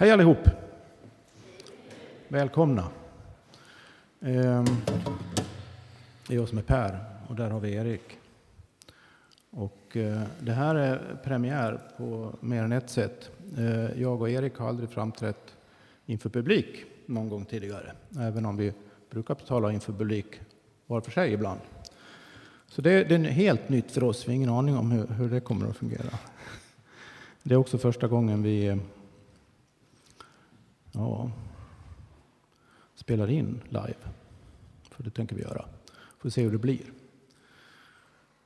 Hej allihop! Välkomna! Ehm, det är jag som är Per och där har vi Erik. Och eh, det här är premiär på mer än ett sätt. Eh, jag och Erik har aldrig framträtt inför publik någon gång tidigare, även om vi brukar tala inför publik var för sig ibland. Så det, det är helt nytt för oss, vi har ingen aning om hur, hur det kommer att fungera. Det är också första gången vi ja, spelar in live. För det tänker vi göra. Får se hur det blir.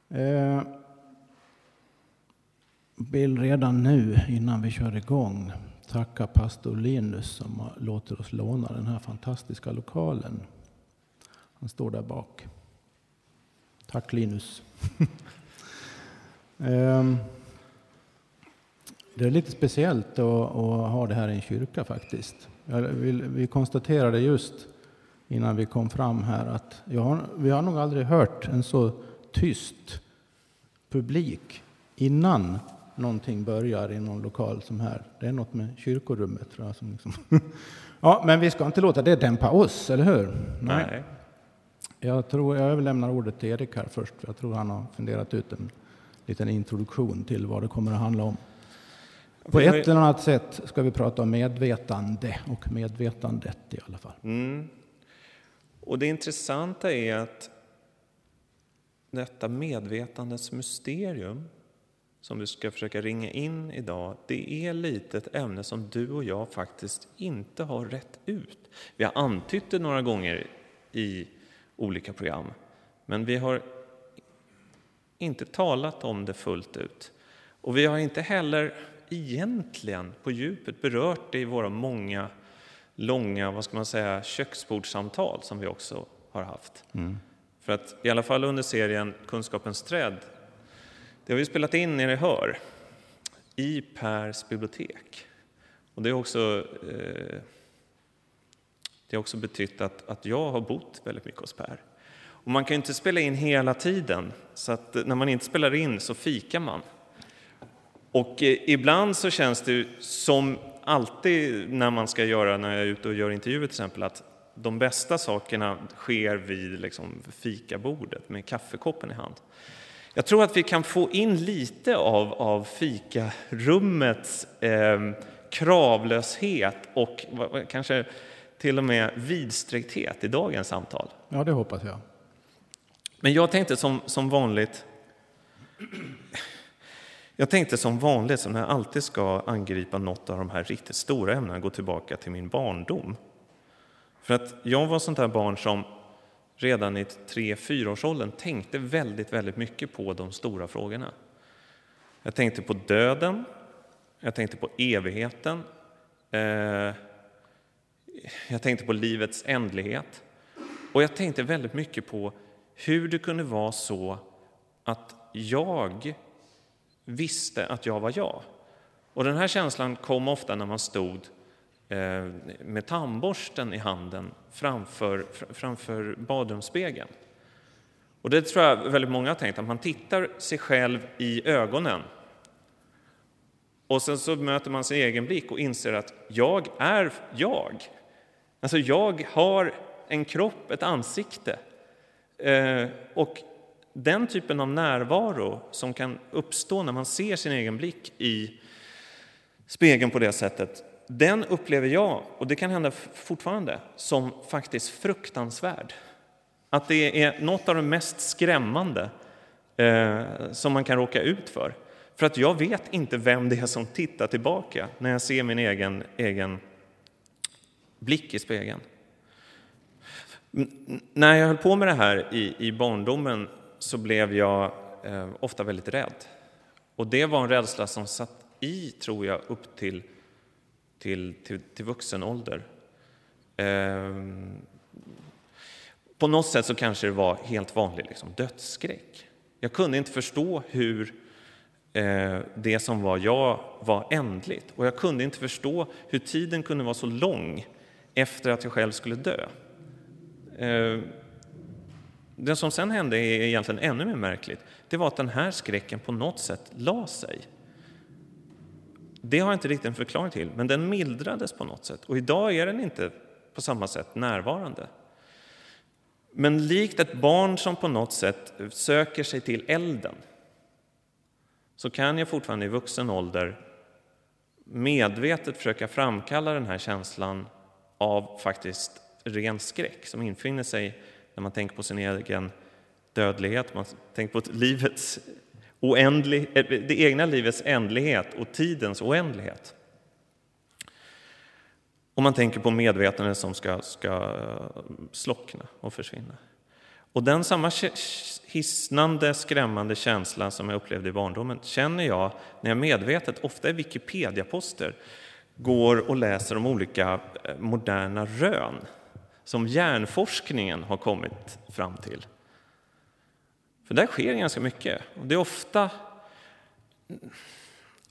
Eh, vill redan nu, innan vi kör igång, tacka pastor Linus som låter oss låna den här fantastiska lokalen. Han står där bak. Tack Linus. eh, det är lite speciellt att, ha det här i en kyrka faktiskt. Vill, vi konstaterade just innan vi kom fram här att har, vi har nog aldrig hört en så tyst publik innan någonting börjar i någon lokal som här. Det är något med kyrkorummet tror jag. Som liksom. ja, men vi ska inte låta det dämpa oss, eller hur? Nej. Jag, tror, jag överlämnar ordet till Erik här först. Jag tror han har funderat ut en liten introduktion till vad det kommer att handla om. På ett eller annat sätt ska vi prata om medvetande och medvetandet i alla fall. Mm. Och det intressanta är att detta medvetandets mysterium som vi ska försöka ringa in idag, det är lite ett ämne som du och jag faktiskt inte har rätt ut. Vi har antytt det några gånger i olika program, men vi har inte talat om det fullt ut. Och vi har inte heller egentligen på djupet berört det i våra många långa vad ska man säga, köksbordssamtal som vi också har haft. Mm. För att i alla fall under serien Kunskapens träd, det har vi spelat in nere i Hör, i Pers bibliotek. Och det har också, eh, det har också betytt att, att jag har bott väldigt mycket hos Per. Och man kan inte spela in hela tiden, så att när man inte spelar in så fikar man. Och eh, ibland så känns det som alltid när man ska göra, när jag är ute och gör intervjuer till exempel, att de bästa sakerna sker vid liksom fikabordet med kaffekoppen i hand. Jag tror att vi kan få in lite av, av fikarummets eh, kravlöshet och kanske till och med vidsträckthet i dagens samtal. Ja, det hoppas jag. Men jag tänkte som, som vanligt jag tänkte som vanligt, som när jag alltid ska angripa något av de här riktigt stora ämnena, gå tillbaka till min barndom. För att jag var sånt där barn som redan i tre fyraårsåldern tänkte väldigt, väldigt mycket på de stora frågorna. Jag tänkte på döden, jag tänkte på evigheten, eh, jag tänkte på livets ändlighet och jag tänkte väldigt mycket på hur det kunde vara så att jag visste att jag var jag. Och den här känslan kom ofta när man stod eh, med tandborsten i handen framför, framför badrumsspegeln. Och det tror jag väldigt många har tänkt, att man tittar sig själv i ögonen och sen så möter man sin egen blick och inser att jag är jag. Alltså jag har en kropp, ett ansikte. Eh, och den typen av närvaro som kan uppstå när man ser sin egen blick i spegeln på det sättet, den upplever jag, och det kan hända fortfarande, som faktiskt fruktansvärd. Att det är något av det mest skrämmande eh, som man kan råka ut för. För att jag vet inte vem det är som tittar tillbaka när jag ser min egen, egen blick i spegeln. När jag höll på med det här i, i barndomen så blev jag eh, ofta väldigt rädd. Och det var en rädsla som satt i, tror jag, upp till, till, till, till vuxen ålder. Eh, på något sätt så kanske det var helt vanlig liksom, dödsskräck. Jag kunde inte förstå hur eh, det som var jag var ändligt. Och jag kunde inte förstå hur tiden kunde vara så lång efter att jag själv skulle dö. Ehm, det som sen hände är egentligen ännu mer märkligt. Det var att den här skräcken på något sätt la sig. Det har jag inte riktigt en förklaring till, men den mildrades på något sätt. Och idag är den inte på samma sätt närvarande. Men likt ett barn som på något sätt söker sig till elden så kan jag fortfarande i vuxen ålder medvetet försöka framkalla den här känslan av faktiskt ren skräck som infinner sig när man tänker på sin egen dödlighet, man tänker på livets oändlig, eh, det egna livets ändlighet och tidens oändlighet. Och man tänker på medvetandet som ska, ska eh, slockna och försvinna. Och den samma hisnande, skrämmande känsla som jag upplevde i barndomen känner jag när jag medvetet, ofta i Wikipedia-poster, går och läser om olika eh, moderna rön som hjärnforskningen har kommit fram till. För där sker ganska mycket. Och det är ofta,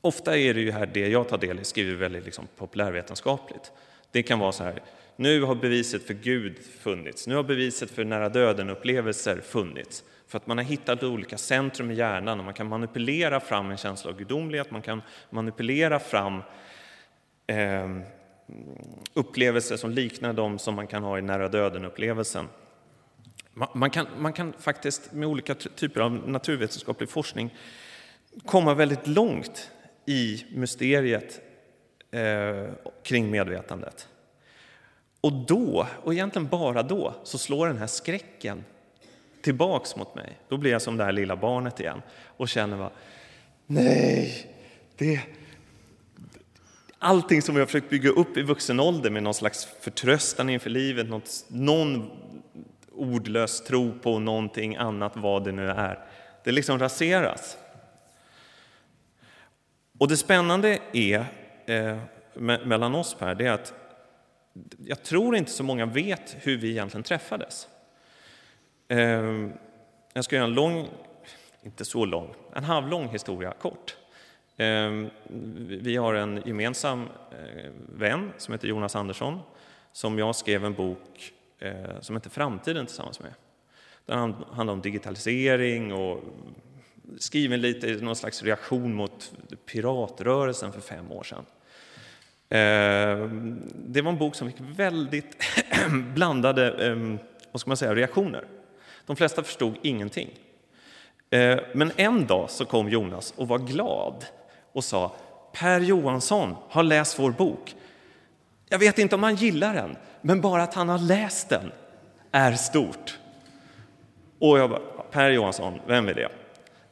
ofta är det ju här det jag tar del i, skriver väldigt liksom populärvetenskapligt. Det kan vara så här, nu har beviset för Gud funnits, nu har beviset för nära döden-upplevelser funnits. För att man har hittat olika centrum i hjärnan och man kan manipulera fram en känsla av gudomlighet, man kan manipulera fram eh, upplevelser som liknar de som man kan ha i nära döden-upplevelsen. Man kan, man kan faktiskt med olika typer av naturvetenskaplig forskning komma väldigt långt i mysteriet eh, kring medvetandet. Och då, och egentligen bara då, så slår den här skräcken tillbaks mot mig. Då blir jag som det här lilla barnet igen och känner bara, nej, det, allting som vi har försökt bygga upp i vuxen ålder med någon slags förtröstan inför livet, något, någon ordlös tro på någonting annat, vad det nu är, det liksom raseras. Och det spännande är eh, mellan oss Per, det är att jag tror inte så många vet hur vi egentligen träffades. Eh, jag ska göra en lång, inte så lång, en halvlång historia kort. Ehm, vi har en gemensam eh, vän som heter Jonas Andersson som jag skrev en bok eh, som heter Framtiden tillsammans med. Den handlar om digitalisering och skriven lite i någon slags reaktion mot piratrörelsen för fem år sedan. Ehm, det var en bok som fick väldigt blandade ehm, vad ska man säga, reaktioner. De flesta förstod ingenting. Men en dag så kom Jonas och var glad och sa Per Johansson har läst vår bok. Jag vet inte om han gillar den, men bara att han har läst den är stort. Och jag bara, Per Johansson, vem är det?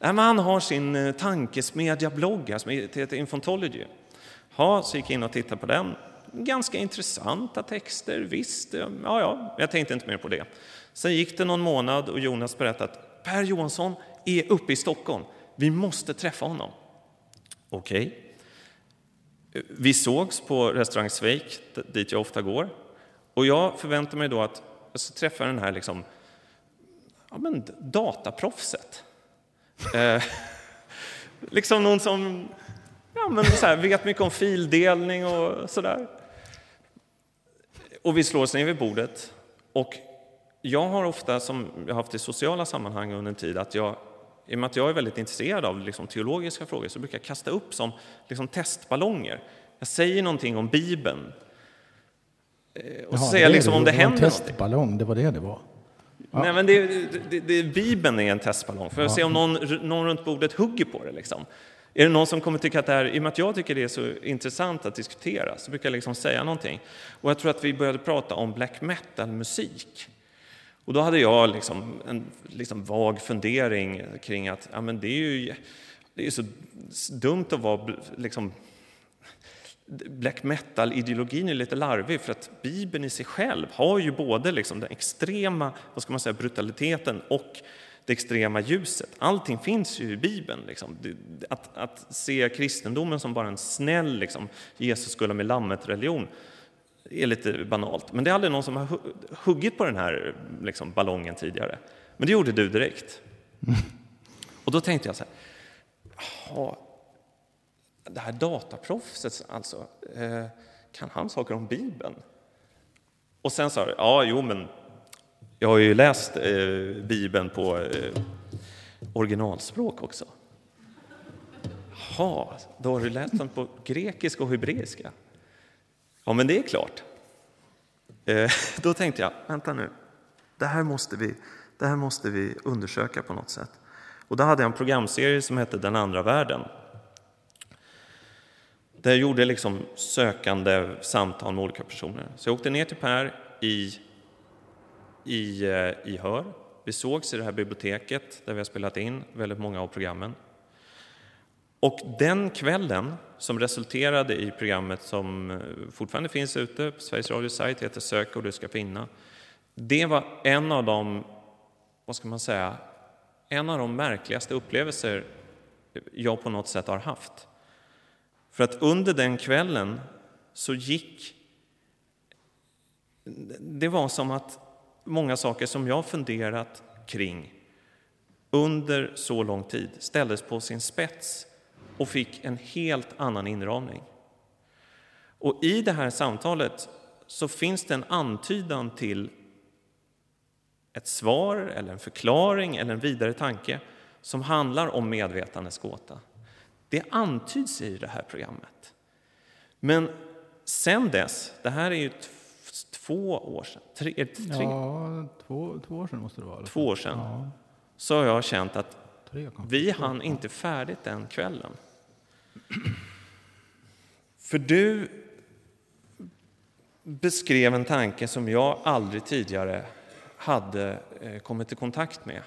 Nej, men han har sin eh, tankesmedja-blogg som heter Infontology. Ja, så gick jag in och tittade på den. Ganska intressanta texter, visst. Eh, ja, ja, jag tänkte inte mer på det. Sen gick det någon månad och Jonas berättade att Per Johansson är uppe i Stockholm. Vi måste träffa honom. Okej. Okay. Vi sågs på restaurang Sveik, dit jag ofta går. Och jag förväntar mig då att jag ska träffa den här liksom, ja, men dataproffset. eh, liksom någon som ja, men så här, vet mycket om fildelning och sådär. Och vi slår oss ner vid bordet. Och jag har ofta, som jag har haft i sociala sammanhang under en tid, att jag i och med att jag är väldigt intresserad av liksom, teologiska frågor så brukar jag kasta upp som liksom, testballonger. Jag säger någonting om Bibeln. Eh, och Jaha, så säger jag liksom om det, det händer en testballong, det var det det var? Ja. Nej, men det, det, det, Bibeln är en testballong för att ja. se om någon, någon runt bordet hugger på det. Liksom. Är det någon som kommer tycka att det här, i och med att jag tycker det är så intressant att diskutera, så brukar jag liksom säga någonting. Och jag tror att vi började prata om black metal-musik. Och då hade jag liksom en liksom vag fundering kring att ja, men det är ju det är så dumt att vara liksom, black metal-ideologin är lite larvig för att Bibeln i sig själv har ju både liksom den extrema vad ska man säga, brutaliteten och det extrema ljuset. Allting finns ju i Bibeln. Liksom. Att, att se kristendomen som bara en snäll liksom, Jesus skulle med lammet-religion är lite banalt. Men det är aldrig någon som har huggit på den här liksom, ballongen tidigare. Men det gjorde du direkt. Och då tänkte jag så här, det här dataproffset alltså, eh, kan han saker om Bibeln? Och sen sa du, ja, jo, men jag har ju läst eh, Bibeln på eh, originalspråk också. Jaha, då har du läst den på grekiska och hebreiska? Ja, men det är klart. Eh, då tänkte jag, vänta nu, det här, måste vi, det här måste vi undersöka på något sätt. Och då hade jag en programserie som hette Den andra världen. Där jag gjorde liksom sökande samtal med olika personer. Så jag åkte ner till Per i, i, eh, i Hör. Vi sågs i det här biblioteket där vi har spelat in väldigt många av programmen. Och den kvällen, som resulterade i programmet som eh, fortfarande finns ute på Sveriges Radios sajt, heter Sök och du ska finna. Det var en av de, vad ska man säga, en av de märkligaste upplevelser jag på något sätt har haft. För att under den kvällen så gick... Det var som att många saker som jag funderat kring under så lång tid ställdes på sin spets och fick en helt annan inramning. Och i det här samtalet så finns det en antydan till ett svar eller en förklaring eller en vidare tanke som handlar om medvetandets gåta. Det antyds i det här programmet. Men sen dess, det här är ju två år sedan, tre, tre? Ja, två, två år sedan måste det vara. Två år sedan. Ja. Så har jag känt att vi hann inte färdigt den kvällen. För du beskrev en tanke som jag aldrig tidigare hade eh, kommit i kontakt med.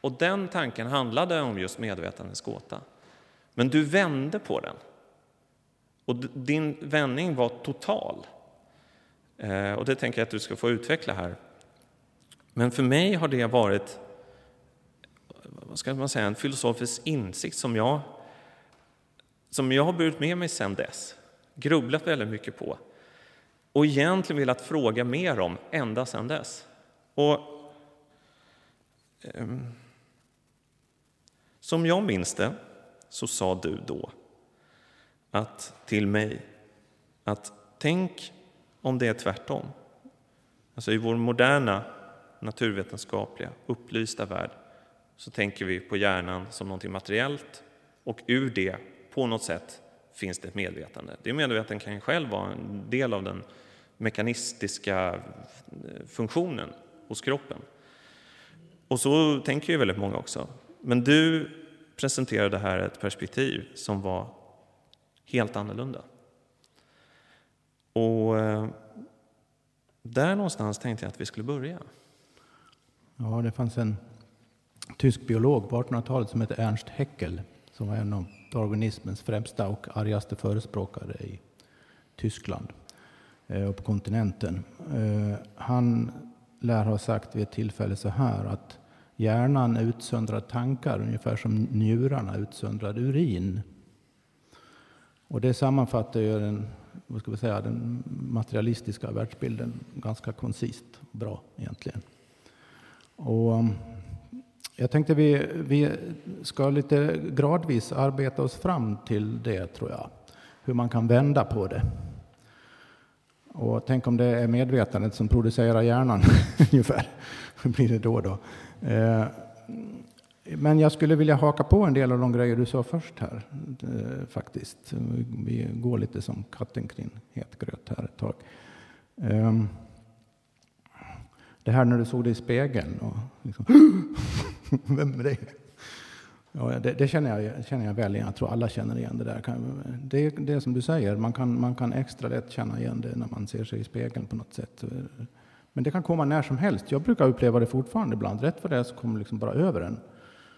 Och den tanken handlade om just medvetandets gåta. Men du vände på den. Och din vändning var total. Eh, och det tänker jag att du ska få utveckla här. Men för mig har det varit vad ska man säga, en filosofisk insikt som jag, som jag har burit med mig sedan dess, grubblat väldigt mycket på och egentligen velat fråga mer om ända sedan dess. Och, eh, som jag minns det så sa du då att, till mig att tänk om det är tvärtom. Alltså i vår moderna naturvetenskapliga, upplysta värld så tänker vi på hjärnan som något materiellt och ur det, på något sätt, finns det ett medvetande. Det medvetandet kan själv vara en del av den mekanistiska eh, funktionen hos kroppen. Och så tänker ju väldigt många också. Men du presenterade här ett perspektiv som var helt annorlunda. Och eh, där någonstans tänkte jag att vi skulle börja. Ja, det fanns en tysk biolog på 1800-talet som hette Ernst Haeckel som var en av darwinismens främsta och argaste förespråkare i Tyskland eh, och på kontinenten. Eh, han lär ha sagt vid ett tillfälle så här att hjärnan utsöndrar tankar ungefär som njurarna utsöndrar urin. Och det sammanfattar ju den, vad ska vi säga, den materialistiska världsbilden ganska koncist och bra egentligen. Och um, jag tänkte vi, vi ska lite gradvis arbeta oss fram till det, tror jag. Hur man kan vända på det. Och tänk om det är medvetandet som producerar hjärnan, ungefär. Hur blir det då? då? Eh, men jag skulle vilja haka på en del av de grejer du sa först här, eh, faktiskt. Vi går lite som katten kring het gröt här ett tag. Eh, det här när du såg dig i spegeln och liksom, Vem är det? Ja, det, det, känner, jag, känner jag väl igen. Jag tror alla känner igen det där. Det är det som du säger, man kan, man kan extra lätt känna igen det när man ser sig i spegeln på något sätt. Men det kan komma när som helst. Jag brukar uppleva det fortfarande ibland. Rätt för det så kommer det liksom bara över en.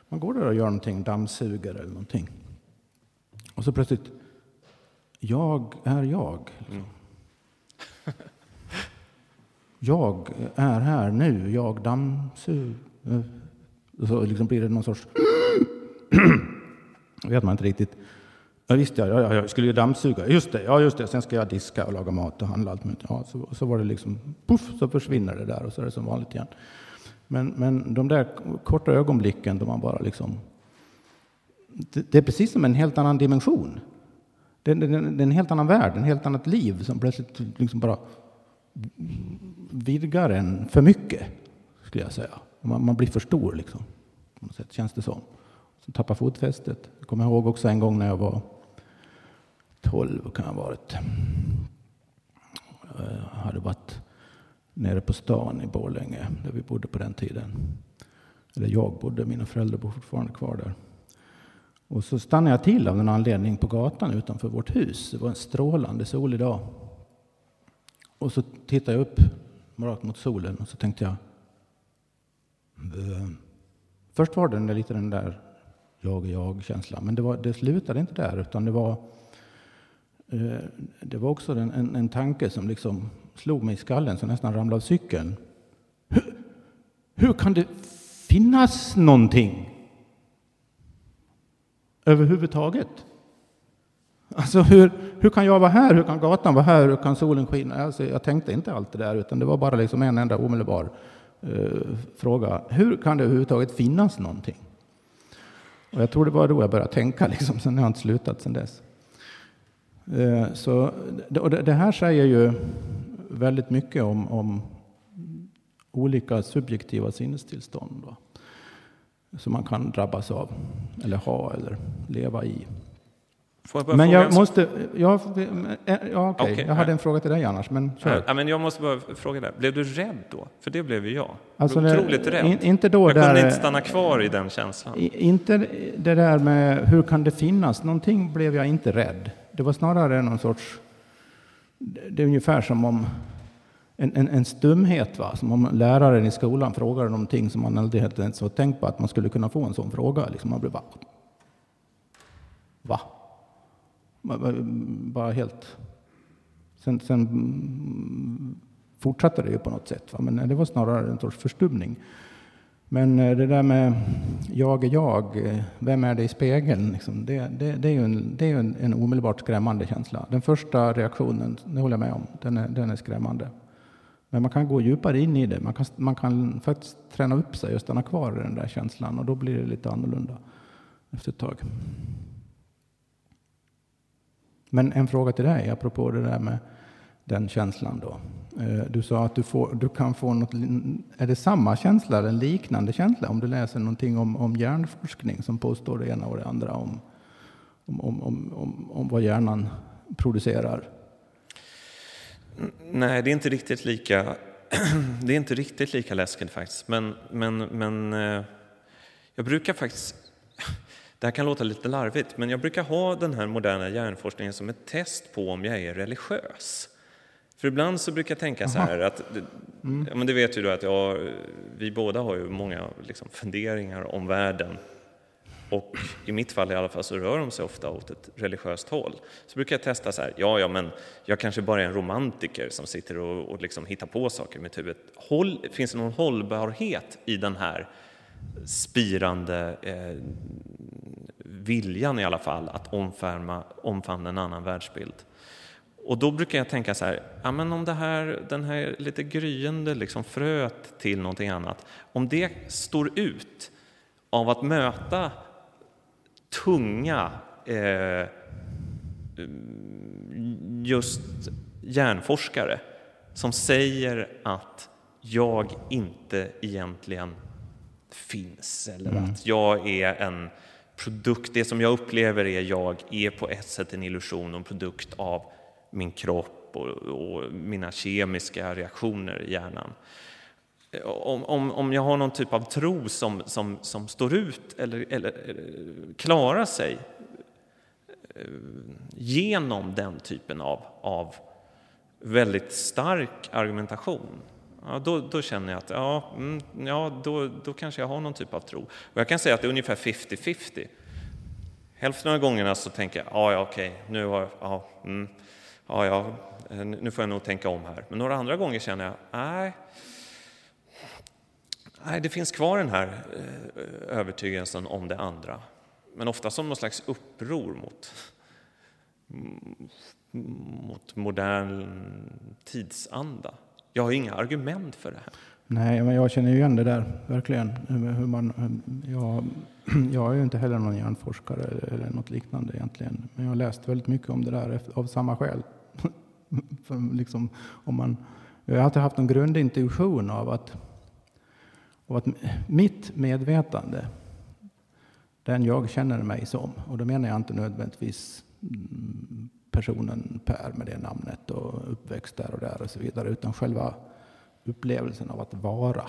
Man går där och gör någonting, dammsuger eller någonting. Och så plötsligt, jag är jag. Mm jag är här nu, jag dammsuger. Så liksom blir det någon sorts... vet man inte riktigt. Ja, visst ja, ja, jag skulle ju dammsuga. Just det, ja just det. Sen ska jag diska och laga mat och handla allt möjligt. Ja, så, så var det liksom, puff, så försvinner det där och så är det som vanligt igen. Men, men de där korta ögonblicken då man bara liksom... Det, det är precis som en helt annan dimension. Det, det, det, är en helt annan värld, en helt annat liv som plötsligt liksom bara vidgar en för mycket, skulle jag säga. Man, man blir för stor, liksom. På något sätt, känns det som. Så tappar fotfästet. Jag kommer ihåg också en gång när jag var 12 kan jag ha varit. Jag hade varit nere på stan i Borlänge där vi bodde på den tiden. Eller jag bodde, mina föräldrar bor fortfarande kvar där. Och så stannade jag till av en anledning på gatan utanför vårt hus. Det var en strålande solig dag. Och så tittade jag upp rakt mot solen och så tänkte jag. Först var det lite den där jag är jag-känslan, men det, var, det slutade inte där utan det var eh, det var också en, en, en tanke som liksom slog mig i skallen så nästan ramlade av cykeln. Hur, hur kan det finnas någonting överhuvudtaget? Alltså hur, hur kan jag vara här? Hur kan gatan vara här? Hur kan solen skina? Alltså, jag tänkte inte allt det där, utan det var bara liksom en enda omedelbar eh, fråga. Hur kan det överhuvudtaget finnas någonting? Och jag tror det var då jag började tänka, liksom. sen har jag inte slutat sen dess. Eh, så, och det, det här säger ju väldigt mycket om, om olika subjektiva sinnestillstånd då, som man kan drabbas av, eller ha, eller leva i. Jag men jag måste... Ja, ja, okay. okay. Jag hade en fråga till dig annars, men kör. Ja, men jag måste bara fråga dig. Blev du rädd då? För det blev ju jag. Alltså, jag otroligt rädd. In, inte då jag där, kunde inte stanna kvar i den känslan. Inte det där med hur kan det finnas någonting blev jag inte rädd. Det var snarare någon sorts... Det är ungefär som om en, en, en stumhet, va? som om läraren i skolan frågade någonting som man aldrig ens har tänkt på att man skulle kunna få en sån fråga. Liksom man blev bara... Va? Bara helt... Sen, sen fortsatte det ju på något sätt, va? men det var snarare en sorts förstumning. Men eh, det där med jag är jag, eh, vem är det i spegeln? Liksom, det, det, det, är ju, en, det är en, en omedelbart skrämmande känsla. Den första reaktionen, det håller jag med om, den är, den är skrämmande. Men man kan gå djupare in i det. Man kan, man kan faktiskt träna upp sig och stanna kvar i den där känslan och då blir det lite annorlunda efter ett tag. Men en fråga till dig apropå det där med den känslan då. Eh, du sa att du, får, du kan få något, är det samma känsla eller en liknande känsla om du läser någonting om, om hjärnforskning som påstår det ena och det andra om, om, om, om, om vad hjärnan producerar? Nej, det är inte riktigt lika, det är inte riktigt lika läskigt faktiskt. Men, men, men eh, jag brukar faktiskt, det här kan låta lite larvigt, men jag brukar ha den här moderna hjärnforskningen som ett test på om jag är religiös. För ibland så brukar jag tänka så här att, mm. ja, men det vet ju du att jag, vi båda har ju många liksom, funderingar om världen och i mitt fall i alla fall så rör de sig ofta åt ett religiöst håll. Så brukar jag testa så här, ja, ja, men jag kanske bara är en romantiker som sitter och, och liksom hittar på saker i mitt huvud. Håll, finns det någon hållbarhet i den här spirande eh, viljan i alla fall att omfärma, omfamna en annan världsbild? Och då brukar jag tänka så här, ja, men om det här, den här lite gryende liksom fröet till någonting annat, om det står ut av att möta tunga eh, just hjärnforskare som säger att jag inte egentligen finns eller mm. att jag är en produkt, det som jag upplever är jag är på ett sätt en illusion och en produkt av min kropp och, och mina kemiska reaktioner i hjärnan. Om, om, om jag har någon typ av tro som, som, som står ut eller, eller, eller klarar sig eh, genom den typen av, av väldigt stark argumentation ja, då, då, känner jag att ja, mm, ja då, då kanske jag har någon typ av tro. Och jag kan säga att det är ungefär 50-50. Hälften av gångerna så tänker jag ja, ja okej, nu, har, ja, mm, ja, ja, nu får jag nog tänka om här. Men några andra gånger känner jag nej, Nej, det finns kvar den här eh, övertygelsen om det andra, men ofta som någon slags uppror mot, mot modern tidsanda. Jag har inga argument för det här. Nej, men jag känner igen det där, verkligen. Hur man, jag, jag är ju inte heller någon hjärnforskare eller något liknande egentligen, men jag har läst väldigt mycket om det där av samma skäl. för liksom, om man, jag har alltid haft en grundintuition av att av att mitt medvetande den jag känner mig som. Och då menar jag inte nödvändigtvis mm, personen Per med det namnet och uppväxt där och där och så vidare, utan själva upplevelsen av att vara.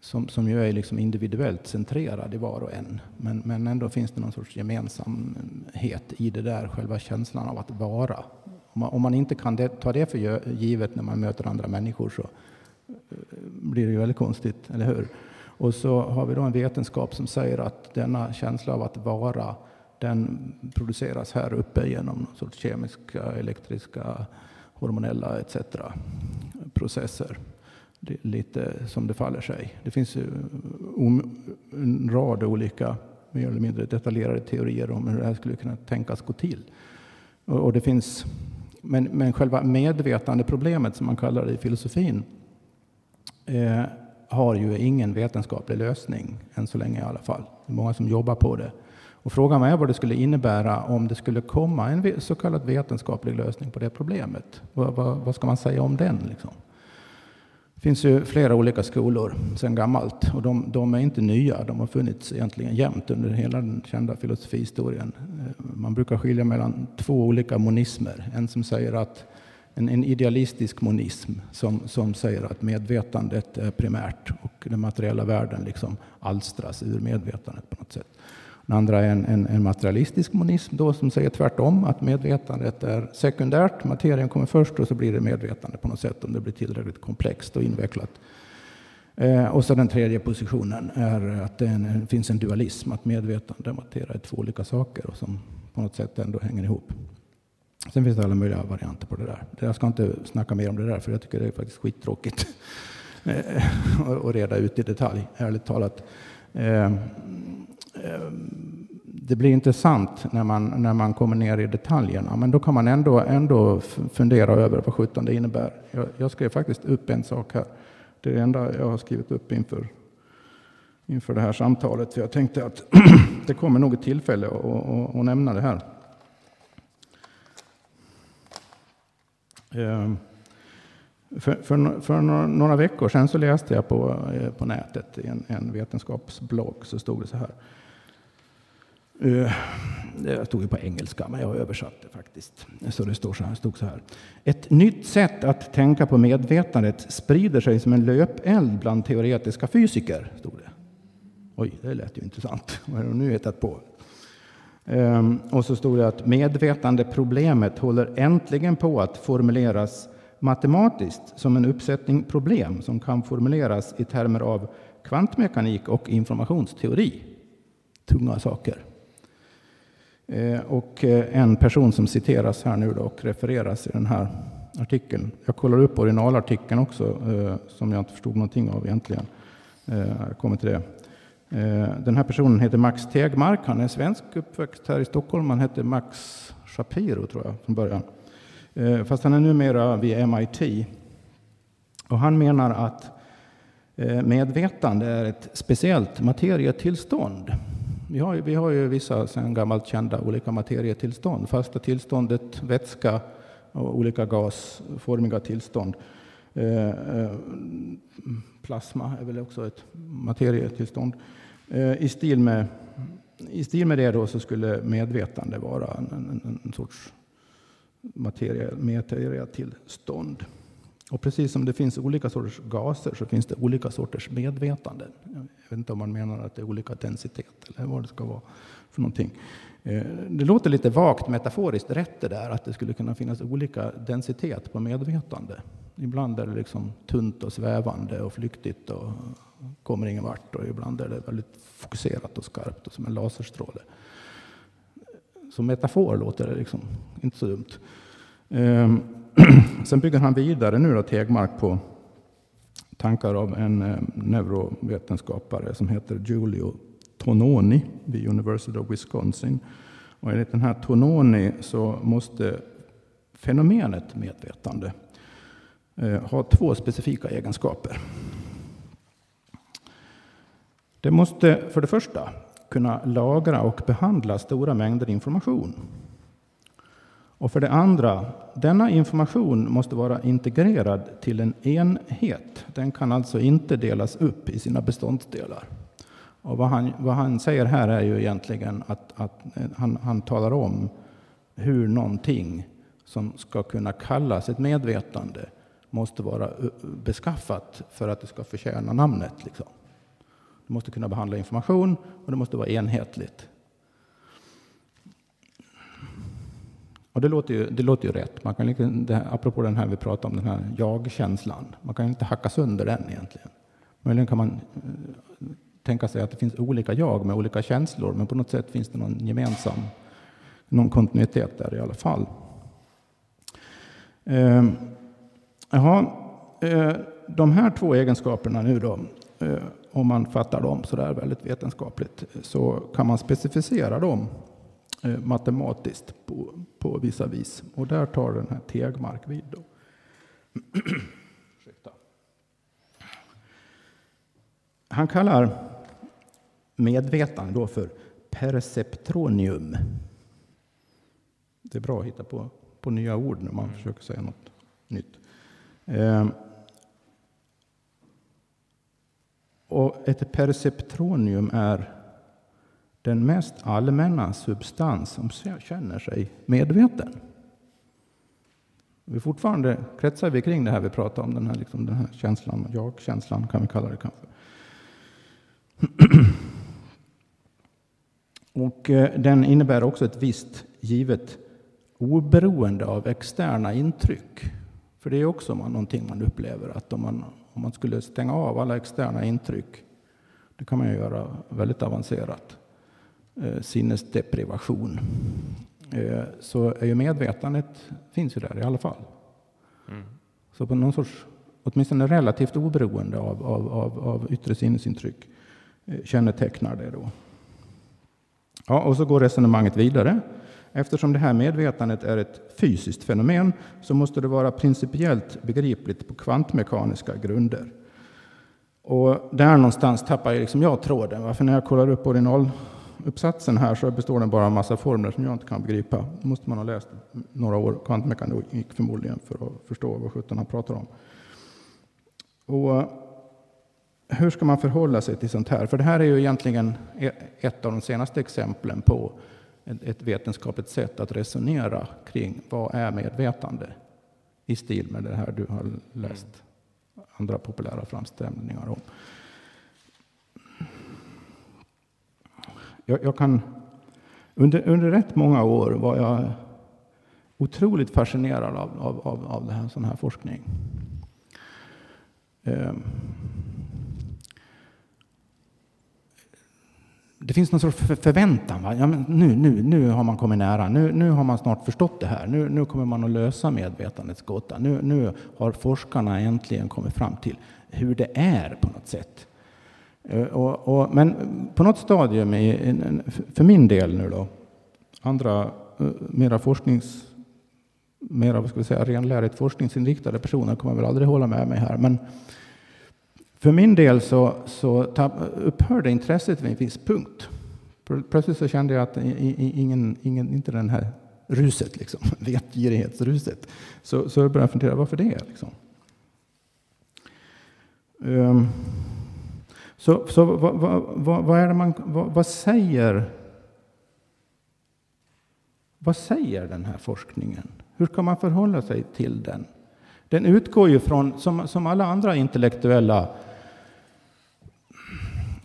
Som, som ju är liksom individuellt centrerad i var och en. Men, men ändå finns det någon sorts gemensamhet i det där, själva känslan av att vara. Om man, om man inte kan det, ta det för givet när man möter andra människor så eh, blir det ju väldigt konstigt, eller hur? Och så har vi då en vetenskap som säger att denna känsla av att vara den produceras här uppe genom någon sorts kemiska, elektriska, hormonella etc. processer. lite som det faller sig. Det finns en rad olika mer eller mindre detaljerade teorier om hur det här skulle kunna tänkas gå till. Och det finns, men, men själva medvetandeproblemet som man kallar det i filosofin eh, har ju ingen vetenskaplig lösning, än så länge i alla fall. Det är många som jobbar på det. Och frågan är vad det skulle innebära om det skulle komma en så kallad vetenskaplig lösning på det problemet. Vad, vad, vad ska man säga om den? Liksom? Det finns ju flera olika skolor sedan gammalt och de, de, är inte nya. De har funnits egentligen jämt under hela den kända filosofihistorien. Eh, man brukar skilja mellan två olika monismer. En som säger att en, en idealistisk monism som, som säger att medvetandet är primärt och den materiella världen liksom alstras ur medvetandet på något sätt. Den andra är en, en, en, materialistisk monism då som säger tvärtom, att medvetandet är sekundärt, materien kommer först och så blir det medvetande på något sätt om det blir tillräckligt komplext och invecklat. Eh, och så den tredje positionen är att det en, finns en dualism, att medvetande och materia är två olika saker och som på något sätt ändå hänger ihop. Sen finns det alla möjliga varianter på det där. Jag ska inte snacka mer om det där, för jag tycker det är faktiskt skittråkigt eh, att reda ut i detalj, ärligt talat. Eh, det blir intressant när man, när man kommer ner i detaljerna, men då kan man ändå, ändå fundera över vad sjutton det innebär. Jag, jag skrev faktiskt upp en sak här. Det är det enda jag har skrivit upp inför, inför det här samtalet, för jag tänkte att det kommer nog ett tillfälle att, att, att nämna det här. Ehm, för, för, för, några veckor sedan så läste jag på, eh, på nätet i en, en vetenskapsblogg så stod det så här. Eh, det stod ju på engelska, men jag har översatt det faktiskt. Så det står så här, stod så här. Ett nytt sätt att tänka på medvetandet sprider sig som en löpeld bland teoretiska fysiker. Stod det. Oj, det lät ju intressant. Vad har de nu hittat på? Ehm, och så stod det att medvetandeproblemet håller äntligen på att formuleras matematiskt som en uppsättning problem som kan formuleras i termer av kvantmekanik och informationsteori. Tunga saker. Eh, och eh, en person som citeras här nu då och refereras i den här artikeln. Jag kollar upp originalartikeln också, eh, som jag inte förstod någonting av egentligen. Jag kommer till det. Den här personen heter Max Tegmark. Han är svensk, uppväxt här i Stockholm. Han hette Max Shapiro, tror jag, från början. Fast han är numera vid MIT. Och han menar att medvetande är ett speciellt materietillstånd vi har, vi har ju vissa sedan gammalt kända olika materietillstånd. Fasta tillståndet, vätska och olika gasformiga tillstånd. Eh, eh, plasma är väl också ett materietillstånd. Eh, I stil med, i stil med det då så skulle medvetande vara en, en, en sorts materia. Och precis som det finns olika sorters gaser så finns det olika sorters medvetande. Jag vet inte om man menar att det är olika densitet eller vad det ska vara för någonting. Eh, det låter lite vagt metaforiskt rätt det där att det skulle kunna finnas olika densitet på medvetande. Ibland är det liksom tunt och svävande och flyktigt och kommer ingen vart och ibland är det väldigt fokuserat och skarpt och som en laserstråle. Som metafor låter det liksom inte så dumt. Ehm, Sen bygger han vidare nu då, Tegmark på tankar av en eh, neurovetenskapare som heter Giulio Tononi vid University of Wisconsin. Och enligt den här Tononi så måste fenomenet medvetande eh, ha två specifika egenskaper. Det måste för det första kunna lagra och behandla stora mängder information. Och för det andra, denna information måste vara integrerad till en enhet. Den kan alltså inte delas upp i sina beståndsdelar. Och vad han, vad han säger här är ju egentligen att, att eh, han, han talar om hur någonting som ska kunna kallas ett medvetande måste vara eh, beskaffat för att det ska förtjäna namnet. Liksom. Det måste kunna behandla information och det måste vara enhetligt. Och det låter ju, det låter ju rätt. Man kan, liksom, det, apropå den här vi pratade om, den här jag-känslan. Man kan inte hacka sönder den egentligen. Möjligen kan man eh, tänka sig att det finns olika jag med olika känslor, men på något sätt finns det någon gemensam, någon kontinuitet där i alla fall. Eh, jaha, eh, de här två egenskaperna nu då, eh, om man fattar dem så där väldigt vetenskapligt, så kan man specificera dem matematiskt på, på vissa vis. Och där tar den här Tegmark vid. Då. Han kallar medvetande då för perceptronium. Det är bra att hitta på, på nya ord när man mm. försöker säga något nytt. Eh, och ett perceptronium är den mest allmänna substans som känner sig medveten. Vi fortfarande kretsar vi kring det här vi pratar om, den här, liksom, den här känslan, jag-känslan kan vi kalla det kanske. Och eh, den innebär också ett visst givet oberoende av externa intryck. För det är också någonting man upplever att om man, om man skulle stänga av alla externa intryck, det kan man ju göra väldigt avancerat, sinnesdeprivation, eh, så är ju medvetandet finns ju där i alla fall. Mm. Så på någon sorts, åtminstone relativt oberoende av, av, av, av yttre sinnesintryck eh, kännetecknar det då. Ja, och så går resonemanget vidare. Eftersom det här medvetandet är ett fysiskt fenomen så måste det vara principiellt begripligt på kvantmekaniska grunder. Och där någonstans tappar jag, liksom jag tråden. För när jag kollar upp Uppsatsen här så består den bara av massa formler som jag inte kan begripa. Då måste man ha läst några år kvantmekanik förmodligen för att förstå vad sjutton han pratar om. Och eh, hur ska man förhålla sig till sånt här? För det här är ju egentligen e-, ett av de senaste exemplen på ett vetenskapligt sätt att resonera kring vad är medvetande i stil med det här du har läst andra populära framställningar om. Jag, jag kan, under, under rätt många år var jag otroligt fascinerad av, av, av, av det här, sån här forskning. Ehm. Det finns någon sorts förväntan. Va? Ja, men nu, nu, nu har man kommit nära. Nu, nu har man snart förstått det här. Nu, nu kommer man att lösa medvetandets gåta. Nu, nu har forskarna äntligen kommit fram till hur det är på något sätt. Eh, och, och, men på något stadium, i, för min del nu då, andra eh, mera forsknings mera vad ska vi säga, renlärigt forskningsinriktade personer kommer väl aldrig hålla med mig här. Men för min del så, så upphörde intresset vid en viss punkt. Plötsligt så kände jag att ingen, ingen, inte den här ruset, liksom, vetgirighetsruset. Så, så jag började fundera, varför det? Liksom. Um, så så vad, vad, vad, är det man, vad, vad, säger vad säger den här forskningen? Hur ska man förhålla sig till den? Den utgår ju från, som, som alla andra intellektuella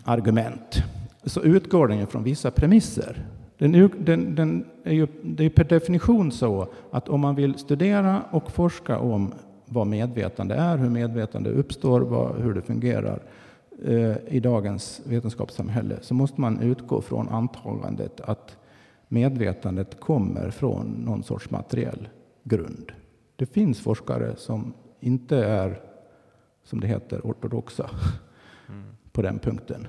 argument så utgår den ju från vissa premisser. Den, den, den är ju, det är per definition så att om man vill studera och forska om vad medvetande är, hur medvetande uppstår, vad, hur det fungerar i dagens vetenskapssamhälle så måste man utgå från antagandet att medvetandet kommer från någon sorts materiell grund. Det finns forskare som inte är, som det heter, ortodoxa på den punkten.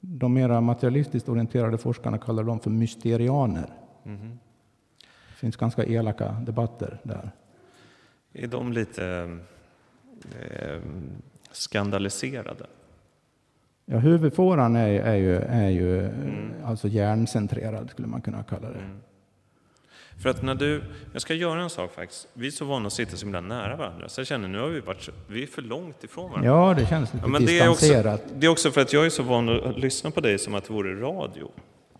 De mera materialistiskt orienterade forskarna kallar dem för mysterianer. Mm. Det finns ganska elaka debatter där. Är de lite eh, skandaliserade? Ja, huvudfåran är, är ju, är ju mm. alltså hjärncentrerad, skulle man kunna kalla det. Mm. För att när du, jag ska göra en sak faktiskt. Vi är så vana att sitta så himla nära varandra. Så jag känner nu har vi varit, vi är för långt ifrån varandra. Ja, det känns lite Ja, men det, är också, distanserat. det är också för att jag är så van att lyssna på dig som att det vore radio.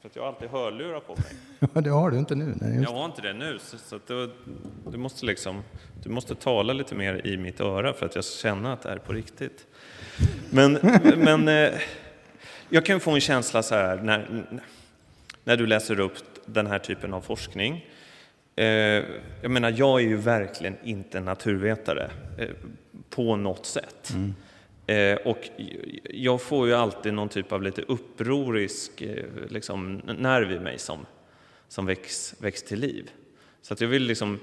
För att jag har alltid hörlurar på mig. Ja, det har du inte nu. Nej, just. Jag har inte det nu, så, så du, du, måste liksom, du måste tala lite mer i mitt öra för att jag ska känna att det är på riktigt. Men, men eh, jag kan få en känsla så här när, när du läser upp den här typen av forskning. Eh, jag menar, jag är ju verkligen inte naturvetare eh, på något sätt. Eh, och jag får ju alltid någon typ av lite upprorisk liksom, nerv i mig som, som väcks, väcks till liv. Så att jag vill liksom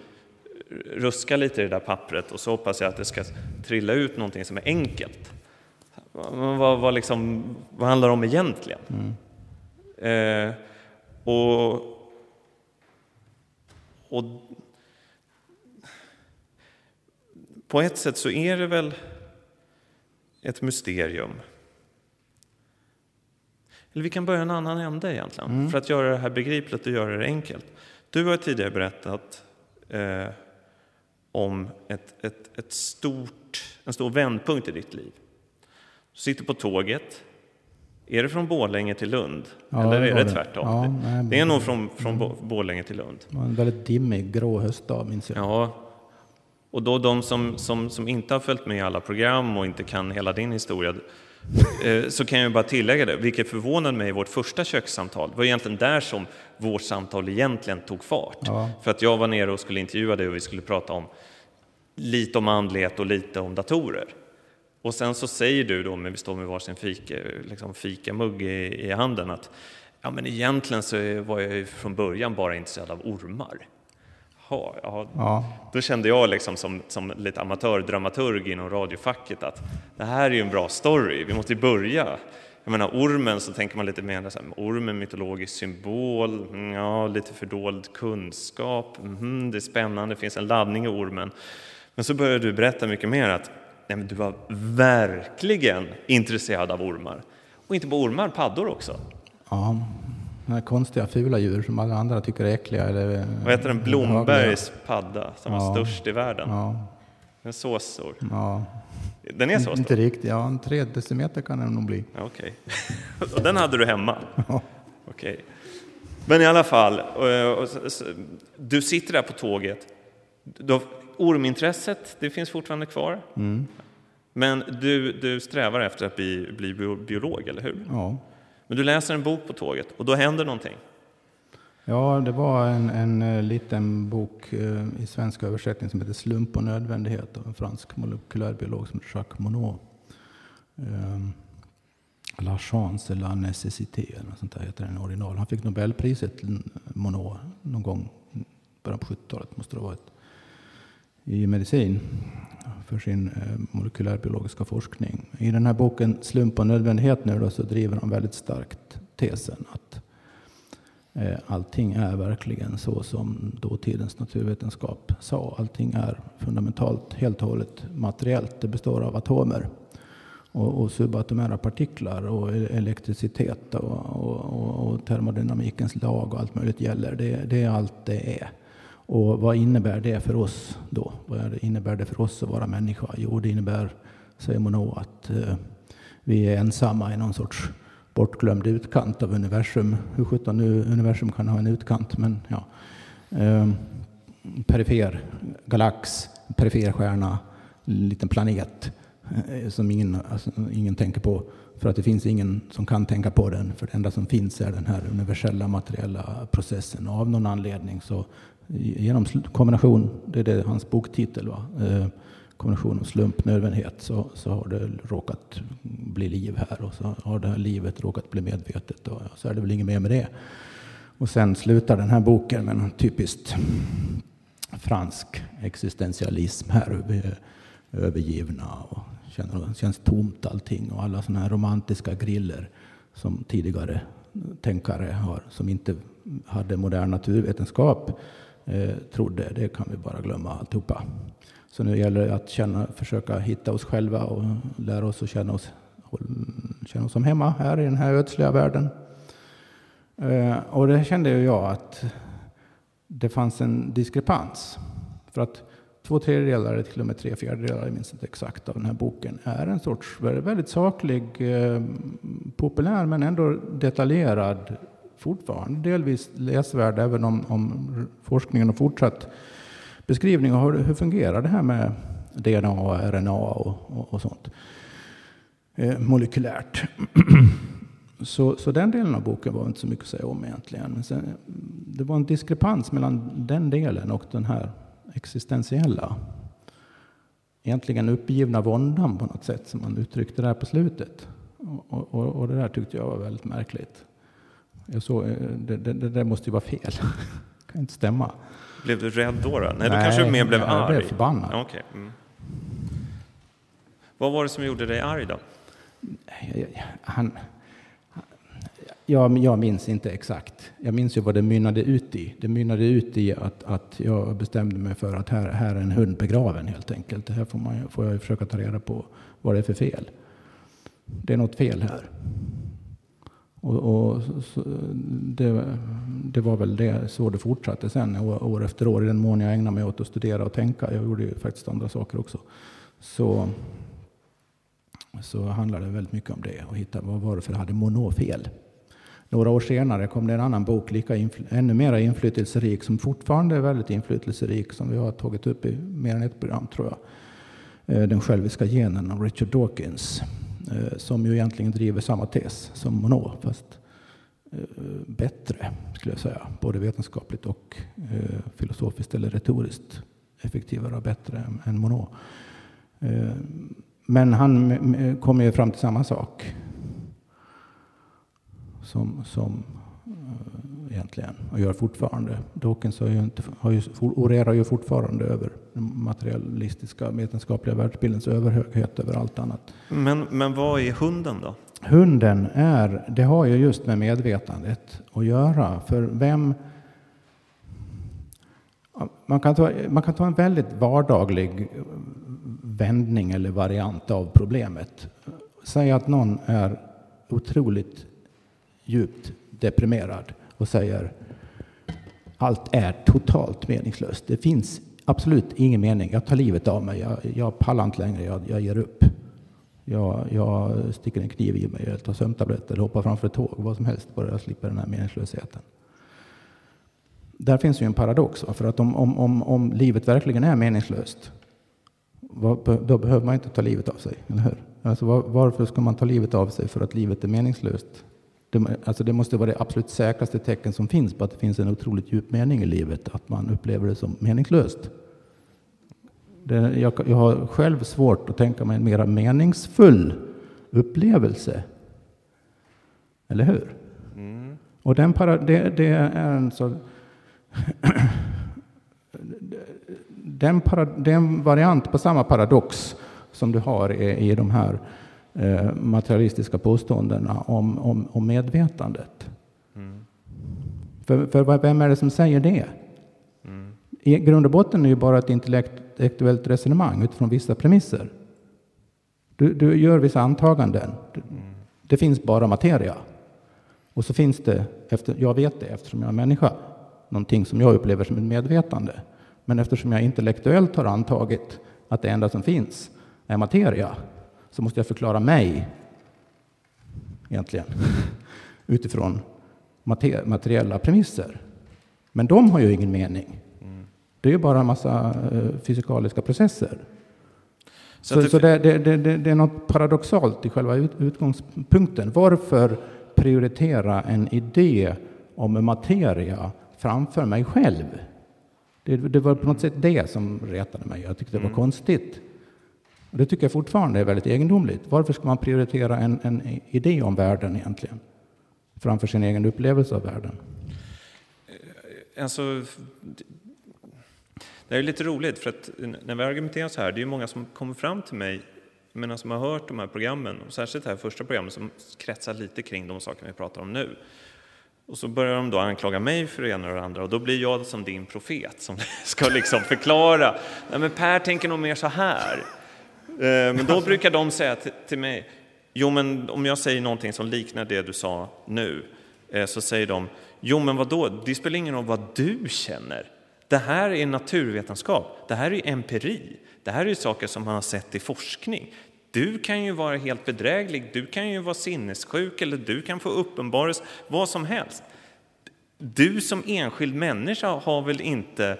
ruska lite i det där pappret och så hoppas jag att det ska trilla ut någonting som är enkelt. Vad, vad, liksom, vad handlar det om egentligen? Eh, och, och på ett sätt så är det väl ett mysterium. Eller vi kan börja en annan ände egentligen, för att göra det här begripligt och göra det enkelt. Du har tidigare berättat eh, om ett, ett, ett stort, en stor vändpunkt i ditt liv. Sitter på tåget. Är det från Borlänge till Lund? Ja, Eller är det det. tvärtom? Ja, det, nej, men- det är nog från, från Bo- Borlänge till Lund. Det var en väldigt dimmig grå höstdag, minns jag. Ja, och då de som, som, som inte har följt med i alla program och inte kan hela din historia, eh, så kan jag bara tillägga det, vilket förvånade mig i vårt första kökssamtal. Det var egentligen där som vårt samtal egentligen tog fart. Ja. För att jag var nere och skulle intervjua dig och vi skulle prata om lite om andlighet och lite om datorer. Och sen så säger du då, när vi står med varsin fika, liksom fikamugg i, i handen, att ja, men egentligen så var jag ju från början bara intresserad av ormar. Ha, ja, Ja, då kände jag liksom som, som lite amatördramaturg inom radiofacket att det här är ju en bra story, vi måste ju börja. Jag menar ormen så tänker man lite mer så här, ormen mytologisk symbol, mm, ja lite fördold kunskap, mhm, det är spännande, det finns en laddning i ormen. Men så började du berätta mycket mer att nej, men du var verkligen intresserad av ormar. Och inte bara ormar, paddor också. ja. De här konstiga fula djur som alla andra tycker är äckliga. Eller, Vad heter den? Blombergs padda som var Ja. störst i världen. Ja, Den är så stor. ja. Den är så stor? Inte riktigt. Ja, en tre decimeter kan den nog bli. Ja, Okej. Och den hade du hemma? Ja. Okej. Men i alla fall, så- du sitter där på tåget. Ormintresset, det finns fortfarande kvar. Men du, du strävar efter att bli, bli bio- biolog, eller hur? Ja. Men du läser en bok på tåget och då händer någonting. Ja, det var en, en eh, liten bok eh, i svensk översättning som heter Slump och nödvändighet av en fransk molekylärbiolog som heter Jacques Monod. Um, La chance et la nécessité, eller något sånt där heter den original. Han fick Nobelpriset, Monod, någon gång början på 70-talet måste det ha varit, i medicin för sin eh, molekylärbiologiska forskning. I den här boken Slump och nödvändighet nu då, så driver han väldigt starkt tesen att eh, Allting är verkligen så som dåtidens naturvetenskap sa. Allting är fundamentalt, helt och hållet materiellt. Det består av atomer och, och subatomära partiklar och elektricitet och, och, och, och termodynamikens lag och allt möjligt gäller. Det, det är allt det är. Och vad innebär det för oss då? Vad innebär det för oss att vara människa? Jo, det innebär, säger Monod, att eh, vi är ensamma i någon sorts bortglömd utkant av universum. Hur sjutton nu universum kan ha en utkant, men ja. Eh, perifer galax, perifer stjärna, liten planet eh, som ingen, alltså, ingen tänker på. För att det finns ingen som kan tänka på den. För det enda som finns är den här universella materiella processen. Och av någon anledning så genom kombination, det är det hans boktitel va? Eh, kombination av slump, nödvändighet, så, så har det råkat bli liv här och så har det här livet råkat bli medvetet och så är det väl inget mer med det. Och sen slutar den här boken med en typiskt fransk existentialism här. Vi är övergivna och känner, känns tomt allting och alla sådana här romantiska griller som tidigare tänkare har, som inte hade modern naturvetenskap, eh, trodde, det kan vi bara glömma alltihopa. Så nu gäller det att känna, försöka hitta oss själva och lära oss att känna oss, känna oss som hemma här i den här ödsliga världen. Eh, och det kände ju jag att det fanns en diskrepans. För att två tredjedelar, eller till och med tre fjärdedelar, jag minns inte exakt, av den här boken är en sorts väldigt saklig, eh, populär men ändå detaljerad, fortfarande delvis läsvärd, även om, om forskningen har fortsatt beskrivning av hur, hur fungerar det här med DNA och RNA och, och, och sånt. Eh, molekylärt. Så, så den delen av boken var inte så mycket att säga om egentligen. Men sen, det var en diskrepans mellan den delen och den här existentiella, egentligen uppgivna våndan på något sätt som man uttryckte där på slutet. Och, och, och det där tyckte jag var väldigt märkligt. Jag såg, eh, det, det, det där måste ju vara fel. det kan inte stämma. Blev du rädd då? då? Nej, Nej, du kanske mer blev arg? Jag blev förbannad. Okay. Mm. Vad var det som gjorde dig arg då? Han, jag, jag minns inte exakt. Jag minns ju vad det mynnade ut i. Det mynnade ut i att, att jag bestämde mig för att här, här är en hund begraven helt enkelt. Det här får, man, får jag försöka ta reda på vad det är för fel. Det är något fel här. Och, och det, det, var väl det, så det fortsatte sen år, år efter år i den mån jag ägnade mig åt att studera och tänka. Jag gjorde ju faktiskt andra saker också. Så, så handlade det väldigt mycket om det och hitta vad var det för hade Monod fel. Några år senare kom det en annan bok, lika ännu mer inflytelserik, som fortfarande är väldigt inflytelserik, som vi har tagit upp i mer än ett program tror jag. Eh, den själviska genen av Richard Dawkins, Eh, som ju egentligen driver samma tes som Monod, fast eh, bättre skulle jag säga, både vetenskapligt och eh, filosofiskt eller retoriskt effektivare och bättre än Monod. Men han kom ju fram till samma sak som, som egentligen, och gör fortfarande. Dawkins har ju inte, har ju, orerar ju fortfarande över den materialistiska vetenskapliga världsbildens överhöghet över allt annat. Men, men vad är hunden då? Hunden är, det har ju just med medvetandet att göra. För vem... Man kan, ta, man kan ta en väldigt vardaglig vändning eller variant av problemet. Säg att någon är otroligt djupt deprimerad och säger allt är totalt meningslöst. Det finns absolut ingen mening. Jag tar livet av mig. Jag, jag pallar inte längre. Jag, jag ger upp. Jag, jag sticker en kniv i mig, jag tar sömntabletter, hoppar framför ett tåg, vad som helst, bara jag slipper den här meningslösheten. Där finns ju en paradox, för att om, om, om, om livet verkligen är meningslöst, då behöver man inte ta livet av sig, eller hur? Alltså, varför ska man ta livet av sig för att livet är meningslöst? Det, alltså det måste vara det absolut säkraste tecken som finns på att det finns en otroligt djup mening i livet, att man upplever det som meningslöst. Det, jag, jag har själv svårt att tänka mig en mer meningsfull upplevelse. Eller hur? Mm. Och den para, det, det, är en så... den, para, det är en variant på samma paradox som du har i, i de här eh, materialistiska påståendena om, om, om medvetandet. Mm. För, för vem är det som säger det? Mm. I grund och botten är ju bara ett intellektuellt resonemang utifrån vissa premisser. Du, du gör vissa antaganden. Mm. Det finns bara materia. Och så finns det, efter, jag vet det eftersom jag är människa, någonting som jag upplever som ett medvetande. Men eftersom jag intellektuellt har antagit att det enda som finns är materia, så måste jag förklara mig egentligen utifrån materiella premisser. Men de har ju ingen mening. Det är ju bara en massa uh, fysikaliska processer. Så, så, det, så det, det, det, är något paradoxalt i själva ut, utgångspunkten. Varför prioritera en idé om materia framför mig själv? Det, var på något sätt det som retade mig. Jag tyckte det var mm. konstigt. Det tycker jag fortfarande är väldigt egendomligt. Varför ska man prioritera en, en idé om världen egentligen framför sin egen upplevelse av världen? Eh, alltså, det är lite roligt, för att när vi argumenterar så här, det är många som kommer fram till mig men alltså, som har hört de här programmen, och särskilt det här första programmet som kretsar lite kring de saker vi pratar om nu. Och så börjar de då anklaga mig för det ena och det andra och då blir jag som din profet som ska liksom förklara. Nej, men Per tänker nog mer så här. Eh, men då brukar de säga till mig, jo men om jag säger någonting som liknar det du sa nu, eh, så säger de, jo men vadå, det spelar ingen roll vad du känner. Det här är naturvetenskap, det här är empiri, det här är saker som man har sett i forskning. Du kan ju vara helt bedräglig, du kan ju vara sinnessjuk eller du kan få uppenbarelse, vad som helst. Du som enskild människa har väl inte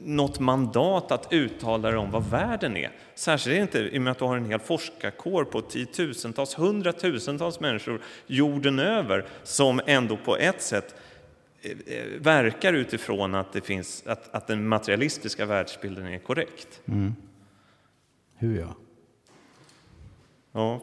något mandat att uttala dig om vad världen är. Särskilt inte i och med att du har en hel forskarkår på tiotusentals, hundratusentals människor jorden över som ändå på ett sätt eh, eh, verkar utifrån att, det finns, att, att den materialistiska världsbilden är korrekt. Mm. Hur ja. Ja.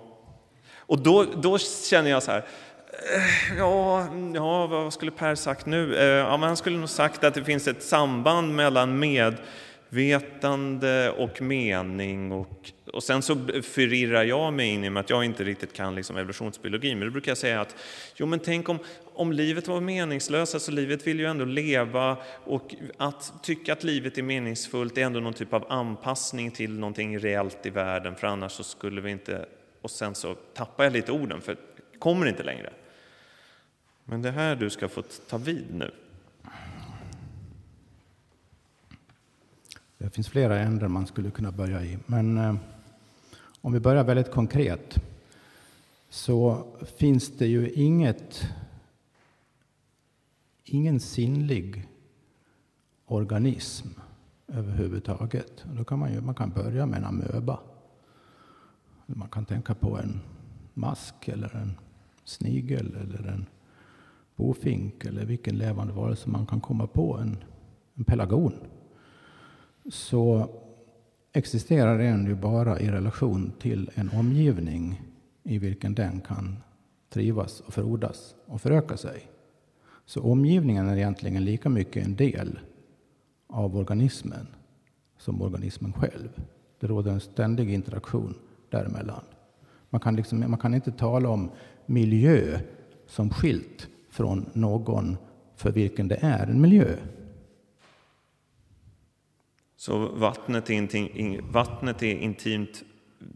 Och då, då känner jag så här, Eh, ja, ja, vad skulle Per sagt nu? Eh, ja, men han skulle nog sagt att det finns ett samband mellan medvetande och mening. Och, och sen så förirrar jag mig in i att jag inte riktigt kan liksom evolutionsbiologi. Men då brukar jag säga att jo, men tänk om, om livet var meningslöst, alltså livet vill ju ändå leva och att tycka att livet är meningsfullt är ändå någon typ av anpassning till någonting reellt i världen, för annars så skulle vi inte... Och sen så tappar jag lite orden, för kommer inte längre. Men det är här du ska få ta vid nu. Det finns flera ändar man skulle kunna börja i. Men eh, om vi börjar väldigt konkret så finns det ju inget, ingen sinnlig organism överhuvudtaget. Då kan man, ju, man kan börja med en amöba. Man kan tänka på en mask eller en snigel eller en bofink eller vilken levande varelse man kan komma på, en, en pelargon, så existerar den ju bara i relation till en omgivning i vilken den kan trivas och frodas och föröka sig. Så omgivningen är egentligen lika mycket en del av organismen som organismen själv. Det råder en ständig interaktion däremellan. Man kan, liksom, man kan inte tala om miljö som skilt från någon för vilken det är en miljö. Så vattnet är, intim, vattnet är intimt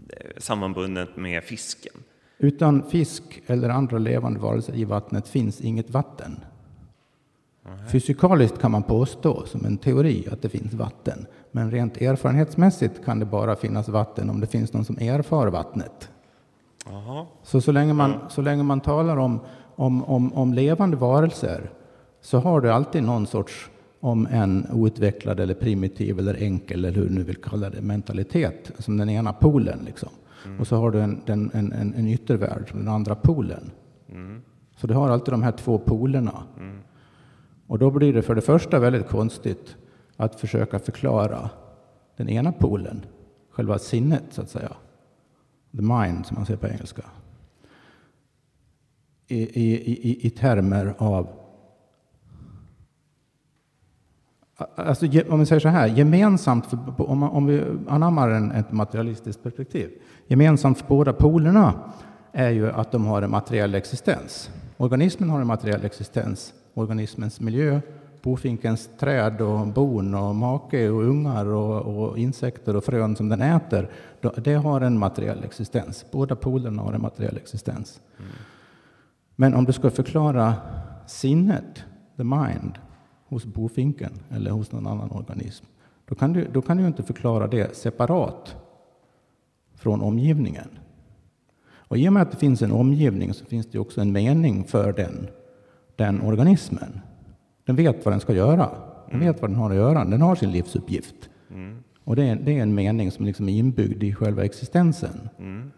eh, sammanbundet med fisken? Utan fisk eller andra levande varelser i vattnet finns inget vatten. Nej. Fysikaliskt kan man påstå som en teori att det finns vatten. Men rent erfarenhetsmässigt kan det bara finnas vatten om det finns någon som erfar vattnet. Aha. Så, så, länge man, så länge man talar om om, om, om levande varelser så har du alltid någon sorts, om en outvecklad eller primitiv eller enkel eller hur du nu vill kalla det, mentalitet som den ena polen. Liksom. Mm. Och så har du en, en, en, en yttervärld som den andra polen. Mm. Så du har alltid de här två polerna. Mm. Och då blir det för det första väldigt konstigt att försöka förklara den ena polen, själva sinnet så att säga. The mind som man säger på engelska i, i, i termer av Alltså, om vi säger så här, gemensamt för, om, om vi anammar en, ett materialistiskt perspektiv. Gemensamt för båda polerna är ju att de har en materiell existens. Organismen har en materiell existens. Organismens miljö, bofinkens träd och bon och make och ungar och, och insekter och frön som den äter, det har en materiell existens. Båda polerna har en materiell existens. Mm. Men om du ska förklara sinnet, the mind, hos bofinken eller hos någon annan organism, då kan du, då kan du inte förklara det separat från omgivningen. Och I och med att det finns en omgivning så finns det också en mening för den, den organismen. Den vet vad den ska göra. Den vet vad den har att göra. Den har sin livsuppgift. Mm. Och det är, det är en mening som liksom är inbyggd i själva existensen. Mm.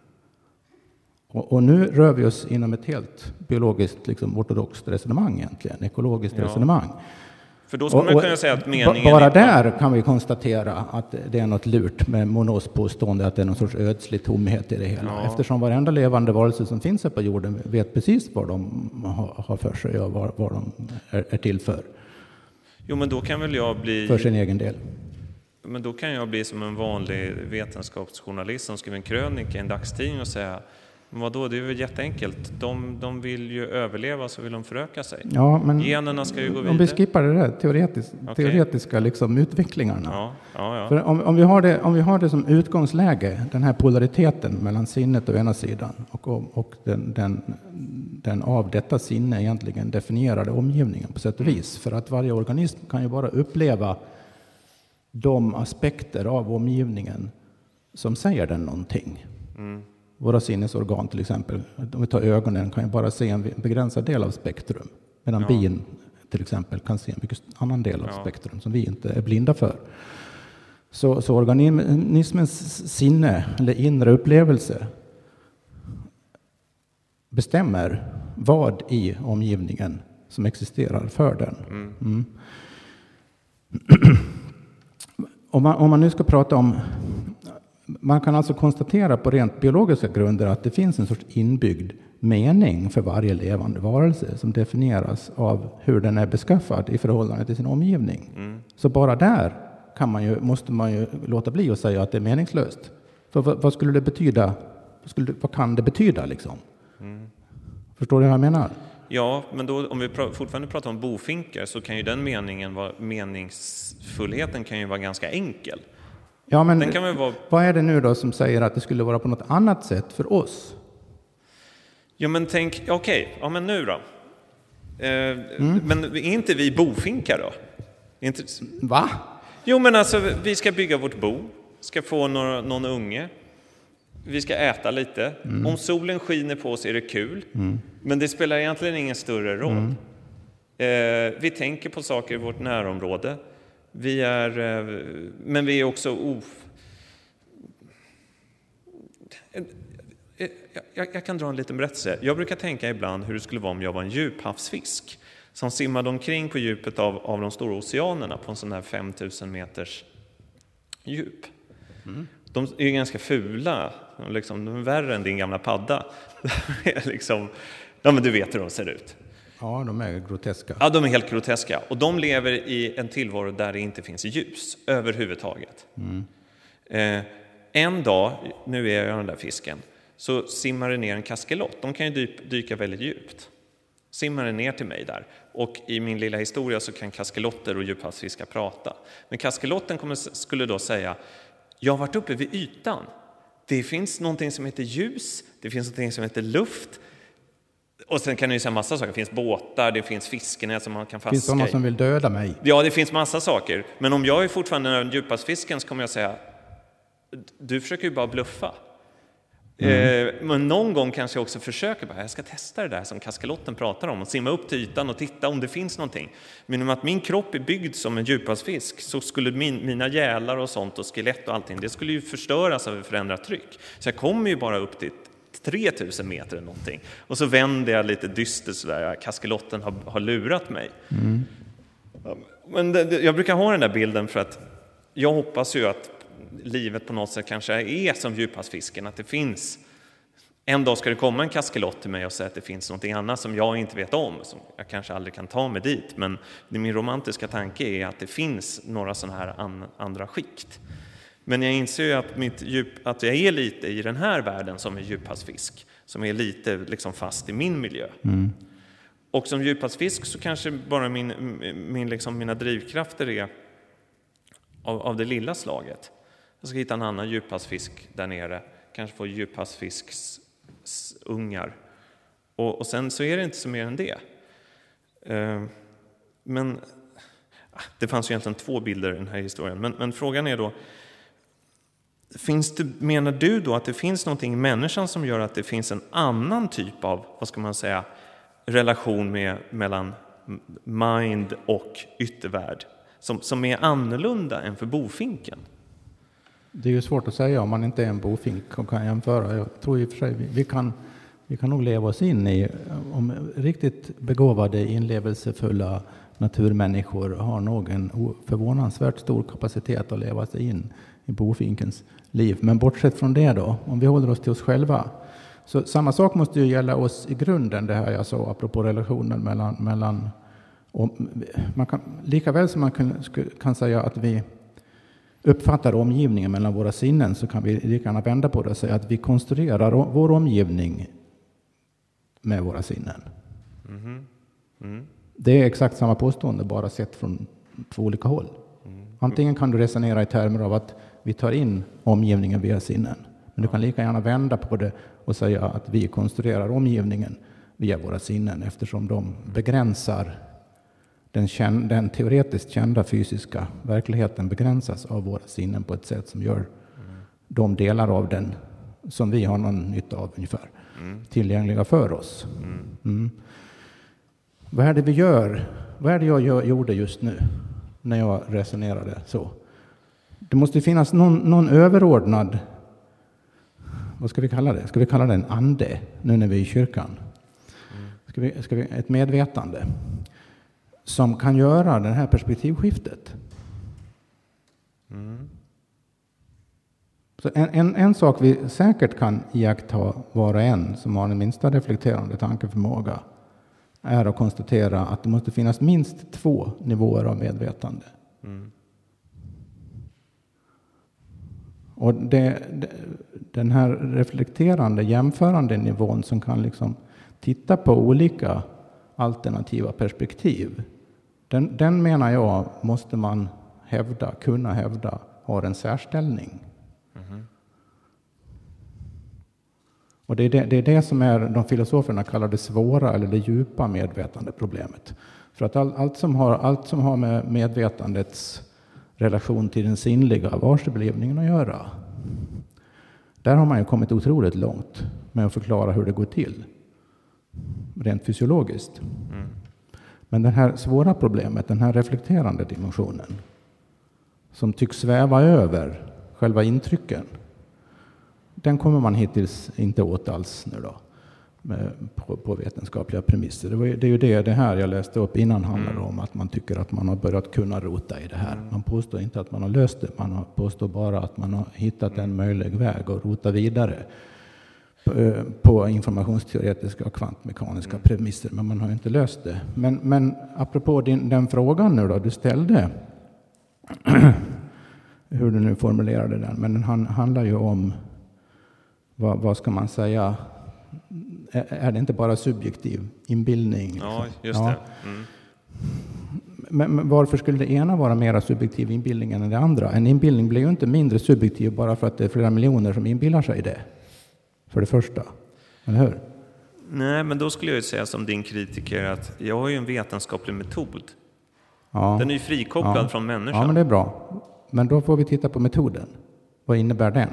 Och, och, nu rör vi oss inom ett helt biologiskt liksom, ortodoxt resonemang egentligen, ekologiskt ja. resonemang. För då skulle man kunna säga att meningen... Bara där kan vi konstatera att det är något lurt med Monos påstående att det är någon sorts ödslig tomhet i det hela. Ja. Eftersom varenda levande varelse som finns här på jorden vet precis vad de har för sig och vad, vad de är, är till för. Jo, men då kan väl jag bli... För sin egen del. Men då kan jag bli som en vanlig vetenskapsjournalist som skriver en krönika i en dagstidning och säga Vadå, det är väl jätteenkelt. De, de vill ju överleva så vill de föröka sig. Ja, men Generna ska ju gå om vi vidare. skippar det där teoretis Okej. teoretiska liksom, utvecklingarna. Ja, ja, ja. För om, om, vi har det, om vi har det som utgångsläge, den här polariteten mellan sinnet å ena sidan och, och, och den, den, den av detta sinne egentligen definierade omgivningen på sätt och vis. För att varje organism kan ju bara uppleva de aspekter av omgivningen som säger den någonting. Mm. Våra sinnesorgan till exempel, om vi tar ögonen, kan ju bara se en begränsad del av spektrum. Medan Ja. bin till exempel kan se en mycket annan del av Ja. spektrum som vi inte är blinda för. Så, så organismens sinne, eller inre upplevelse, bestämmer vad i omgivningen som existerar för den. Mm. Om, man, om man nu ska prata om... Man kan alltså konstatera på rent biologiska grunder att det finns en sorts inbyggd mening för varje levande varelse som definieras av hur den är beskaffad i förhållande till sin omgivning. Så bara där kan man ju, måste man ju låta bli att säga att det är meningslöst. För vad, vad skulle det betyda? Vad, skulle, vad kan det betyda liksom? Förstår du vad jag menar? Ja, men då, om vi pra- fortfarande pratar om bofinkar så kan ju den meningen vara, meningsfullheten kan ju vara ganska enkel. Ja, men Den kan väl vara, vad är det nu då som säger att det skulle vara på något annat sätt för oss? ja men tänk, okej, ja men nu då? Eh, Mm. Men är inte vi bofinkar då? Inte, Va? jo men alltså, vi ska bygga vårt bo, ska få några, någon unge, vi ska äta lite. Om solen skiner på oss är det kul, men det spelar egentligen ingen större roll. Eh, vi tänker på saker i vårt närområde. Vi är, eh, men vi är också of... Eh, Jag, jag kan dra en liten berättelse. Jag brukar tänka ibland hur det skulle vara om jag var en djuphavsfisk som simmade omkring på djupet av, av de stora oceanerna på en sån här 5000 meters djup. De är ganska fula, de, liksom, de är värre än din gamla padda. Är liksom, ja, men du vet hur de ser ut. Ja, de är groteska. Ja, de är helt groteska. Och de lever i en tillvaro där det inte finns ljus överhuvudtaget. Mm. Eh, en dag, nu är jag den där fisken, så simmar det ner en kaskelott. De kan ju dyka väldigt djupt. Simmar det ner till mig där. Och i min lilla historia så kan kaskelotter och djuphavsfiskar prata. Men kaskelotten kommer, skulle då säga, jag har varit uppe vid ytan. Det finns någonting som heter ljus, det finns någonting som heter luft, och sen kan det ju säga massa saker. Det finns båtar, det finns fiskenät som man kan Det finns fiska sådana i. som vill döda mig. Ja, det finns massa saker. Men om jag är fortfarande den djuphavsfisken så kommer jag säga du försöker ju bara bluffa. Eh, men någon gång kanske jag också försöker, bara, jag ska testa det där som kaskelotten pratar om och simma upp till ytan och titta om det finns någonting. Men om att min kropp är byggd som en djuphavsfisk så skulle min, mina gälar och sånt och skelett och allting, det skulle ju förstöras av ett förändrat tryck. Så jag kommer ju bara upp till 3000 meter eller någonting. Och så vänder jag lite dystert sådär, kaskelotten har, har lurat mig. Men det, jag brukar ha den där bilden för att jag hoppas ju att livet på något sätt kanske är som djuphavsfisken, att det finns en dag ska det komma en kaskelott till mig och säga att det finns något annat som jag inte vet om, som jag kanske aldrig kan ta mig dit. Men min romantiska tanke är att det finns några sådana här an, andra skikt. Men jag inser ju att, mitt djup, att jag är lite i den här världen som en djuphavsfisk, som är lite liksom fast i min miljö. Och som djuphavsfisk så kanske bara min, min, liksom mina drivkrafter är av, av det lilla slaget. Jag ska hitta en annan djuphavsfisk där nere, kanske få djuphavsfisksungar. Och, och sen så är det inte så mer än det. Eh, men ah, det fanns ju egentligen två bilder i den här historien. Men, men frågan är då, finns det, menar du då att det finns någonting i människan som gör att det finns en annan typ av, vad ska man säga, relation med, mellan mind och yttervärld som, som är annorlunda än för bofinken? Det är ju svårt att säga om man inte är en bofink och kan jämföra. Jag tror i och för sig vi, vi kan vi kan nog leva oss in i, om riktigt begåvade, inlevelsefulla naturmänniskor har nog en förvånansvärt stor kapacitet att leva sig in i bofinkens liv. Men bortsett från det då, om vi håller oss till oss själva, så samma sak måste ju gälla oss i grunden, det här jag sa apropå relationen mellan, mellan man kan, lika väl som man kan, kan säga att vi uppfattar omgivningen mellan våra sinnen så kan vi lika gärna vända på det och säga att vi konstruerar vår omgivning med våra sinnen. Mm. Mm. Det är exakt samma påstående, bara sett från två olika håll. Mm. Antingen kan du resonera i termer av att vi tar in omgivningen via sinnen. Men du kan lika gärna vända på det och säga att vi konstruerar omgivningen via våra sinnen eftersom de begränsar den, den teoretiskt kända fysiska verkligheten begränsas av våra sinnen på ett sätt som gör de delar av den som vi har någon nytta av ungefär mm. tillgängliga för oss. Mm. Vad är det vi gör? Vad är det jag gjorde just nu när jag resonerade så? Det måste finnas någon, någon överordnad, vad ska vi kalla det? Ska vi kalla det en ande nu när vi är i kyrkan? Ska vi, ska vi, ett medvetande som kan göra det här perspektivskiftet. Mm. Så en, en, en, sak vi säkert kan iaktta var och en som har den minsta reflekterande tankeförmåga är att konstatera att det måste finnas minst två nivåer av medvetande. Mm. Och det, den här reflekterande, jämförande nivån som kan liksom titta på olika alternativa perspektiv den, den menar jag måste man hävda, kunna hävda, har en särställning. Mm. Och det är det, det är det, som är de filosoferna kallar det svåra eller det djupa medvetandeproblemet. För att all, allt, som har, allt som har med medvetandets relation till den sinnliga varseblivningen att göra. Där har man ju kommit otroligt långt med att förklara hur det går till. Rent fysiologiskt. Mm. Men det här svåra problemet, den här reflekterande dimensionen, som tycks sväva över själva intrycken, den kommer man hittills inte åt alls nu då, på, på, vetenskapliga premisser. Det, var, det är ju det, det här jag läste upp innan handlar mm. om, att man tycker att man har börjat kunna rota i det här. Mm. Man påstår inte att man har löst det, man påstår bara att man har hittat en möjlig väg att rota vidare Eh, på informationsteoretiska och kvantmekaniska mm. premisser, men man har inte löst det. Men, men apropå din, den frågan nu då, du ställde, hur du nu formulerade den, men den handlar ju om, vad, vad ska man säga, är, det inte bara subjektiv inbildning? Liksom? Ja, just ja. det. Mm. Men, men, varför skulle det ena vara mer subjektiv inbildning än det andra? En inbildning blir ju inte mindre subjektiv bara för att det är flera miljoner som inbillar sig det för det första. Eller hur? Nej, men då skulle jag säga som din kritiker att jag har ju en vetenskaplig metod. Ja. Den är ju frikopplad ja. från människan. Ja, men det är bra. Men då får vi titta på metoden. Vad innebär den?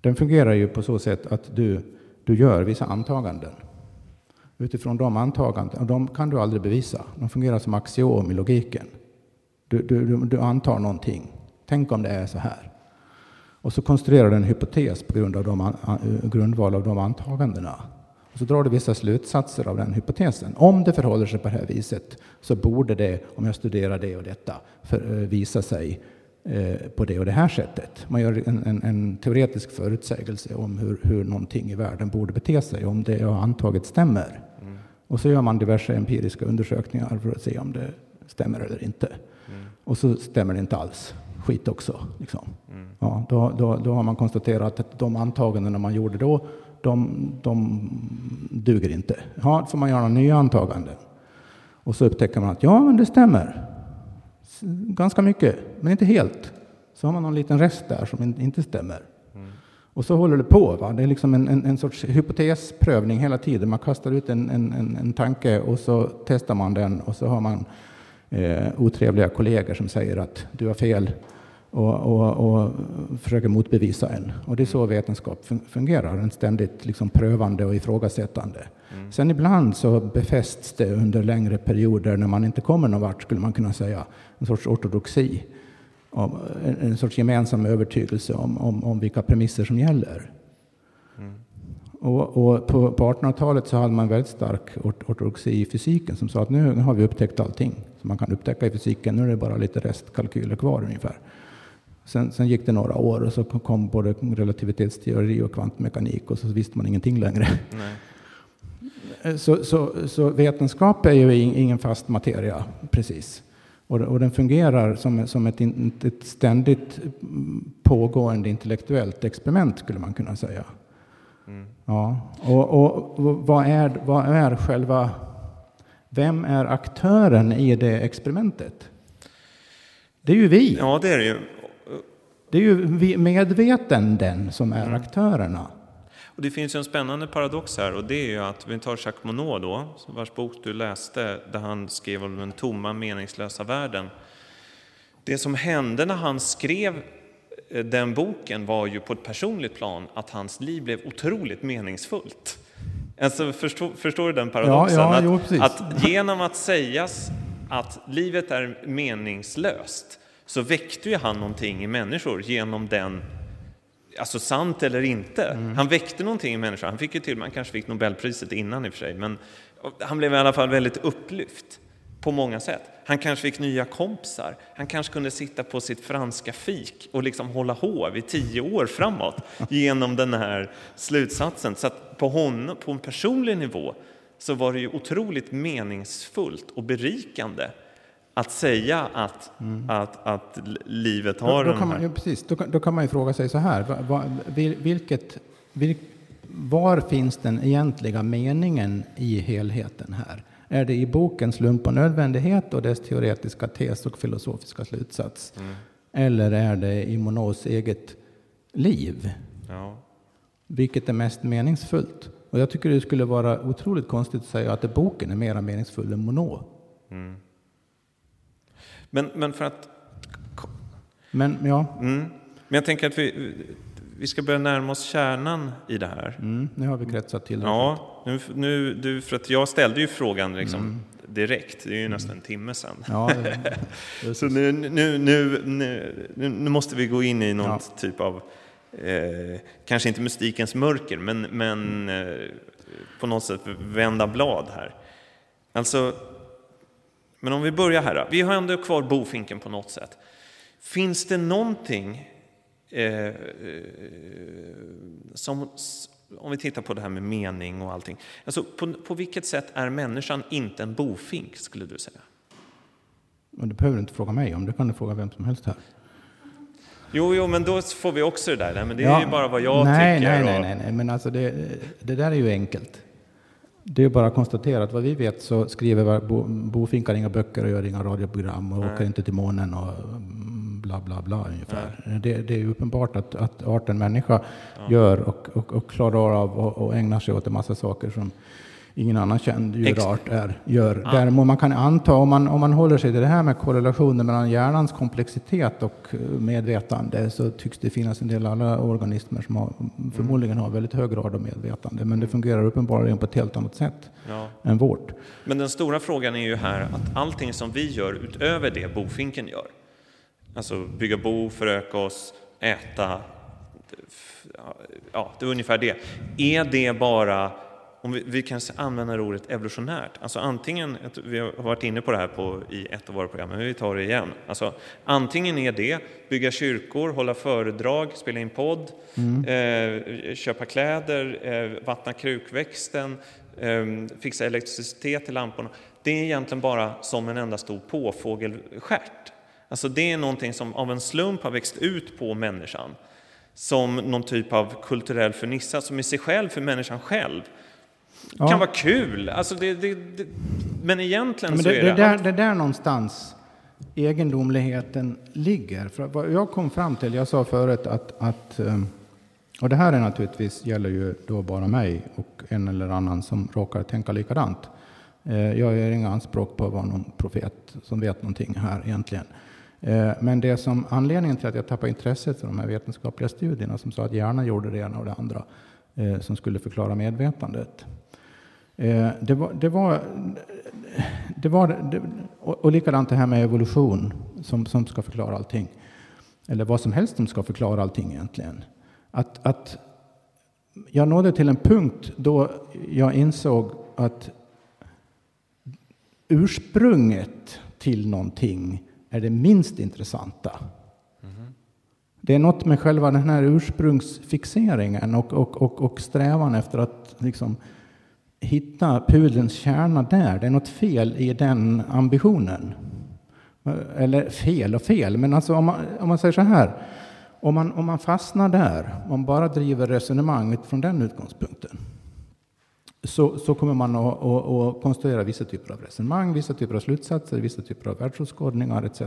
Den fungerar ju på så sätt att du, du gör vissa antaganden. Utifrån de antagandena, de kan du aldrig bevisa. De fungerar som axiom i logiken. Du, du, du antar någonting. Tänk om det är så här. Och så konstruerar du en hypotes på grund av de, grundval av de antagandena. Och så drar du vissa slutsatser av den hypotesen. Om det förhåller sig på det här viset så borde det, om jag studerar det och detta, för, eh, visa sig på det och det här sättet. Man gör en, en, en teoretisk förutsägelse om hur, hur någonting i världen borde bete sig, om det jag har antagit stämmer. Mm. Och så gör man diverse empiriska undersökningar för att se om det stämmer eller inte. Mm. Och så stämmer det inte alls skit också. Liksom. Mm. Ja, då, då, då har man konstaterat att de antagandena man gjorde då, de, de duger inte. Ja, då får man göra nya antaganden. Och så upptäcker man att ja, men det stämmer. Ganska mycket, men inte helt. Så har man någon liten rest där som inte stämmer. Mm. Och så håller det på. Va? Det är liksom en, en, en sorts hypotesprövning hela tiden. Man kastar ut en, en, en, tanke och så testar man den och så har man eh, otrevliga kollegor som säger att du har fel och, och, och försöker motbevisa en. Och det är så vetenskap fungerar, en ständigt liksom prövande och ifrågasättande. Mm. Sen ibland så befästs det under längre perioder när man inte kommer någon vart, skulle man kunna säga, en sorts ortodoxi. En, en sorts gemensam övertygelse om, om, om vilka premisser som gäller. Mm. Och, och, på, på 1800-talet så hade man väldigt stark ortodoxi i fysiken som sa att nu har vi upptäckt allting som man kan upptäcka i fysiken. Nu är det bara lite restkalkyler kvar ungefär. Sen, sen, gick det några år och så kom både relativitetsteori och kvantmekanik och så visste man ingenting längre. Så, så, så, vetenskap är ju ingen fast materia precis. Och, och den fungerar som, som ett, ett ständigt pågående intellektuellt experiment skulle man kunna säga. Mm. Ja, och, och, och, vad, är, vad är själva... Vem är aktören i det experimentet? Det är ju vi. Ja, det är det ju. Det är ju medvetanden som är aktörerna. Och det finns ju en spännande paradox här och det är ju att vi tar Jacques Monod då, vars bok du läste, där han skrev om den tomma meningslösa världen. Det som hände när han skrev eh, den boken var ju på ett personligt plan att hans liv blev otroligt meningsfullt. Alltså, förstår, förstår du den paradoxen? Ja, ja, jo, att, att genom att sägas att livet är meningslöst så väckte ju han någonting i människor genom den alltså sant eller inte. Mm. Han väckte någonting i människan. Han fick ju till, man kanske fick Nobelpriset innan i och för sig, men han blev i alla fall väldigt upplyft på många sätt. Han kanske fick nya kompisar. Han kanske kunde sitta på sitt franska fik och liksom hålla hov i tio år framåt genom den här slutsatsen. Så att på honom, på en personlig nivå, så var det ju otroligt meningsfullt och berikande att säga att, mm. att, att livet har då, då kan man, ja, precis, då, då, kan man ju fråga sig så här, va, va, vilket, vil, var finns den egentliga meningen i helheten här? Är det i boken Slump och nödvändighet och dess teoretiska tes och filosofiska slutsats? Mm. Eller är det i Monots eget liv? Ja. Vilket är mest meningsfullt? Och jag tycker det skulle vara otroligt konstigt att säga att boken är mer meningsfull än Monod. Mm. Men, men för att... Men, ja. Mm. Men jag tänker att vi, vi ska börja närma oss kärnan i det här. Mm, nu har vi kretsat till det. Ja, nu, nu, du, för att jag ställde ju frågan liksom mm. direkt. Det är ju nästan en timme sedan. Ja, det, Så nu, nu, nu, nu, måste vi gå in i någon ja. typ av, eh, kanske inte mystikens mörker, men, men eh, på något sätt vända blad här. Alltså, men om vi börjar här, vi har ändå kvar bofinken på något sätt. Finns det någonting eh, eh, som, om vi tittar på det här med mening och allting, alltså på, på vilket sätt är människan inte en bofink skulle du säga? Men det behöver du inte fråga mig om, det kan du fråga vem som helst här. Jo, jo, men då får vi också det där. Men det är ja, ju bara vad jag nej, tycker. Nej, nej, nej, nej, men alltså det, det där är ju enkelt. Det är bara att konstatera att vad vi vet så skriver bofinkar inga böcker och gör inga radioprogram och Nej. åker inte till månen och mm, bla bla bla ungefär. Det, det, är uppenbart att, att arten människa ja. gör och, och, och klarar av och, och ägnar sig åt en massa saker som ingen annan känd djurart är, gör. Ja. Däremot man kan anta, om man, om man håller sig till det här med korrelationen mellan hjärnans komplexitet och eh, medvetande, så tycks det finnas en del andra organismer som har, förmodligen har väldigt hög grad av medvetande. Men det fungerar uppenbarligen på ett helt annat sätt ja. än vårt. Men den stora frågan är ju här att allting som vi gör utöver det bofinken gör, alltså bygga bo, föröka oss, äta, ja, det är ungefär det. Är det bara om vi, vi kan använda ordet evolutionärt, alltså antingen, vi har varit inne på det här på, i ett av våra program, men vi tar det igen. Alltså, antingen är det bygga kyrkor, hålla föredrag, spela in podd, mm. eh, köpa kläder, eh, vattna krukväxten, eh, fixa elektricitet till lamporna. Det är egentligen bara som en enda stor påfågelstjärt. Alltså det är någonting som av en slump har växt ut på människan som någon typ av kulturell fernissa som i sig själv, för människan själv, ja. kan vara kul. Alltså det, det, det, men egentligen men så är det... Det där, det där någonstans egendomligheten ligger. För vad jag kom fram till, jag sa förut att, att ehm, och det här är naturligtvis gäller ju då bara mig och en eller annan som råkar tänka likadant. Eh, jag gör inga anspråk på att vara någon profet som vet någonting här egentligen. Eh, men det som anledningen till att jag tappade intresset för de här vetenskapliga studierna som sa att hjärnan gjorde det ena och det andra eh, som skulle förklara medvetandet. Eh, det var, det var, det var det, och, likadant det här med evolution som, som ska förklara allting. Eller vad som helst som ska förklara allting egentligen. Att, att jag nådde till en punkt då jag insåg att ursprunget till någonting är det minst intressanta. Mm. Det är något med själva den här ursprungsfixeringen och, och, och, och strävan efter att liksom hitta pudelns kärna där. Det är något fel i den ambitionen. Eller fel och fel, men alltså om man, om man säger så här. Om man, om man fastnar där, om man bara driver resonemanget från den utgångspunkten så, så kommer man att, att, att, konstruera vissa typer av resonemang, vissa typer av slutsatser, vissa typer av världsåskådningar etc.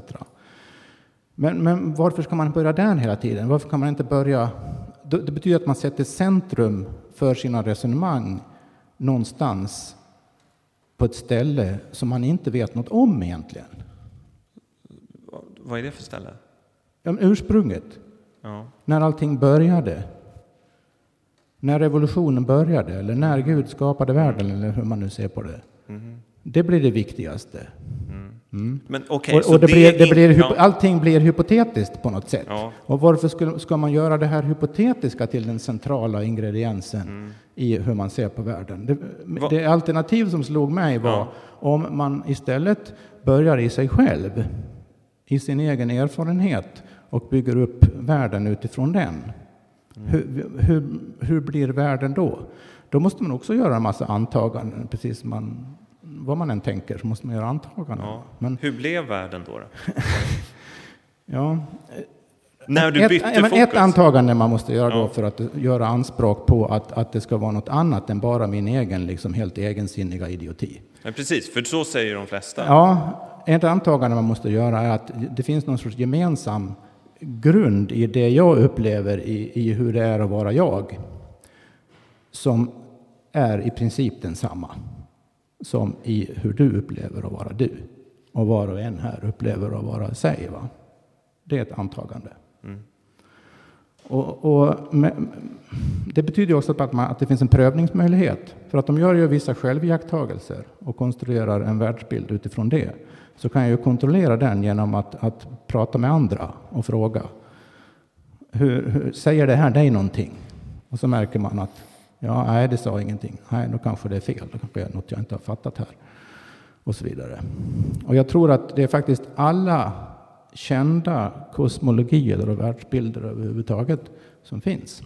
Men, men varför ska man börja där hela tiden? Varför kan man inte börja... Det betyder att man sätter centrum för sina resonemang någonstans på ett ställe som man inte vet något om egentligen. Vad är det för ställe? Ursprunget. Ja. När allting började. När revolutionen började, eller när Gud skapade världen, eller hur man nu ser på det. Mm. Det blir det viktigaste. Mm. Men, okay, och, och det, blir, det blir, ja. Allting blir hypotetiskt på något sätt. Ja. Och varför ska, ska, man göra det här hypotetiska till den centrala ingrediensen mm. i hur man ser på världen? Det, det, alternativ som slog mig var ja. om man istället börjar i sig själv, i sin egen erfarenhet och bygger upp världen utifrån den. Mm. Hur, hur, hur blir världen då? Då måste man också göra en massa antaganden, precis som man vad man än tänker så måste man göra antaganden. Ja. Men, Hur blev världen då? då? ja, när du bytte ett, fokus? Ett antagande man måste göra ja. då för att göra anspråk på att, att det ska vara något annat än bara min egen, liksom helt egensinniga idioti. Ja, precis, för så säger de flesta. Ja, ett antagande man måste göra är att det finns någon sorts gemensam grund i det jag upplever i, i hur det är att vara jag, som är i princip densamma som i hur du upplever att vara du. Och var och en här upplever att vara sig. Va? Det är ett antagande. Mm. Och, och med, det betyder också att, man, att det finns en prövningsmöjlighet. För att om jag gör vissa själviakttagelser och konstruerar en världsbild utifrån det så kan jag ju kontrollera den genom att, att prata med andra och fråga. Hur, hur, säger det här dig någonting? Och så märker man att Ja, nej, det sa ingenting. Nej, då kanske det är fel. Då kanske det är något jag inte har fattat här. Och så vidare. Och jag tror att det är faktiskt alla kända kosmologier och världsbilder överhuvudtaget som finns,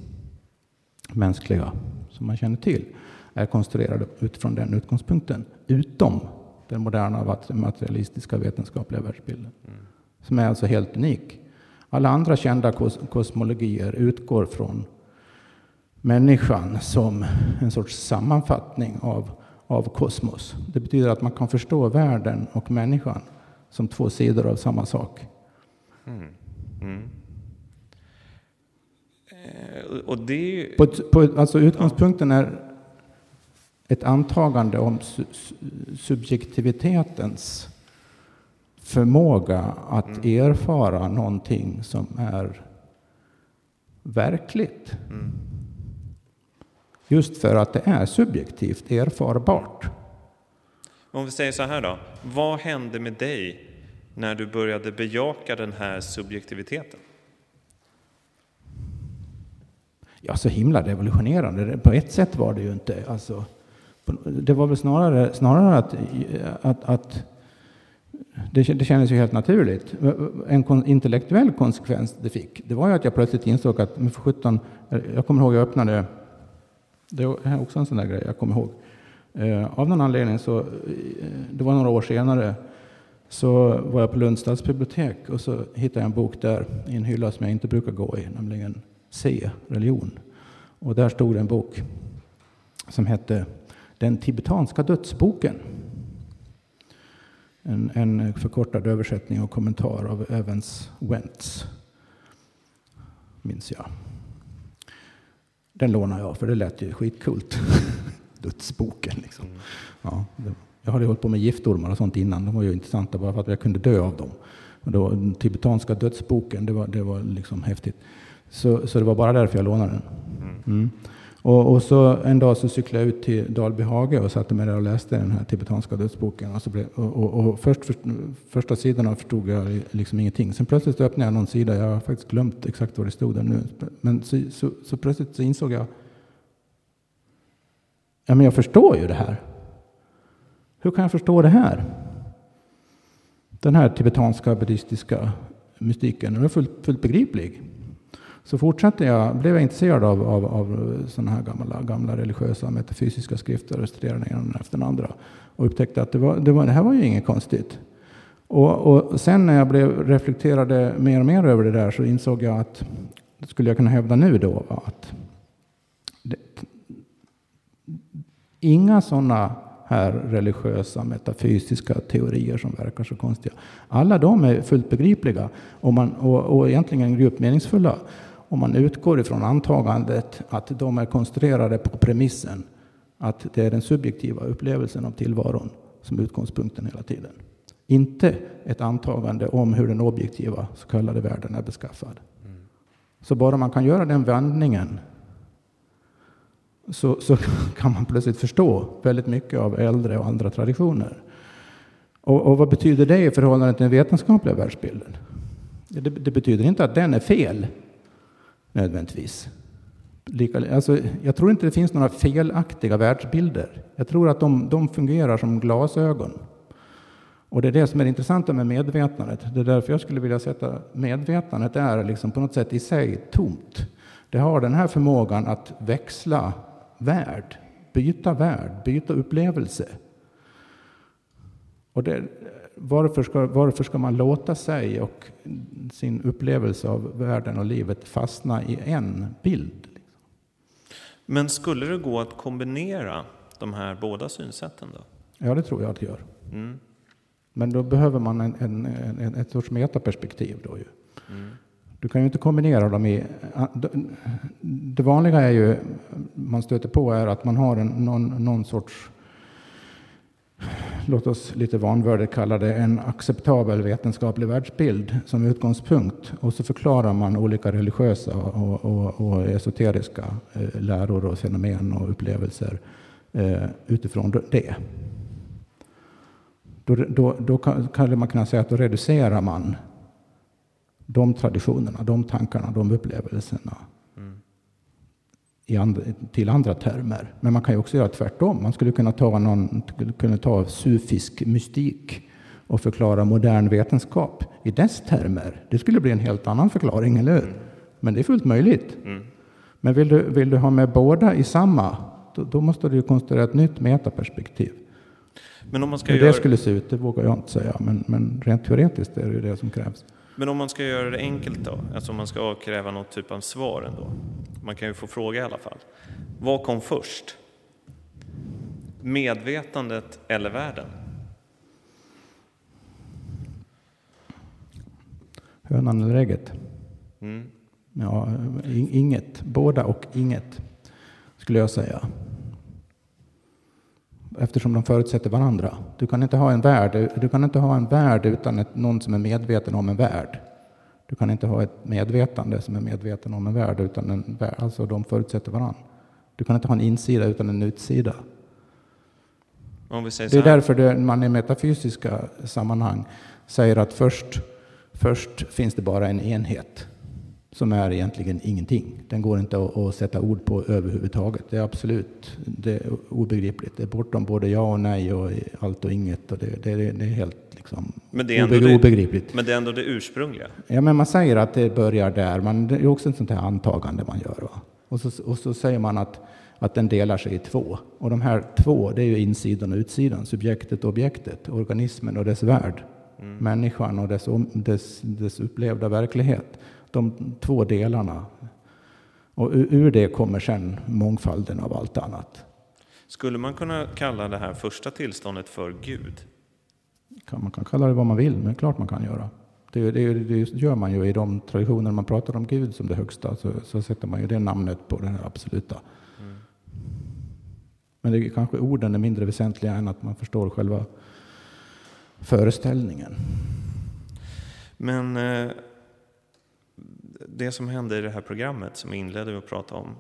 mänskliga, som man känner till, är konstruerade utifrån den utgångspunkten, utom den moderna materialistiska vetenskapliga världsbilden, mm. som är alltså helt unik. Alla andra kända kos kosmologier utgår från människan som en sorts sammanfattning av, av kosmos. Det betyder att man kan förstå världen och människan som två sidor av samma sak. Mm. Mm. Eh, och det ju... på, på, alltså utgångspunkten är ett antagande om su subjektivitetens förmåga att mm. erfara någonting som är verkligt. Mm. Just för att det är subjektivt erfarbart. Om vi säger så här då, vad hände med dig när du började bejaka den här subjektiviteten? Ja, så himla revolutionerande. På ett sätt var det ju inte. Alltså, det var väl snarare, snarare att, att, att det, det kändes ju helt naturligt. En intellektuell konsekvens det fick, det var ju att jag plötsligt insåg att, med för 17, jag kommer ihåg jag öppnade det är också en sån där grej jag kommer ihåg. Eh, av någon anledning så, eh, det var några år senare, så var jag på Lunds stadsbibliotek och så hittade jag en bok där i en hylla som jag inte brukar gå i, nämligen C, religion. Och där stod en bok som hette Den tibetanska dödsboken. En, en förkortad översättning och kommentar av Evans Wentz, minns jag. Den lånade jag, för det lät ju skitkult. Dödsboken liksom. Mm. Ja, jag hade hållit på med giftormar och sånt innan. De var ju intressanta bara för att jag kunde dö av dem. Och då, den tibetanska dödsboken, det var, det var liksom häftigt. Så, så det var bara därför jag lånade den. Mm. Och, och, så en dag så cyklade jag ut till Dalbyhage och satte mig där och läste den här tibetanska dödsboken. Och, så blev, och, och, och först, för, första sidorna förstod jag liksom ingenting. Sen plötsligt öppnade jag någon sida, jag har faktiskt glömt exakt vad det stod där nu. Men så, så, så plötsligt så insåg jag, ja men jag förstår ju det här. Hur kan jag förstå det här? Den här tibetanska buddhistiska mystiken, den är fullt, fullt begriplig. Så fortsatte jag, blev jag intresserad av, av, av sådana här gamla, gamla religiösa metafysiska skrifter och studerade den ena efter den andra. Och upptäckte att det, var, det, var, det här var ju inget konstigt. Och, och sen när jag blev, reflekterade mer och mer över det där så insåg jag att, skulle jag kunna hävda nu då, att det, inga sådana här religiösa metafysiska teorier som verkar så konstiga. Alla de är fullt begripliga och, man, och, och egentligen djupt meningsfulla om man utgår ifrån antagandet att de är konstruerade på premissen att det är den subjektiva upplevelsen av tillvaron som är utgångspunkten hela tiden. Inte ett antagande om hur den objektiva så kallade världen är beskaffad. Mm. Så bara man kan göra den vändningen så, så kan man plötsligt förstå väldigt mycket av äldre och andra traditioner. Och, och vad betyder det i förhållande till den vetenskapliga världsbilden? Det, det betyder inte att den är fel nödvändigtvis. Lika, alltså, jag tror inte det finns några felaktiga världsbilder. Jag tror att de, de fungerar som glasögon. Och det är det som är intressant med medvetandet. Det är därför jag skulle vilja sätta medvetandet är liksom på något sätt i sig tomt. Det har den här förmågan att växla värld, byta värld, byta upplevelse. Och det, varför, ska, varför ska man låta sig och sin upplevelse av världen och livet fastna i en bild? Men skulle det gå att kombinera de här båda synsätten? då? Ja, det tror jag att det gör. Mm. Men då behöver man en, en, en, ett sorts metaperspektiv. Då ju. Mm. Du kan ju inte kombinera dem i... Det vanliga är ju, man stöter på är att man har en, någon, någon sorts, låt oss lite vanvördigt kalla det, en acceptabel vetenskaplig världsbild som utgångspunkt. Och så förklarar man olika religiösa och, och, och esoteriska eh, läror och fenomen och upplevelser eh, utifrån det. Då, då, då kan man kunna säga att då reducerar man de traditionerna, de tankarna, de upplevelserna andra, till andra termer. Men man kan ju också göra tvärtom. Man skulle kunna ta, någon, kunna ta sufisk mystik och förklara modern vetenskap i dess termer. Det skulle bli en helt annan förklaring, eller hur? Mm. Men det är fullt möjligt. Mm. Men vill du, vill du ha med båda i samma, då, då måste du konstruera ett nytt metaperspektiv. Men om man ska Hur göra... det skulle se ut, det vågar jag inte säga. Men, men rent teoretiskt är det ju det som krävs. Men om man ska göra det enkelt då, alltså om man ska avkräva något typ av svar ändå. Man kan ju få fråga i alla fall. Vad kom först? Medvetandet eller världen? Hönan eller ägget? Mm. Ja, inget. Båda och inget, skulle jag säga eftersom de förutsätter varandra. Du kan inte ha en värld, du kan inte ha en värld utan ett, någon som är medveten om en värld. Du kan inte ha ett medvetande som är medveten om en värld utan en värld, alltså de förutsätter varandra. Du kan inte ha en insida utan en utsida. det är därför det, man i metafysiska sammanhang säger att först, först finns det bara en enhet som är egentligen ingenting. Den går inte att, att, sätta ord på överhuvudtaget. Det är absolut det är obegripligt. Det är bortom både ja och nej och allt och inget. Och det, det, det är helt liksom men det är ändå det, obegripligt. Men det är ändå det ursprungliga? Ja, men man säger att det börjar där. Men det är också ett sånt här antagande man gör. Va? Och, så, och så säger man att, att den delar sig i två. Och de här två, det är ju insidan och utsidan. Subjektet och objektet. Organismen och dess värld. Mm. Människan och dess, dess, dess upplevda verklighet de två delarna. Och ur det kommer sen mångfalden av allt annat. Skulle man kunna kalla det här första tillståndet för Gud? Man kan kalla det vad man vill, men klart man kan göra. Det, det, det gör man ju i de traditioner man pratar om Gud som det högsta, så, så sätter man ju det namnet på det absoluta. Mm. Men det är kanske orden är mindre väsentliga än att man förstår själva föreställningen. Men eh, det som hände i det här programmet som vi inledde med att prata om,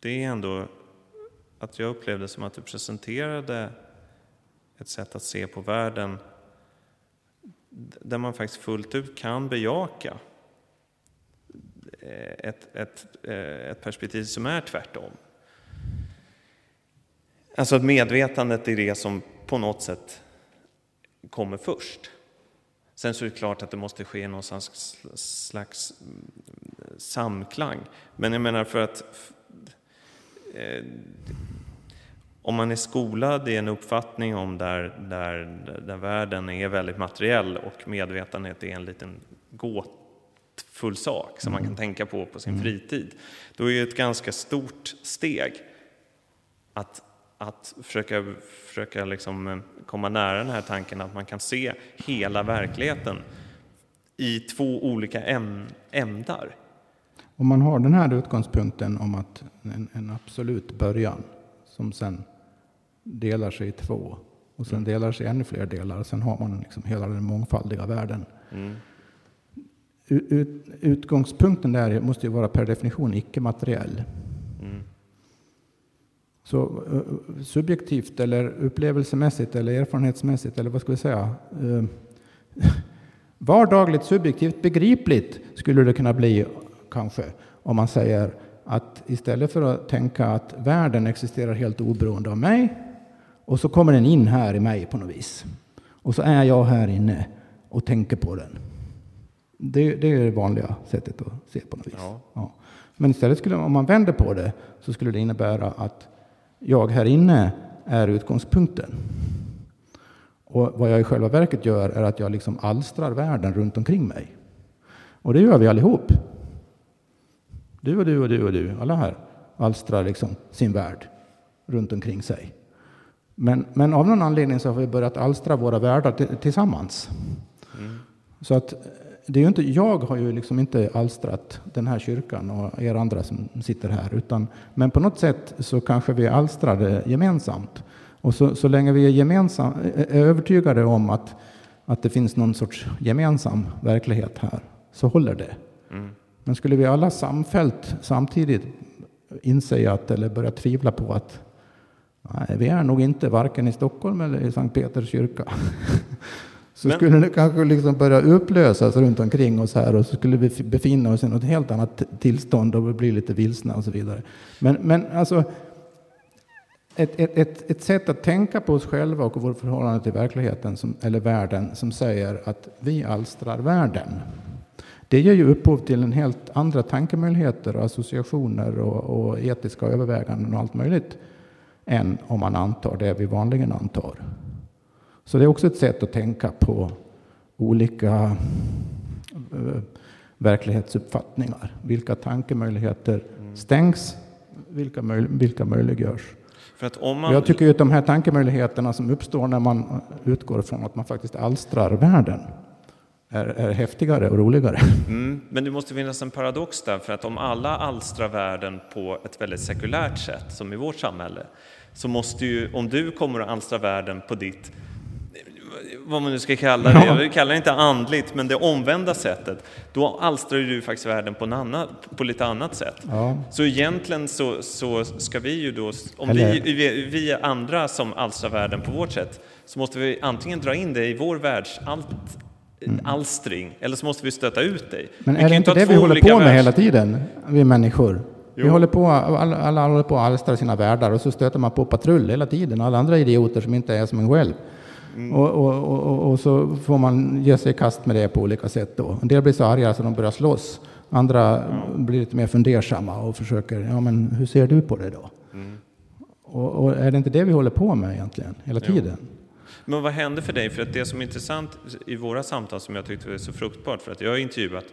det är ändå att jag upplevde som att du presenterade ett sätt att se på världen där man faktiskt fullt ut kan bejaka ett, ett, ett perspektiv som är tvärtom. Alltså att medvetandet är det som på något sätt kommer först. Sen så är det klart att det måste ske någon slags, slags mm, samklang. Men jag menar för att... Eh, om man är skolad i en uppfattning om där, där, där världen är väldigt materiell och medvetandet är en liten gåtfull sak som man kan tänka på på sin fritid, då är det ett ganska stort steg att, att försöka, försöka liksom komma nära den här tanken att man kan se hela verkligheten i två olika äm, ämdar. Om man har den här utgångspunkten om att en, en absolut början som sen delar sig i två och sen delar sig i ännu fler delar. Sen har man liksom hela den mångfaldiga världen. Mm. Ut, utgångspunkten där måste ju vara per definition icke-materiell. Så uh, subjektivt eller upplevelsemässigt eller erfarenhetsmässigt eller vad ska vi säga? Uh, vardagligt subjektivt begripligt skulle det kunna bli kanske om man säger att istället för att tänka att världen existerar helt oberoende av mig och så kommer den in här i mig på något vis. Och så är jag här inne och tänker på den. Det, det är det vanliga sättet att se på något vis. Ja. Ja. Men istället skulle, om man vänder på det så skulle det innebära att jag här inne är utgångspunkten. Och vad jag i själva verket gör är att jag liksom alstrar världen runt omkring mig. Och det gör vi allihop. Du och du och du och du, alla här alstrar liksom sin värld runt omkring sig. Men, men av någon anledning så har vi börjat alstra våra världar tillsammans. Mm. Så att det är ju inte, jag har ju liksom inte alstrat den här kyrkan och er andra som sitter här, utan, men på något sätt så kanske vi alstrar det gemensamt. Och så, så länge vi är, gemensam, är övertygade om att, att det finns någon sorts gemensam verklighet här, så håller det. Mm. Men skulle vi alla samfällt samtidigt inse att, eller börja tvivla på att nej, vi är nog inte varken i Stockholm eller i Sankt Peters kyrka. så Men... skulle det kanske liksom börja upplösas runt omkring oss här och så skulle vi befinna oss i något helt annat tillstånd och bli lite vilsna och så vidare. Men, men alltså, ett, ett, ett, ett sätt att tänka på oss själva och vårt förhållande till verkligheten som, eller världen som säger att vi alstrar världen. Det ger ju upphov till en helt andra tankemöjligheter och associationer och, och etiska överväganden och allt möjligt än om man antar det vi vanligen antar. Så det är också ett sätt att tänka på olika uh, verklighetsuppfattningar. Vilka tankemöjligheter stängs, vilka, möj vilka möjliggörs. För att om man... Jag tycker att de här tankemöjligheterna som uppstår när man utgår från att man faktiskt alstrar världen är, är häftigare och roligare. Mm, men det måste finnas en paradox där, för att om alla alstrar världen på ett väldigt sekulärt sätt, som i vårt samhälle, så måste ju, om du kommer att alstra världen på ditt vad man nu ska kalla det, jag kallar det inte andligt, men det omvända sättet, då alstrar du faktiskt världen på, en annan, på lite annat sätt. Ja. Så egentligen så, så ska vi ju då, om vi, vi, vi är andra som alstrar världen på vårt sätt, så måste vi antingen dra in det i vår världs, allt, mm. alstring, eller så måste vi stöta ut dig. Men är det inte det vi håller på med världs... hela tiden, vi människor? Jo. Vi håller på, alla, alla håller på att alstra sina världar och så stöter man på patrull hela tiden, alla andra idioter som inte är som en själv. Mm. Och, och, och, och, så får man ge sig i kast med det på olika sätt då. En del blir så arga så de börjar slåss. Andra mm. blir lite mer fundersamma och försöker, ja men hur ser du på det då? Mm. Och, är det inte det vi håller på med egentligen, hela tiden? Jo. Men vad hände för dig? För att det som är intressant i våra samtal som jag tyckte var så fruktbart, för att jag har intervjuat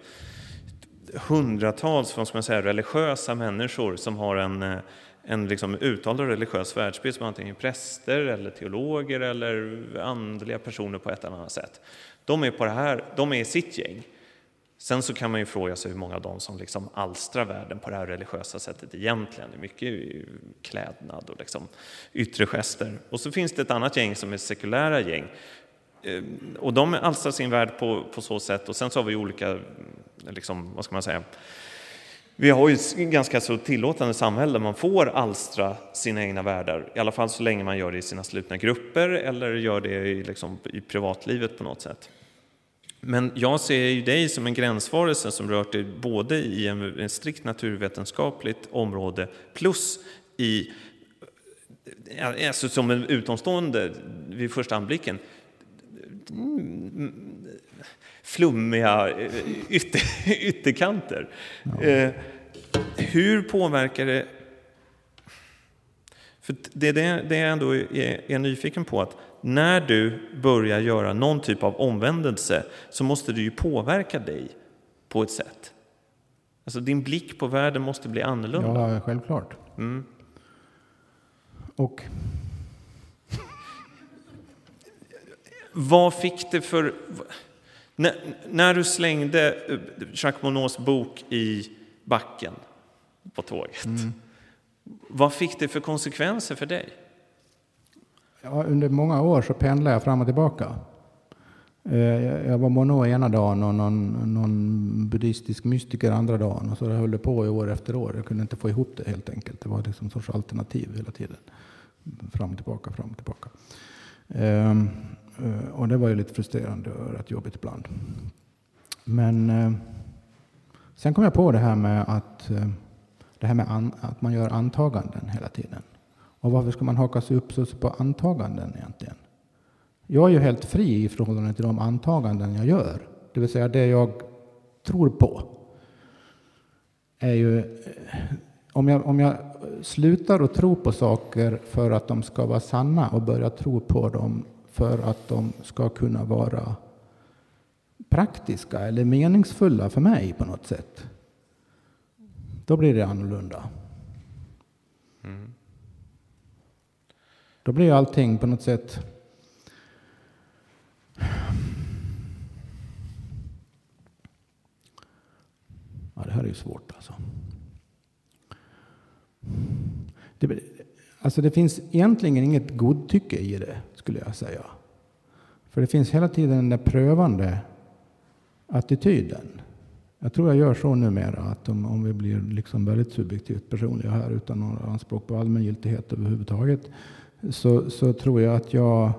hundratals vad ska man säga, religiösa människor som har en, eh, en liksom uttalad religiös världsbild som antingen präster eller teologer eller andliga personer på ett eller annat sätt. De är, på det här, de är i sitt gäng. Sen så kan man ju fråga sig hur många av dem som liksom alstrar världen på det här religiösa sättet egentligen. Det är mycket klädnad och liksom yttre gester. Och så finns det ett annat gäng som är sekulära gäng. Eh, och de alstrar sin värld på, på så sätt. Och sen så har vi olika, liksom, vad ska man säga, vi har ju ett ganska så tillåtande samhälle där man får alstra sina egna världar, i alla fall så länge man gör det i sina slutna grupper eller gör det i, liksom, i privatlivet på något sätt. Men jag ser ju dig som en gränsvarelse som rör dig både i en, strikt naturvetenskapligt område plus i, alltså som en utomstående vid första anblicken, flummiga ytter, ytterkanter. Ja. Eh, hur påverkar det För det det, det jag ändå är, är nyfiken på, att när du börjar göra någon typ av omvändelse så måste det ju påverka dig på ett sätt. Alltså din blick på världen måste bli annorlunda. Ja, självklart. Mm. Och Vad fick det för... När, när du slängde eh, Jacques Monnots bok i backen på tåget, vad fick det för konsekvenser för dig? ja, under många år så pendlade jag fram och tillbaka. Eh, Jag var mono ena dagen och någon, någon buddhistisk mystiker andra dagen. Och så höll det på i år efter år. Jag kunde inte få ihop det helt enkelt. Det var liksom en sorts alternativ hela tiden. Fram och tillbaka, fram och tillbaka. Eh, och det var ju lite frustrerande och rätt jobbigt ibland. Men eh, sen kom jag på det här med att, eh, det här med an, att man gör antaganden hela tiden. Och varför ska man haka sig upp sig på antaganden egentligen? Jag är ju helt fri i förhållande till de antaganden jag gör. Det vill säga det jag tror på. Är ju, om, jag, om jag slutar att tro på saker för att de ska vara sanna och börjar tro på dem för att de ska kunna vara praktiska eller meningsfulla för mig på något sätt. Då blir det annorlunda. Då blir allting på något sätt Ja, det här är ju svårt alltså. Det, alltså det finns egentligen inget godtycke i det, skulle jag säga. För det finns hela tiden den där prövande attityden. Jag tror jag gör så numera att om, om vi blir liksom väldigt subjektivt personliga här utan några anspråk på allmängiltighet överhuvudtaget så, så tror jag att jag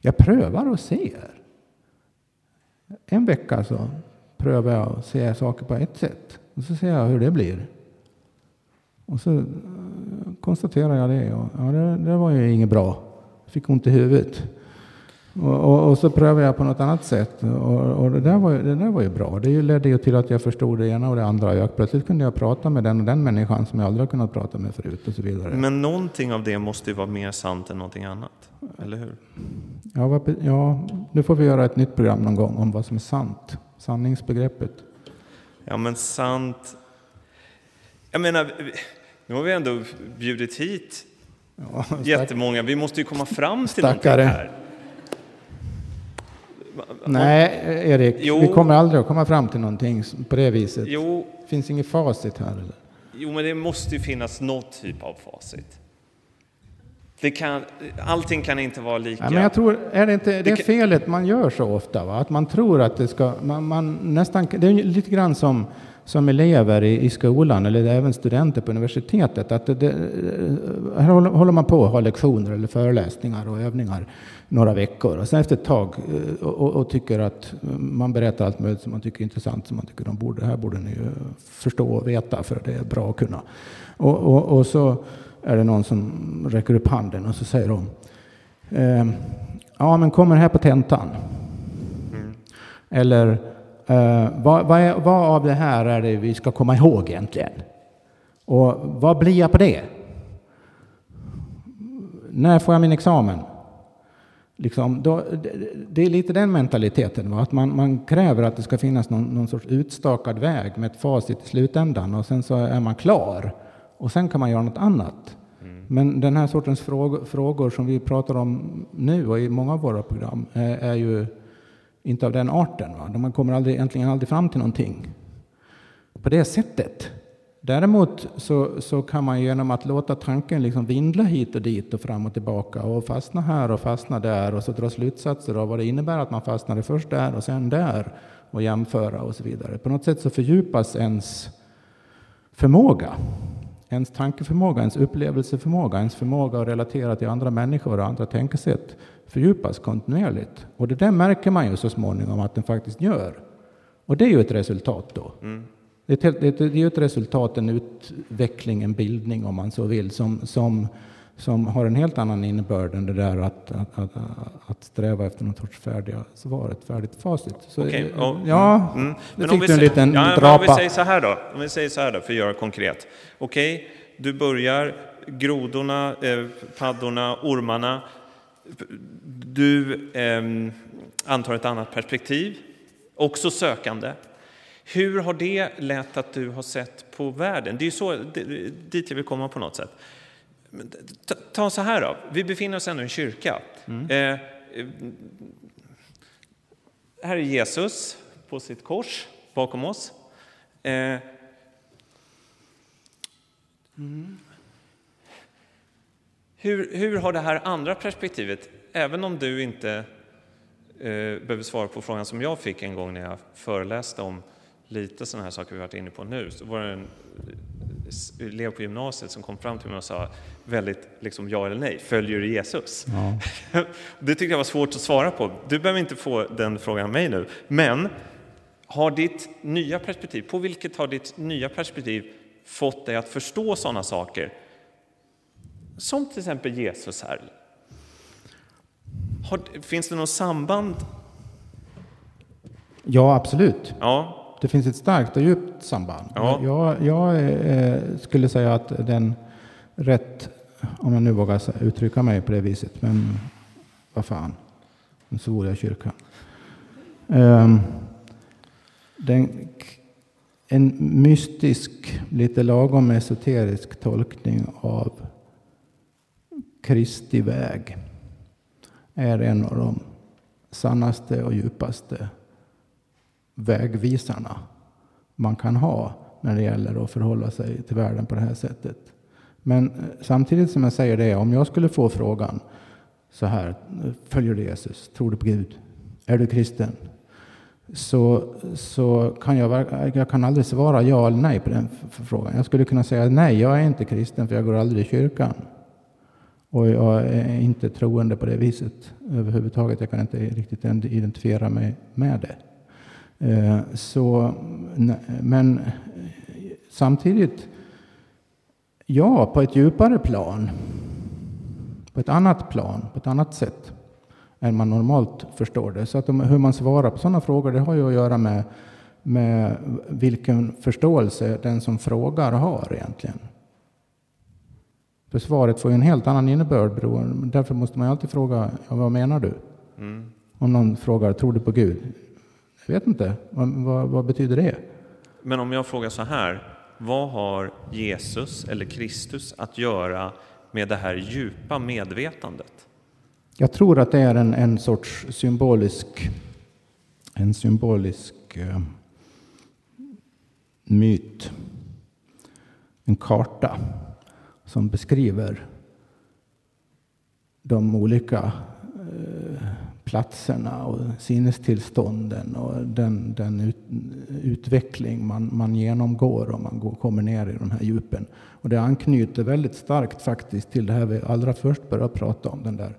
Jag prövar och ser. En vecka så prövar jag att se saker på ett sätt. Och så ser jag hur det blir. Och så eh, konstaterar jag det. Och, ja, det, det var ju inget bra. Jag fick ont i huvudet. Och, och, och så prövar jag på något annat sätt. Och, och det, där var, det där var ju bra. Det ledde ju till att jag förstod det ena och det andra. Jag, plötsligt kunde jag prata med den och den människan som jag aldrig kunnat prata med förut och så vidare. Men någonting av det måste ju vara mer sant än någonting annat, eller hur? Ja, vad, ja, nu får vi göra ett nytt program någon gång om vad som är sant. Sanningsbegreppet. Ja, men sant... Jag menar, nu har vi ändå bjudit hit Ja, jättemånga. Vi måste ju komma fram till Stackare. någonting här. Nej, Erik, Jo. vi kommer aldrig att komma fram till någonting på det viset. Jo, Det finns inget facit här. Eller? jo, men det måste ju finnas något typ av facit. Det kan, allting kan inte vara lika. Ja, men jag tror, är det inte det kan- felet man gör så ofta? Va? Att man tror att det ska... Man, man nästan, det är lite grann som, som elever i, i skolan eller även studenter på universitetet. Att det, det, här håller, håller man på att ha lektioner eller föreläsningar och övningar några veckor. Och sen efter ett tag eh, och, och, och tycker att man berättar allt möjligt som man tycker är intressant. Som man tycker de borde, det här borde ni ju förstå och veta för det är bra att kunna. Och, och, och så är det någon som räcker upp handen och så säger de Eh, ja, men kommer här på tentan. Eller eh, vad, vad, är, vad av det här är det vi ska komma ihåg egentligen? Och vad blir jag på det? När får jag min examen? Liksom, då, det, det är lite den mentaliteten, va? att man, man kräver att det ska finnas någon, någon sorts utstakad väg med ett facit i slutändan och sen så är man klar. Och sen kan man göra något annat. Men den här sortens frågor, frågor som vi pratar om nu och i många av våra program är, är ju inte av den arten. Va? Man kommer aldrig, egentligen aldrig fram till någonting på det sättet. Däremot så, så kan man genom att låta tanken liksom vindla hit och dit och fram och tillbaka och fastna här och fastna där och så dra slutsatser av vad det innebär att man fastnade först där och sen där och jämföra och så vidare. På något sätt så fördjupas ens förmåga, ens tankeförmåga, ens upplevelseförmåga, ens förmåga att relatera till andra människor och andra tänkesätt fördjupas kontinuerligt. Och det där märker man ju så småningom att den faktiskt gör. Och det är ju ett resultat då. Det är, ett, helt- det är ett- det är ju ett resultat, en utveckling, en bildning om man så vill, som, som, som har en helt annan innebörd än det där att, att, att, att sträva efter någon sorts färdiga svar, ett färdigt facit. Så, Okej, eh, och- ja, Mm. det fick du en liten ja, men Om vi drapa. säger så här då, om vi säger så här då för att göra konkret. Okej, du börjar grodorna, eh, paddorna, ormarna. Du ehm, antar ett annat perspektiv, också sökande. Hur har det lett att du har sett på världen? Det är ju så, det- dit jag vill komma på något sätt. Ta, ta så här då, vi befinner oss ändå i en kyrka. Mm. Eh, eh, här är Jesus på sitt kors bakom oss. Eh, hur, hur har det här andra perspektivet, även om du inte eh, behöver svara på frågan som jag fick en gång när jag föreläste om lite sådana här saker vi varit inne på nu, så var det en elev på gymnasiet som kom fram till mig och sa väldigt liksom ja eller nej, följer du Jesus? Ja. Det tyckte jag var svårt att svara på. Du behöver inte få den frågan av mig nu. Men har ditt nya perspektiv, på vilket har ditt nya perspektiv fått dig att förstå sådana saker? Som till exempel Jesus här. Har, finns det något samband? ja, absolut. Ja, Det finns ett starkt och djupt samband. Ja. Jag, jag eh, skulle säga att den rätt, om jag nu vågar uttrycka mig på det viset, men vad fan, nu svor jag i kyrkan. Ehm, den, en mystisk, lite lagom esoterisk tolkning av Kristi väg är en av de sannaste och djupaste vägvisarna man kan ha när det gäller att förhålla sig till världen på det här sättet. Men eh, samtidigt som jag säger det, om jag skulle få frågan så här, följer du Jesus? Tror du på Gud? Är du kristen? Så, så kan jag, jag kan aldrig svara ja eller nej på den frågan. Jag skulle kunna säga nej, jag är inte kristen för jag går aldrig i kyrkan. Och jag är inte troende på det viset överhuvudtaget. Jag kan inte riktigt identifiera mig med det. Eh, Så, men eh, samtidigt, ja, på ett djupare plan, på ett annat plan, på ett annat sätt än man normalt förstår det. Så att de, hur man svarar på sådana frågor, det har ju att göra med, med vilken förståelse den som frågar har egentligen. För svaret får ju en helt annan innebörd. beroende- Därför måste man alltid fråga, ja, vad menar du? mm. Om någon frågar, tror du på Gud? Jag vet inte. Vad, vad, vad betyder det? Men om jag frågar så här, vad har Jesus eller Kristus att göra med det här djupa medvetandet? Jag tror att det är en, en sorts symbolisk, en symbolisk eh, myt. En karta som beskriver de olika eh, platserna och sinnestillstånden och den, den ut, utveckling man, man genomgår om man går, kommer ner i de här djupen. Och det anknyter väldigt starkt faktiskt till det här vi allra först började prata om, den där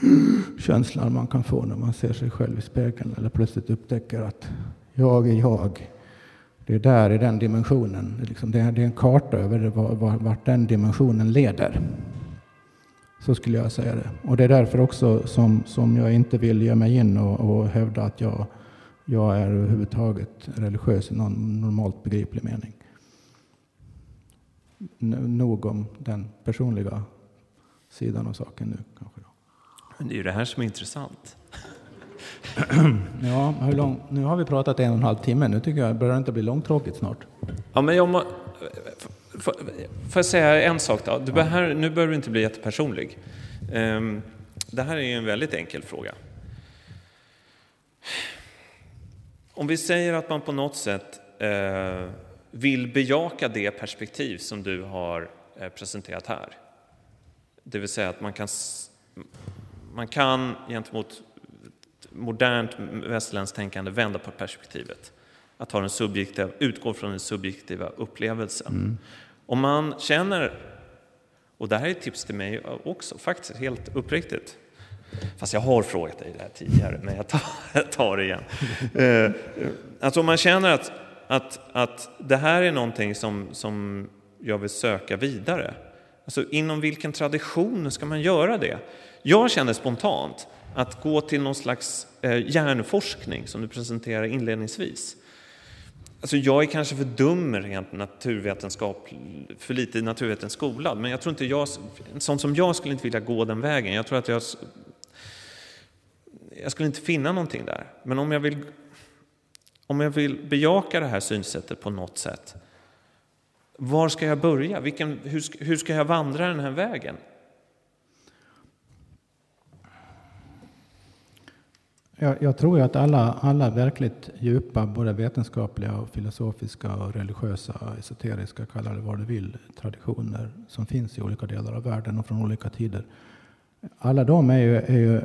känslan man kan få när man ser sig själv i spegeln eller plötsligt upptäcker att jag är jag. Det är där i den dimensionen. Liksom, det är, liksom, det är, en karta över vart den dimensionen leder. Så skulle jag säga det. Och det är därför också som, som jag inte vill ge mig in och, och hävda att jag, jag är överhuvudtaget religiös i någon normalt begriplig mening. Nog om den personliga sidan av saken nu kanske. Men det är ju det här som är intressant. Ja, hur lång, nu har vi pratat en och en halv timme. Nu tycker jag börjar det inte bli långtråkigt snart. Ja, men jag må, får, får jag säga en sak då? Du behöver, nu behöver du inte bli jättepersonlig. Ehm, det här är ju en väldigt enkel fråga. Om vi säger att man på något sätt eh, vill bejaka det perspektiv som du har eh, presenterat här. Det vill säga att man kan, man kan gentemot modernt västerländskt tänkande vända på perspektivet. Att ha den subjektiva, utgå från den subjektiva upplevelsen. Om man känner, och det här är ett tips till mig också, faktiskt helt uppriktigt. Fast jag har frågat dig det här tidigare, men jag tar, jag tar det igen. Eh, alltså om man känner att, att, att det här är någonting som, som jag vill söka vidare. Alltså inom vilken tradition ska man göra det? Jag känner spontant att gå till någon slags eh, hjärnforskning som du presenterar inledningsvis. Alltså jag är kanske för dum rent naturvetenskap, för lite naturvetenskapsskolad, men jag tror inte jag, sån som jag skulle inte vilja gå den vägen. Jag tror att jag, jag skulle inte finna någonting där. Men om jag vill, om jag vill bejaka det här synsättet på något sätt, var ska jag börja? Vilken, hur, hur ska jag vandra den här vägen? Jag, jag, tror ju att alla, alla verkligt djupa, både vetenskapliga, och filosofiska, och religiösa, esoteriska, kalla det vad du vill, traditioner som finns i olika delar av världen och från olika tider. Alla de är ju, är ju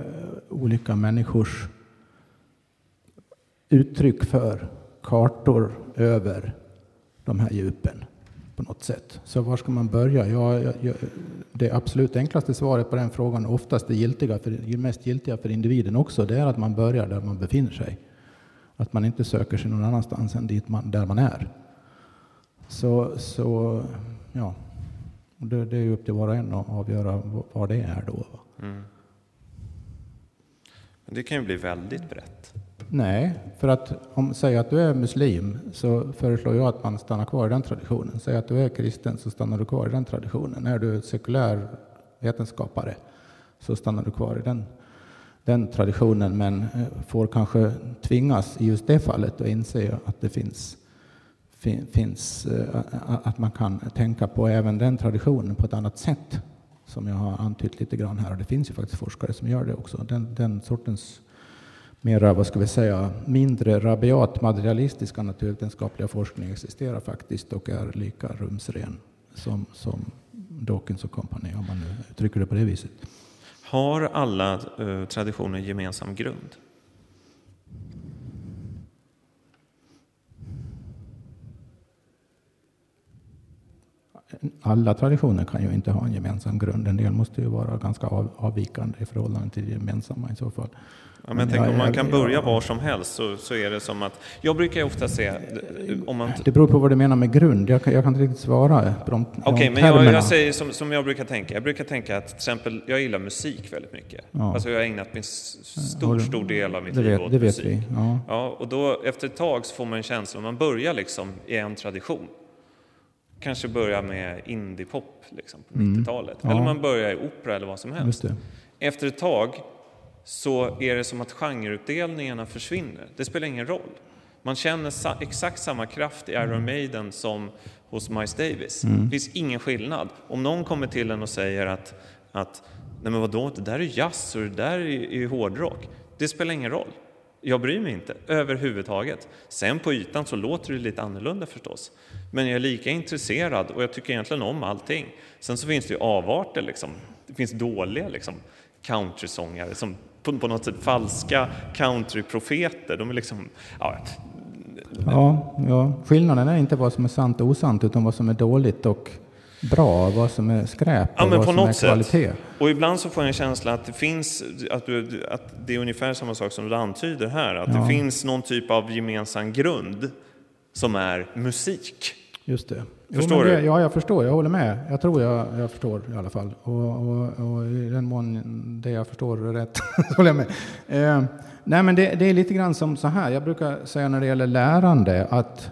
olika människors uttryck för kartor över de här djupen på något sätt. Så var ska man börja? Ja, jag, det absolut enklaste svaret på den frågan, oftast det giltiga för, mest giltiga för individen också, det är att man börjar där man befinner sig. Att man inte söker sig någon annanstans än dit man, där man är. Så, så ja, det, det är upp till var och en att avgöra vad det är då. Mm. Det kan ju bli väldigt brett. Nej, för att om säg att du är muslim så föreslår jag att man stannar kvar i den traditionen. Säg att du är kristen så stannar du kvar i den traditionen. Är du sekulär vetenskapare så stannar du kvar i den, den traditionen men eh, får kanske tvingas i just det fallet att inse att det finns, finns eh, att man kan tänka på även den traditionen på ett annat sätt som jag har antytt lite grann här. Och det finns ju faktiskt forskare som gör det också. Den, den sortens mera, vad ska vi säga, mindre rabiat materialistiska naturvetenskapliga forskning existerar faktiskt och är lika rumsren som, som Dawkins och kompani, om man nu uttrycker det på det viset. Har alla eh, traditioner gemensam grund? alla traditioner kan ju inte ha en gemensam grund. En del måste ju vara ganska avvikande i förhållande till det gemensamma i så fall. Ja, men, tänk om man kan börja var som helst så, så är det som att, jag brukar ju ofta säga, om man... Det beror på vad du menar med grund, jag kan, jag kan inte riktigt svara på de, Okej, okay, men jag, jag, säger som, som jag brukar tänka, jag brukar tänka att till exempel, jag gillar musik väldigt mycket. Ja. Alltså jag har ägnat min stor, stor del av mitt liv åt det musik. Vet vi. Ja. ja. och då efter ett tag så får man en känsla, man börjar liksom i en tradition kanske börja med indiepop liksom, på mm. 90-talet. Ja. Eller man börjar i opera eller vad som helst. Efter ett tag så är det som att genreutdelningarna försvinner. Det spelar ingen roll. Man känner exakt samma kraft i Iron mm. Maiden som hos Miles Davis. Mm. Det finns ingen skillnad. Om någon kommer till en och säger att, att nej men vadå, det där är jazz och det där är, är hårdrock. Det spelar ingen roll. Jag bryr mig inte överhuvudtaget. Sen på ytan så låter det lite annorlunda förstås. Men jag är lika intresserad och jag tycker egentligen om allting. Sen så finns det ju avarter liksom. Det finns dåliga liksom countrysångare som på, på något sätt falska countryprofeter. De är liksom, ja, Ja, ja, skillnaden är inte vad som är sant och osant utan vad som är dåligt och bra, vad som är skräp och ja, vad som är kvalitet. Sätt. Och ibland så får jag en känsla att det finns, att, du, att det är ungefär samma sak som du antyder här, att ja. det finns någon typ av gemensam grund som är musik. Just det. Förstår jo, det, du? Ja, jag förstår. Jag håller med. Jag tror jag, jag förstår i alla fall. Och, och, och i den mån det jag förstår är rätt håller jag med. Eh, nej, men det, det, är lite grann som så här. Jag brukar säga när det gäller lärande att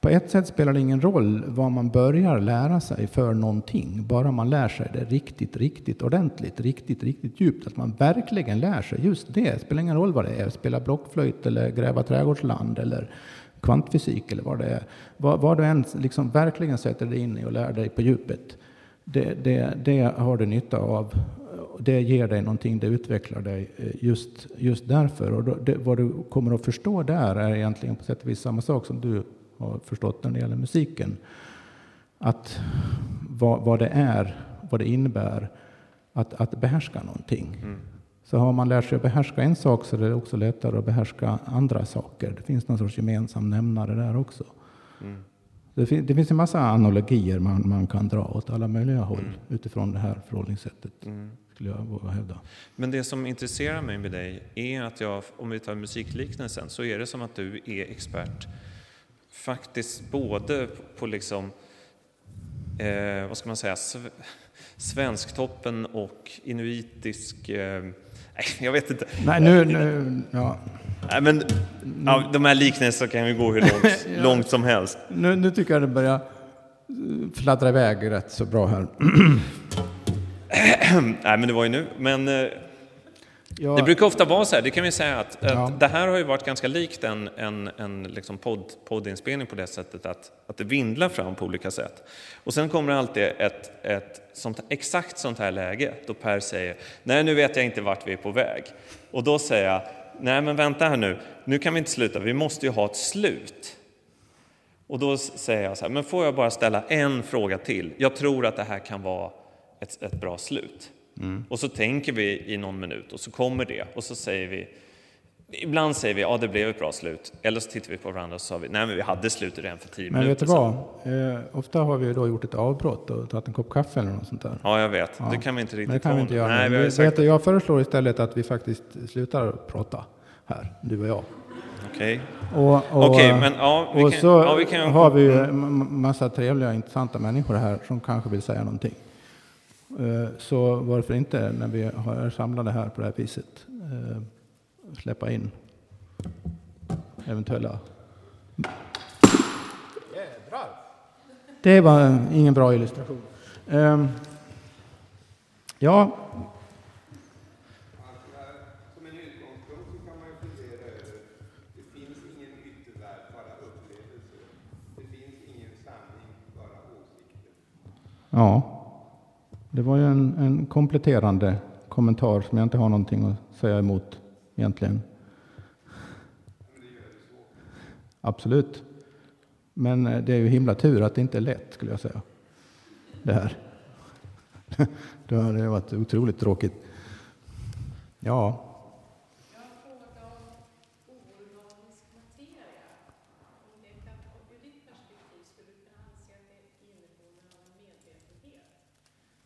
på ett sätt spelar det ingen roll vad man börjar lära sig för någonting, bara man lär sig det riktigt, riktigt ordentligt, riktigt, riktigt djupt, att man verkligen lär sig just det. Det spelar ingen roll vad det är, spela blockflöjt eller gräva trädgårdsland eller kvantfysik eller vad det är. Vad, vad du än liksom verkligen sätter dig in i och lär dig på djupet, det, det, det har du nytta av. Det ger dig någonting, det utvecklar dig eh, just, just därför. Och då, det, vad du kommer att förstå där är egentligen på sätt och vis samma sak som du har förstått när det gäller musiken. Att vad, vad det är, vad det innebär att, att behärska någonting. Mm. Så har man lärt sig att behärska en sak så är det också lättare att behärska andra saker. Det finns någon sorts gemensam nämnare där också. Mm. Det, fin det, finns en massa analogier man, man kan dra åt alla möjliga håll mm. utifrån det här förhållningssättet. Mm. Skulle jag våga hävda. Men det som intresserar mig med dig är att jag, om vi tar musikliknelsen, så är det som att du är expert faktiskt både på liksom, eh, vad ska man säga, Svensktoppen och inuitisk... Eh, jag vet inte. Nej, nu... nu ja. Nej, men, ja, de här liknelserna kan ju gå hur långt, Ja. långt som helst. Nu, nu tycker jag det börjar eh, fladdra iväg rätt så bra här. Nej, men det var ju nu. Men eh, Ja, det brukar ofta vara så här, det kan vi säga att, att Ja. det här har ju varit ganska likt en, en, en liksom podd, poddinspelning på det sättet att, att det vindlar fram på olika sätt. Och sen kommer det alltid ett, ett sånt, exakt sånt här läge då Per säger, nej nu vet jag inte vart vi är på väg. Och då säger jag, nej men vänta här nu, nu kan vi inte sluta, vi måste ju ha ett slut. Och då säger jag så här, men får jag bara ställa en fråga till? Jag tror att det här kan vara ett, ett bra slut. Och så tänker vi i någon minut och så kommer det och så säger vi, ibland säger vi, ja det blev ett bra slut. Eller så tittar vi på varandra och så sa vi, nej men vi hade slutet redan för tio men vet minuter du sedan. vad? Eh, ofta har vi då gjort ett avbrott och tagit en kopp kaffe eller något sånt där. Ja, jag vet. Ja. Det kan vi inte riktigt Men ha inte göra. Nej, vi Vi- sagt vet du, jag föreslår istället att vi faktiskt slutar prata här, du och jag. Okej. Och, och, Okej, men ja, vi och kan- så ja, vi kan- har vi ju massa trevliga, intressanta människor här som kanske vill säga någonting. Eh, Så varför inte, när vi är samlade här på det här viset, eh, släppa in eventuella... Det var ingen bra illustration. Ehm, Ja. Ja, det var ju en, en kompletterande kommentar som jag inte har någonting att säga emot egentligen. Absolut. Men eh, det är ju himla tur att det inte är lätt skulle jag säga. Det här. Det hade varit otroligt tråkigt. Ja, Jag har frågat om oorganisk materia. Om det kan, och ur ditt perspektiv skulle du kunna anse att det innebär av medvetenhet?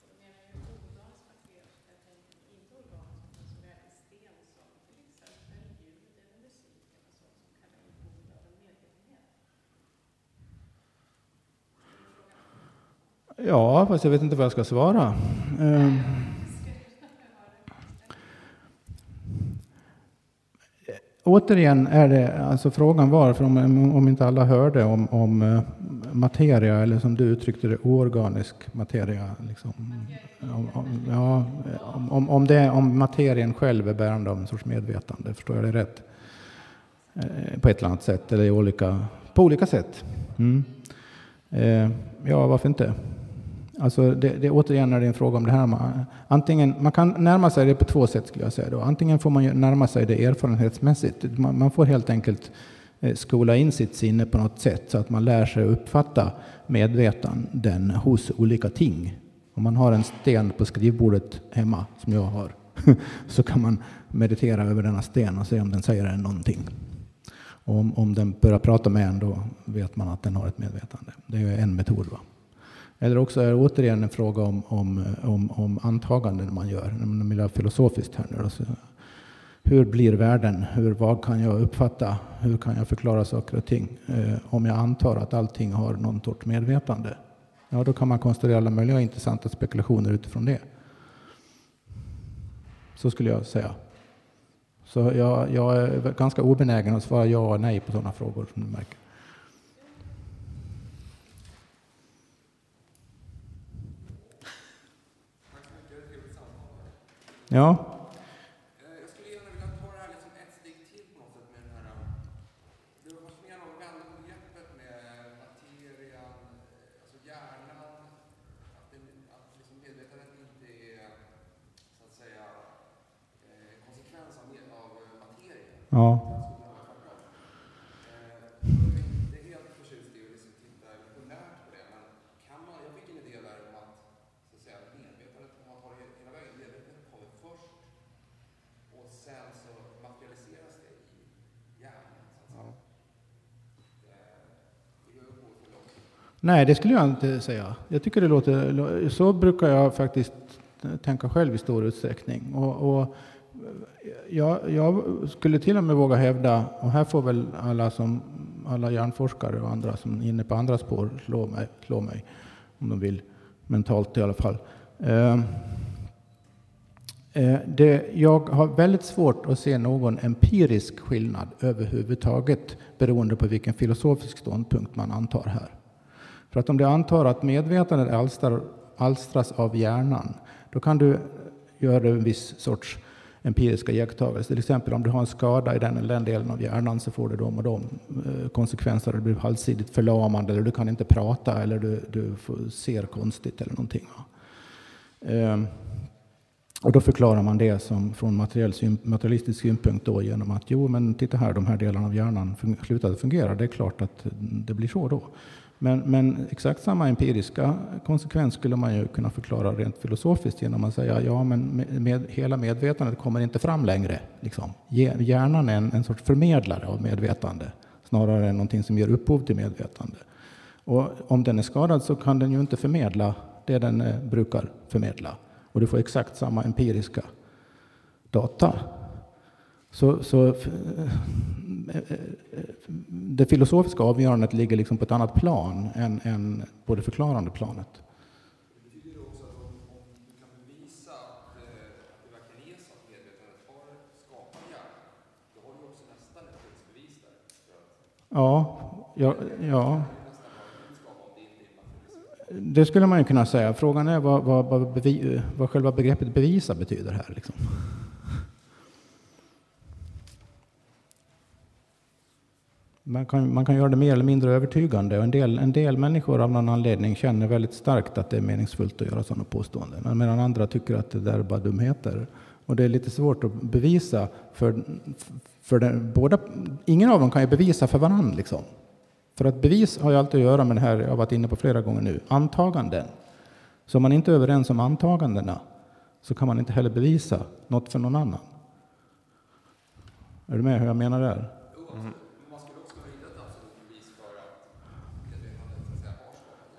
Och då menar jag oorganisk materia, så jag tänker inte organisk, utan som är en sten som till exempel ljud eller musik eller sånt som kan vara inboende av en medvetenhet ja, fast jag vet inte vad jag ska svara. Ehm. Återigen är det, alltså frågan var, för om, om inte alla hörde, om, om eh, materia, eller som du uttryckte det, oorganisk materia. Liksom. Om, om, ja, om, om, det, om materien själv är bärande av en sorts medvetande, förstår jag det rätt? Eh, på ett eller annat sätt, eller i olika, på olika sätt. Mm. Eh, ja, varför inte? Alltså det, det, återigen är det en fråga om det här. Man, antingen, man kan närma sig det på två sätt skulle jag säga. Då. Antingen får man närma sig det erfarenhetsmässigt. Man, man får helt enkelt eh, skola in sitt sinne på något sätt så att man lär sig uppfatta medvetanden hos olika ting. Om man har en sten på skrivbordet hemma, som jag har, så kan man meditera över denna sten och se om den säger en någonting. Och om, om den börjar prata med en, då vet man att den har ett medvetande. Det är en metod. Va? Eller också är det återigen en fråga om, om, om, om antaganden man gör, mer filosofiskt här nu. hur blir världen? Hur, vad kan jag uppfatta? Hur kan jag förklara saker och ting? Eh, om jag antar att allting har någon sorts medvetande, ja då kan man konstruera alla möjliga intressanta spekulationer utifrån det. Så skulle jag säga. Så jag, jag är ganska obenägen att svara ja och nej på sådana frågor som du märker. Ja, Jag skulle gärna vilja ta det här liksom ett steg till på något sätt med den här... Det var fascinerande att vända på begreppet med materian, alltså hjärnan, att, det, att liksom medvetandet inte är så att säga konsekvens av, med- av materien. ja. Jag skulle kunna vara tvärtom. Eh, Jag är inte helt förtjust i att liksom titta evolutionärt på det, men kan man, jag fick en idé där om att, så att säga, medvetandet, om man tar det hela vägen, medvetandet kommer först och sen så materialiseras det i hjärnan. Så att säga. Eh, Det går upp för långt. Nej, det skulle jag inte säga. Jag tycker det låter... Så brukar jag faktiskt tänka själv i stor utsträckning. Och, och jag, jag skulle till och med våga hävda, och här får väl alla, som, alla hjärnforskare och andra som är inne på andra spår slå mig, slå mig om de vill, mentalt i alla fall. Ehm, eh, det, jag har väldigt svårt att se någon empirisk skillnad överhuvudtaget beroende på vilken filosofisk ståndpunkt man antar här. För att om du antar att medvetandet alstrar, alstras av hjärnan, då kan du göra en viss sorts empiriska iakttagelser. Till exempel om du har en skada i den eller den delen av hjärnan så får du de och de eh, konsekvenser. Du blir halvsidigt förlamande eller du kan inte prata eller du, du ser konstigt eller någonting. Ehm, och då förklarar man det som från materiell, materialistisk synpunkt då genom att jo men titta här, de här delarna av hjärnan slutade fungera. Det är klart att det blir så då. Men, men, exakt samma empiriska konsekvens skulle man ju kunna förklara rent filosofiskt genom att säga ja, men med, med hela medvetandet kommer inte fram längre. Liksom. Hjärnan är en, en sorts förmedlare av medvetande snarare än någonting som ger upphov till medvetande. Och om den är skadad så kan den ju inte förmedla det den eh, brukar förmedla. Och du får exakt samma empiriska data. Så, så eh, eh, det filosofiska avgörandet ligger liksom på ett annat plan än, än på det förklarande planet. Det betyder också att om, du kan bevisa att, medvetandet har du också nästan ett där. Ja, ja, ja. Det skulle man ju kunna säga. Frågan är vad, vad, vad, bevi, vad själva begreppet bevisa betyder här. Liksom. Man kan, man kan göra det mer eller mindre övertygande. Och en, del, en del människor av någon anledning känner väldigt starkt att det är meningsfullt att göra sådana påståenden. Medan andra tycker att det där är bara dumheter. Och det är lite svårt att bevisa för, för den, båda. Ingen av dem kan ju bevisa för varandra. Liksom. För att bevis har ju alltid att göra med det här jag har varit inne på flera gånger nu, antaganden. Så om man inte är överens om antagandena så kan man inte heller bevisa något för någon annan. Är du med hur jag menar där? Mm. Man skulle också kunna hitta ett absolut bevis för att medvetandet så att säga har skapat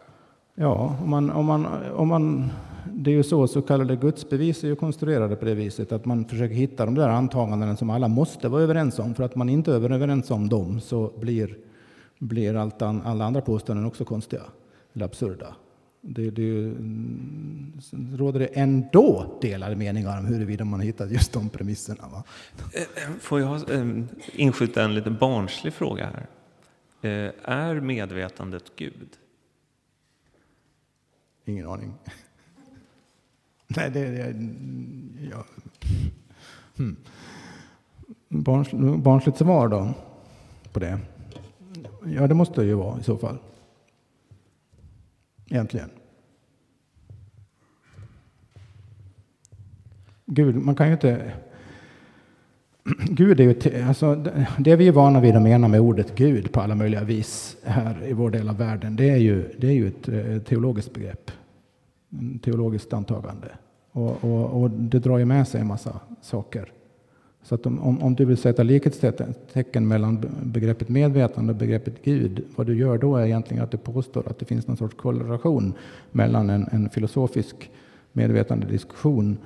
Ja, om man, om man, om man, det är ju så, så kallade gudsbevis är ju konstruerade på det viset att man försöker hitta de där antagandena som alla måste vara överens om. För att man inte är överens om dem så blir blir allt an, alla andra påståenden också konstiga eller absurda. Det, det, mm, råder det ändå delade meningar om huruvida man hittat just de premisserna. Va? Eh, eh, får jag eh, inskjuta en lite barnslig fråga här? Är medvetandet Gud? Ingen aning. Nej, det är... Ja. Barns, barnsligt svar då på det. Ja, det måste det ju vara i så fall. Egentligen. Gud, man kan ju inte... Gud är ju... Alltså, det vi är vana vid att mena med ordet Gud på alla möjliga vis här i vår del av världen, det är ju, det är ju ett eh, teologiskt begrepp. Ett teologiskt antagande. Och, och, och det drar ju med sig en massa saker. Så att om, om, du vill sätta likhetstecken mellan begreppet medvetande och begreppet Gud, vad du gör då är egentligen att du påstår att det finns någon sorts korrelation mellan en, en filosofisk medvetande diskussion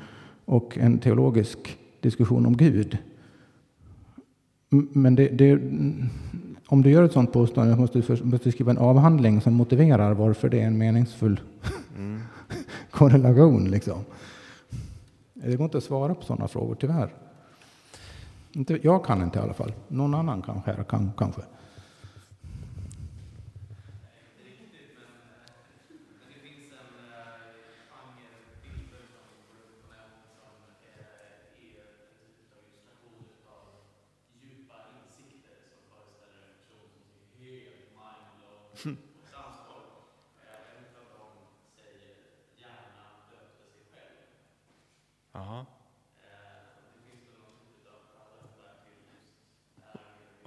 och en teologisk diskussion om Gud. Men det, det, om du gör ett sådant påstående måste du, måste du skriva en avhandling som motiverar varför det är en meningsfull mm. korrelation. Liksom. Det går inte att svara på sådana frågor, tyvärr. Inte, jag kan inte i alla fall. Någon annan kanske. Kan, kanske.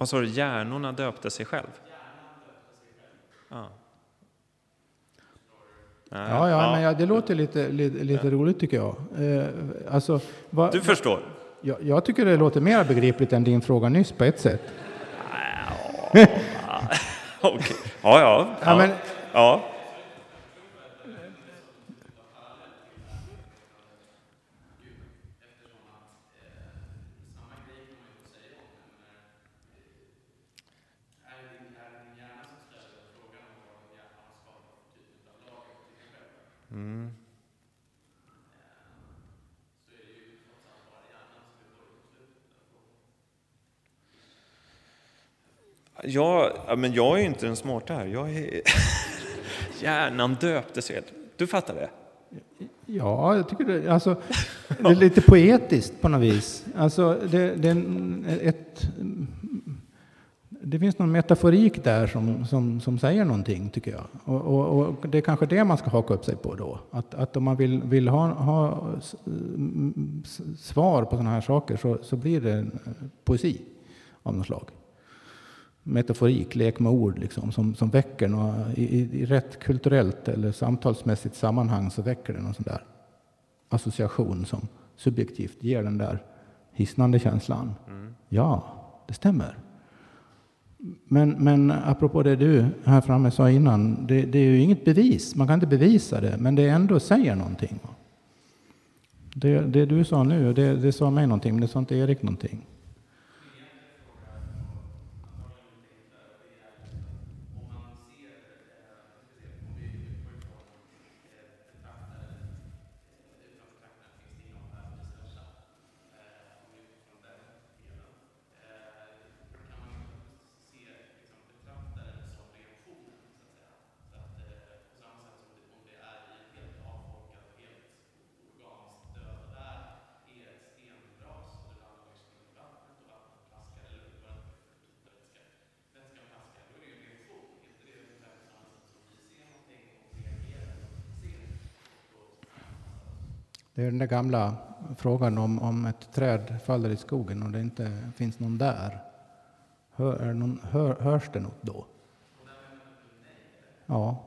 Vad sa du, hjärnorna döpte sig själv? Ja. Ja, ja, men ja, det låter lite, lite, lite ja. roligt tycker jag. Eh, alltså, va, du förstår? Ja, jag tycker det låter mer begripligt än din fråga nyss på ett sätt. Ja, okay. ja, ja. ja, men, ja. Jag, ja, men jag är ju inte den smarta här. Jag är... Hjärnan döptes helt. Du fattar det? Ja, jag tycker det, alltså, det är lite poetiskt på något vis. Alltså, det, det, är en- ett, det finns någon metaforik där som, som, som säger någonting, tycker jag. Och, och, och det är kanske det man ska haka upp sig på då. Att, att om man vill, vill ha, ha svar på sådana här saker så, så blir det poesi av något slag. Metaforik, lek med ord, liksom, som, som väcker något, i, i, rätt kulturellt eller samtalsmässigt sammanhang så väcker det någon sån där association som subjektivt ger den där hisnande känslan. Ja, det stämmer. Men, men apropå det du här framme sa innan, det, det är ju inget bevis. Man kan inte bevisa det, men det ändå säger någonting. Det, det du sa nu, det, det sa mig någonting, men det sa inte Erik någonting. Det är den där gamla frågan om, om ett träd faller i skogen och det inte finns någon där. Hör, är det någon, hör, hörs det något då? Ja.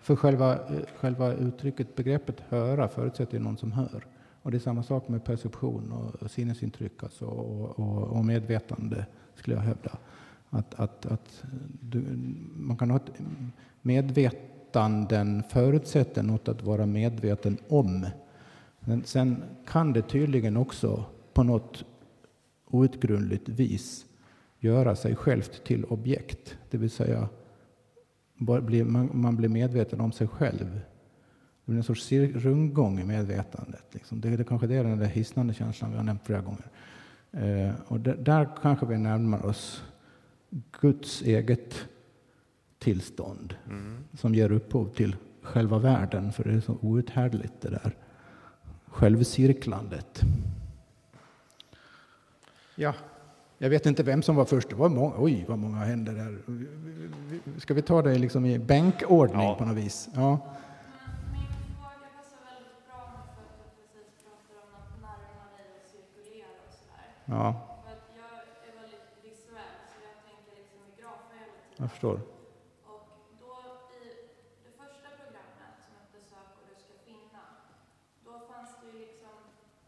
För själva, själva uttrycket, begreppet höra förutsätter ju någon som hör. Och det är samma sak med perception och, sinnesintryck alltså, och, och, och medvetande, skulle jag hävda. Att, att, att du, man kan ha ett den förutsätter något att vara medveten om. Men sen kan det tydligen också på något outgrundligt vis göra sig självt till objekt. Det vill säga man, blir medveten om sig själv. Det blir en sorts rundgång i medvetandet. Liksom. Det, det kanske det är den där hisnande känslan vi har nämnt flera gånger. Eh, och där, där kanske vi närmar oss Guds eget tillstånd som ger upphov till själva världen, för det är så outhärdligt det där självcirklandet. Ja, jag vet inte vem som var först. Det var många, oj, vad många händer där. Ska vi ta det liksom i bänkordning Ja. på något vis? Ja. Ja, jag är väldigt visuell så jag tänker liksom i grafer hela tiden. jag förstår. Och då i det första programmet som hette Sök och du ska finna, då fanns det ju liksom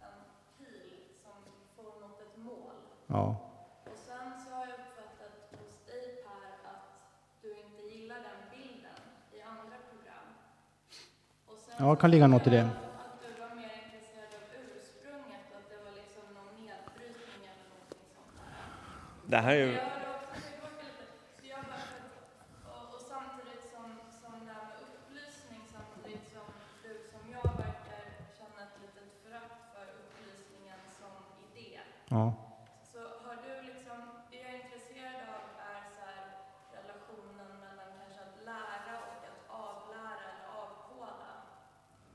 en pil som for mot ett mål. Ja, Och sen så har jag uppfattat hos dig Per att du inte gillar den bilden i andra program. Och sen ja det kan ligga något i det. Att du var mer intresserad av ursprunget och att det var liksom någon nedbrytning eller någonting sånt där. Det här är ju... Jag hörde också tillbaka lite, så jag bara, och, och samtidigt som, som det här med upplysning, samtidigt som du som jag verkar känna ett litet förakt för upplysningen som idé. Ja. Så har du liksom, det jag är intresserad av är så här relationen mellan kanske att lära och att avlära eller avkoda.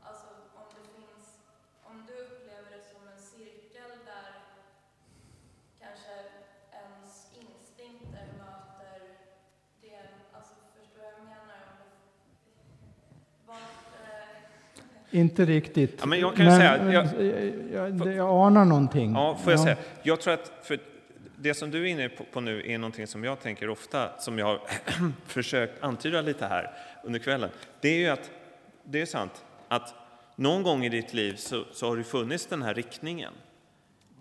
Alltså om det finns, om du upplever det som en cirkel där kanske ens instinkter möter det, alltså förstår jag vad jag menar? Om det, vad, eh, Inte riktigt. Ja, men jag kan ju säga- jag- jag, jag, anar någonting. Ja, får jag säga. Jag tror att för det som du är inne på, nu är någonting som jag tänker ofta, som jag har försökt antyda lite här under kvällen. Det är ju att, det är sant, att någon gång i ditt liv så, så har det funnits den här riktningen.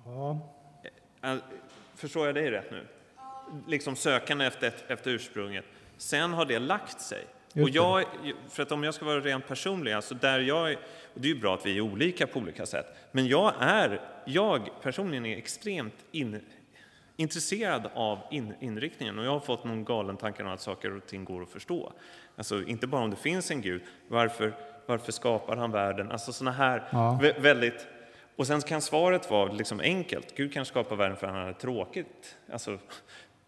Ja. Förstår jag dig rätt nu? Liksom sökande efter, efter ursprunget. Sen har det lagt sig. Och jag, för att om jag ska vara rent personlig, alltså där jag, och det är ju bra att vi är olika på olika sätt, men jag är, jag personligen är extremt in, intresserad av in, inriktningen och jag har fått någon galen tanke om att saker och ting går att förstå. Alltså inte bara om det finns en Gud, varför, varför skapar han världen? Alltså sådana här Ja. vä- väldigt och sen kan svaret vara liksom enkelt. Gud kan skapa världen för att han hade tråkigt. Alltså,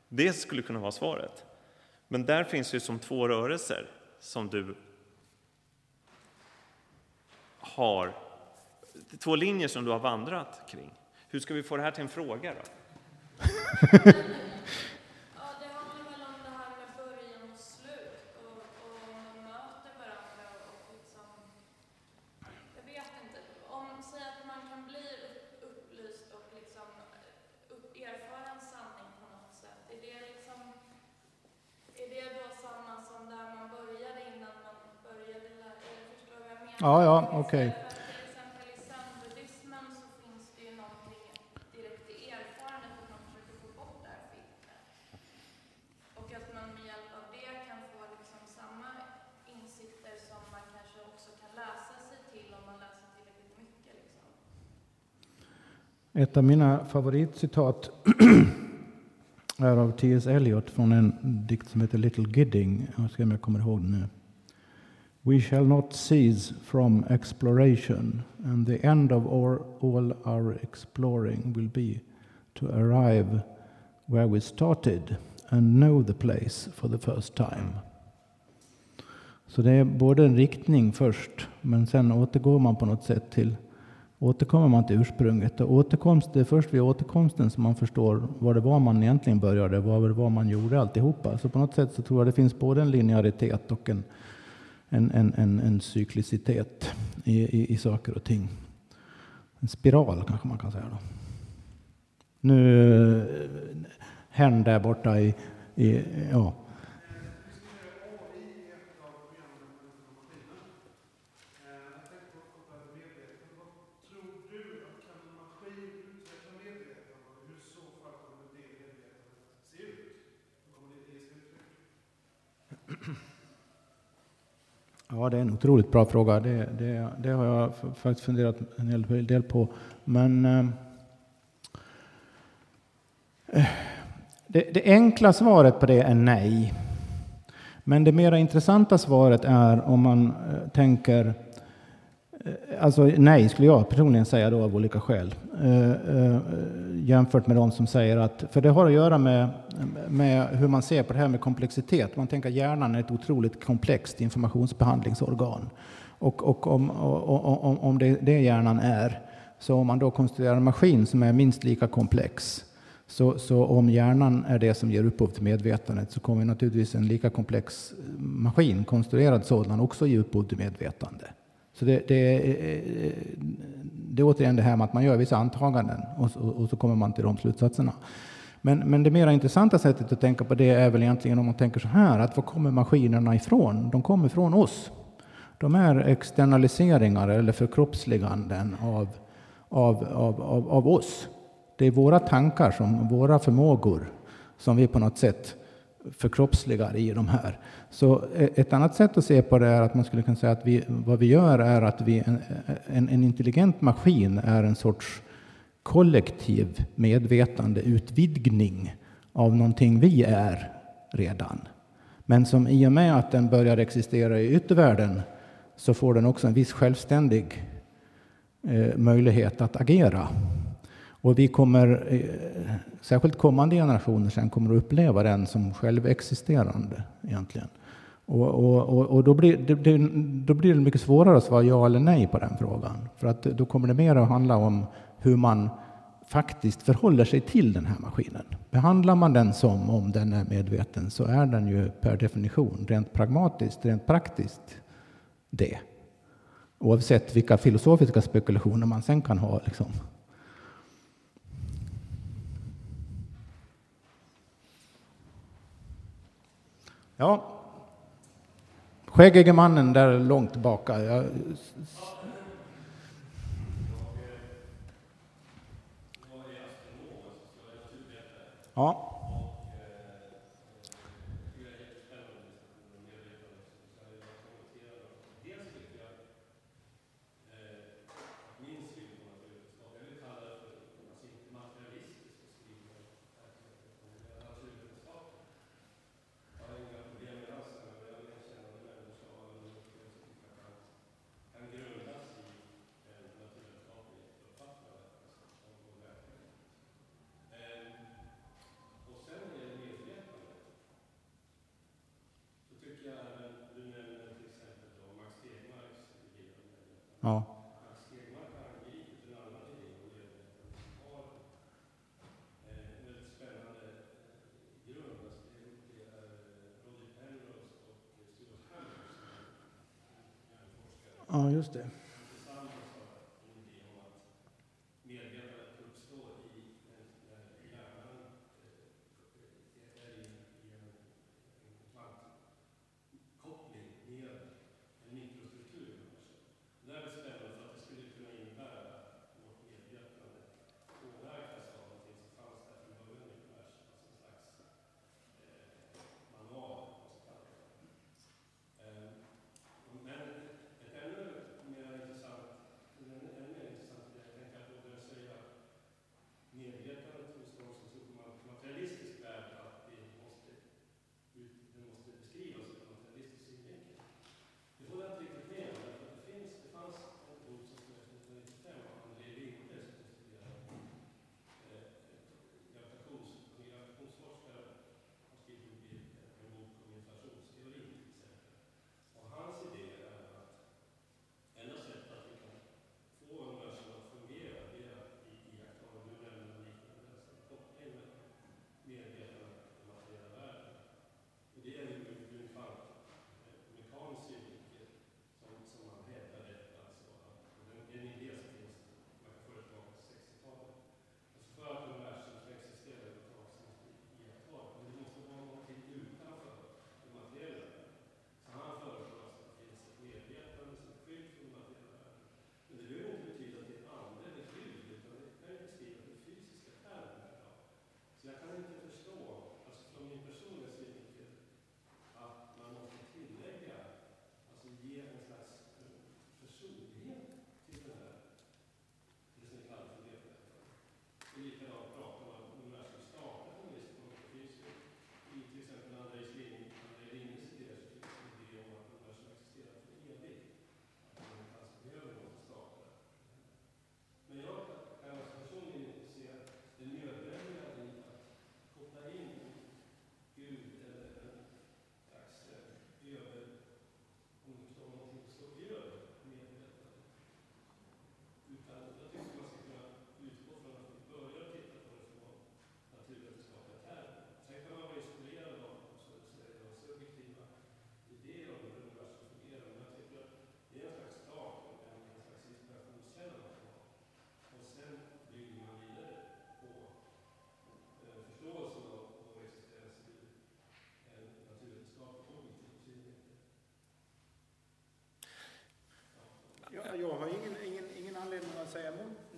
Det skulle kunna vara svaret. Men där finns ju som två rörelser som du har, två linjer som du har vandrat kring. Hur ska vi få det här till en fråga då? Ja, det handlar väl om det här med början och slut och, och om de möter varandra och liksom... Jag vet inte. Om, säg att man kan bli upp, upplyst och liksom upp, erfara en sanning på något sätt. Är det liksom... Är det då samma som där man började innan man började lära? Eller förstår du vad jag menar? Ja, ja, okej. För att till exempel i zen-buddhismen så finns det ju någonting direkt i erfarenhet att man försöker få bort det här filtret. Och att man med hjälp av det kan få liksom samma insikter som man kanske också kan läsa sig till om man läser tillräckligt mycket. Liksom. Ett av mina favoritcitat är av T.S. Eliot från en dikt som heter Little Gidding. Jag ska se om jag kommer ihåg den nu. We shall not cease from exploration, and the end of all, all our exploring will be to arrive where we started and know the place for the first time. Så det är både en riktning först, men sen återgår man på något sätt till återkommer man till ursprunget. Och återkomst, det är först vid återkomsten som man förstår vad det var man egentligen började, vad det var man gjorde alltihopa. Så på något sätt så tror jag det finns både en linearitet och en, en, en, en, en cyklicitet i, i, i saker och ting. En spiral kanske man kan säga. Då. Nu, eh, herrn där borta i, i ja, Ja, det är en otroligt bra fråga. Det, det, det har jag faktiskt funderat en hel del på. Men eh, eh, det, det enkla svaret på det är nej. Men det mera intressanta svaret är om man eh, tänker eh, Eh, alltså nej, skulle jag personligen säga då av olika skäl. Eh, eh, jämfört med de som säger att, för det har att göra med, med hur man ser på det här med komplexitet. Man tänker att hjärnan är ett otroligt komplext informationsbehandlingsorgan. Och, och om, och, om, om det, det hjärnan är, så om man då konstruerar en maskin som är minst lika komplex, så, så om hjärnan är det som ger upphov till medvetandet så kommer naturligtvis en lika komplex maskin, konstruerad sådan, också ge upphov till medvetande. Så det, det, är- det är återigen det här med att man gör vissa antaganden och, så- och så kommer man till de slutsatserna. Men, men det mer intressanta sättet att tänka på det är väl egentligen om man tänker så här, att var kommer maskinerna ifrån? De kommer från oss. De är externaliseringar eller förkroppsliganden av, av, av, av, av oss. Det är våra tankar, som, våra förmågor, som vi på något sätt förkroppsligar i de här. Så eh, ett annat sätt att se på det är att man skulle kunna säga att vi, vad vi gör är att vi, en, en, en intelligent maskin är en sorts kollektiv medvetande utvidgning av någonting vi är redan. Men som i och med att den börjar existera i yttervärlden så får den också en viss självständig eh, möjlighet att agera. Och vi kommer, eh, särskilt kommande generationer sen, kommer att uppleva den som självexisterande egentligen. Och, och, och, och då, blir, det, det, då blir det mycket svårare att svara ja eller nej på den frågan. För att då kommer det mer att handla om hur man faktiskt förhåller sig till den här maskinen. Behandlar man den som om den är medveten så är den ju per definition rent pragmatiskt, rent praktiskt det. Oavsett vilka filosofiska spekulationer man sen kan ha. Liksom. Ja, skäggige mannen där långt tillbaka. Jag... Ja. Just det.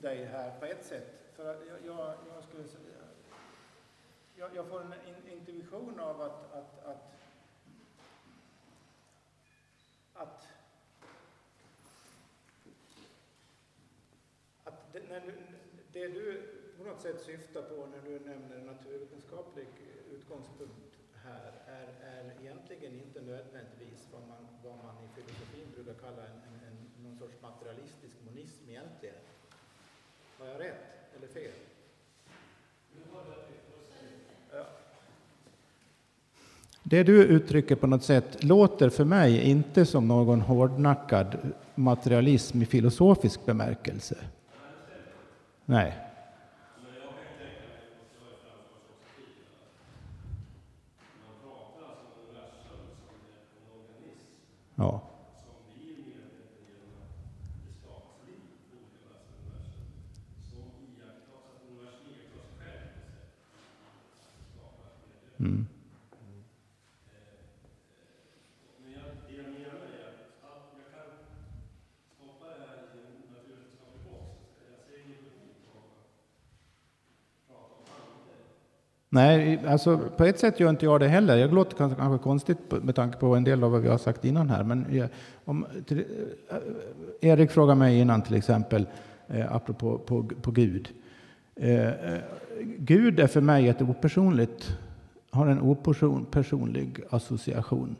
Dig här på ett sätt. För jag, jag, jag skulle säga, jag, jag får en in, intuition av att, att, att, att, att det, när du, det du på något sätt syftar på när du nämner naturvetenskaplig utgångspunkt här är, är egentligen inte nödvändigtvis vad man, vad man i filosofin brukar kalla en, en, en, någon sorts materialistisk monism egentligen. Har jag rätt eller fel? Det du uttrycker på något sätt låter för mig inte som någon hårdnackad materialism i filosofisk bemärkelse. Nej. Ja. Mm. Nej, alltså på ett sätt gör inte jag det heller. Jag låter kanske, konstigt med tanke på en del av vad vi har sagt innan här. Men jag, om, till, eh, Erik frågade mig innan till exempel, eh, apropå på, på Gud. Eh, eh Gud är för mig ett opersonligt, har en opersonlig association.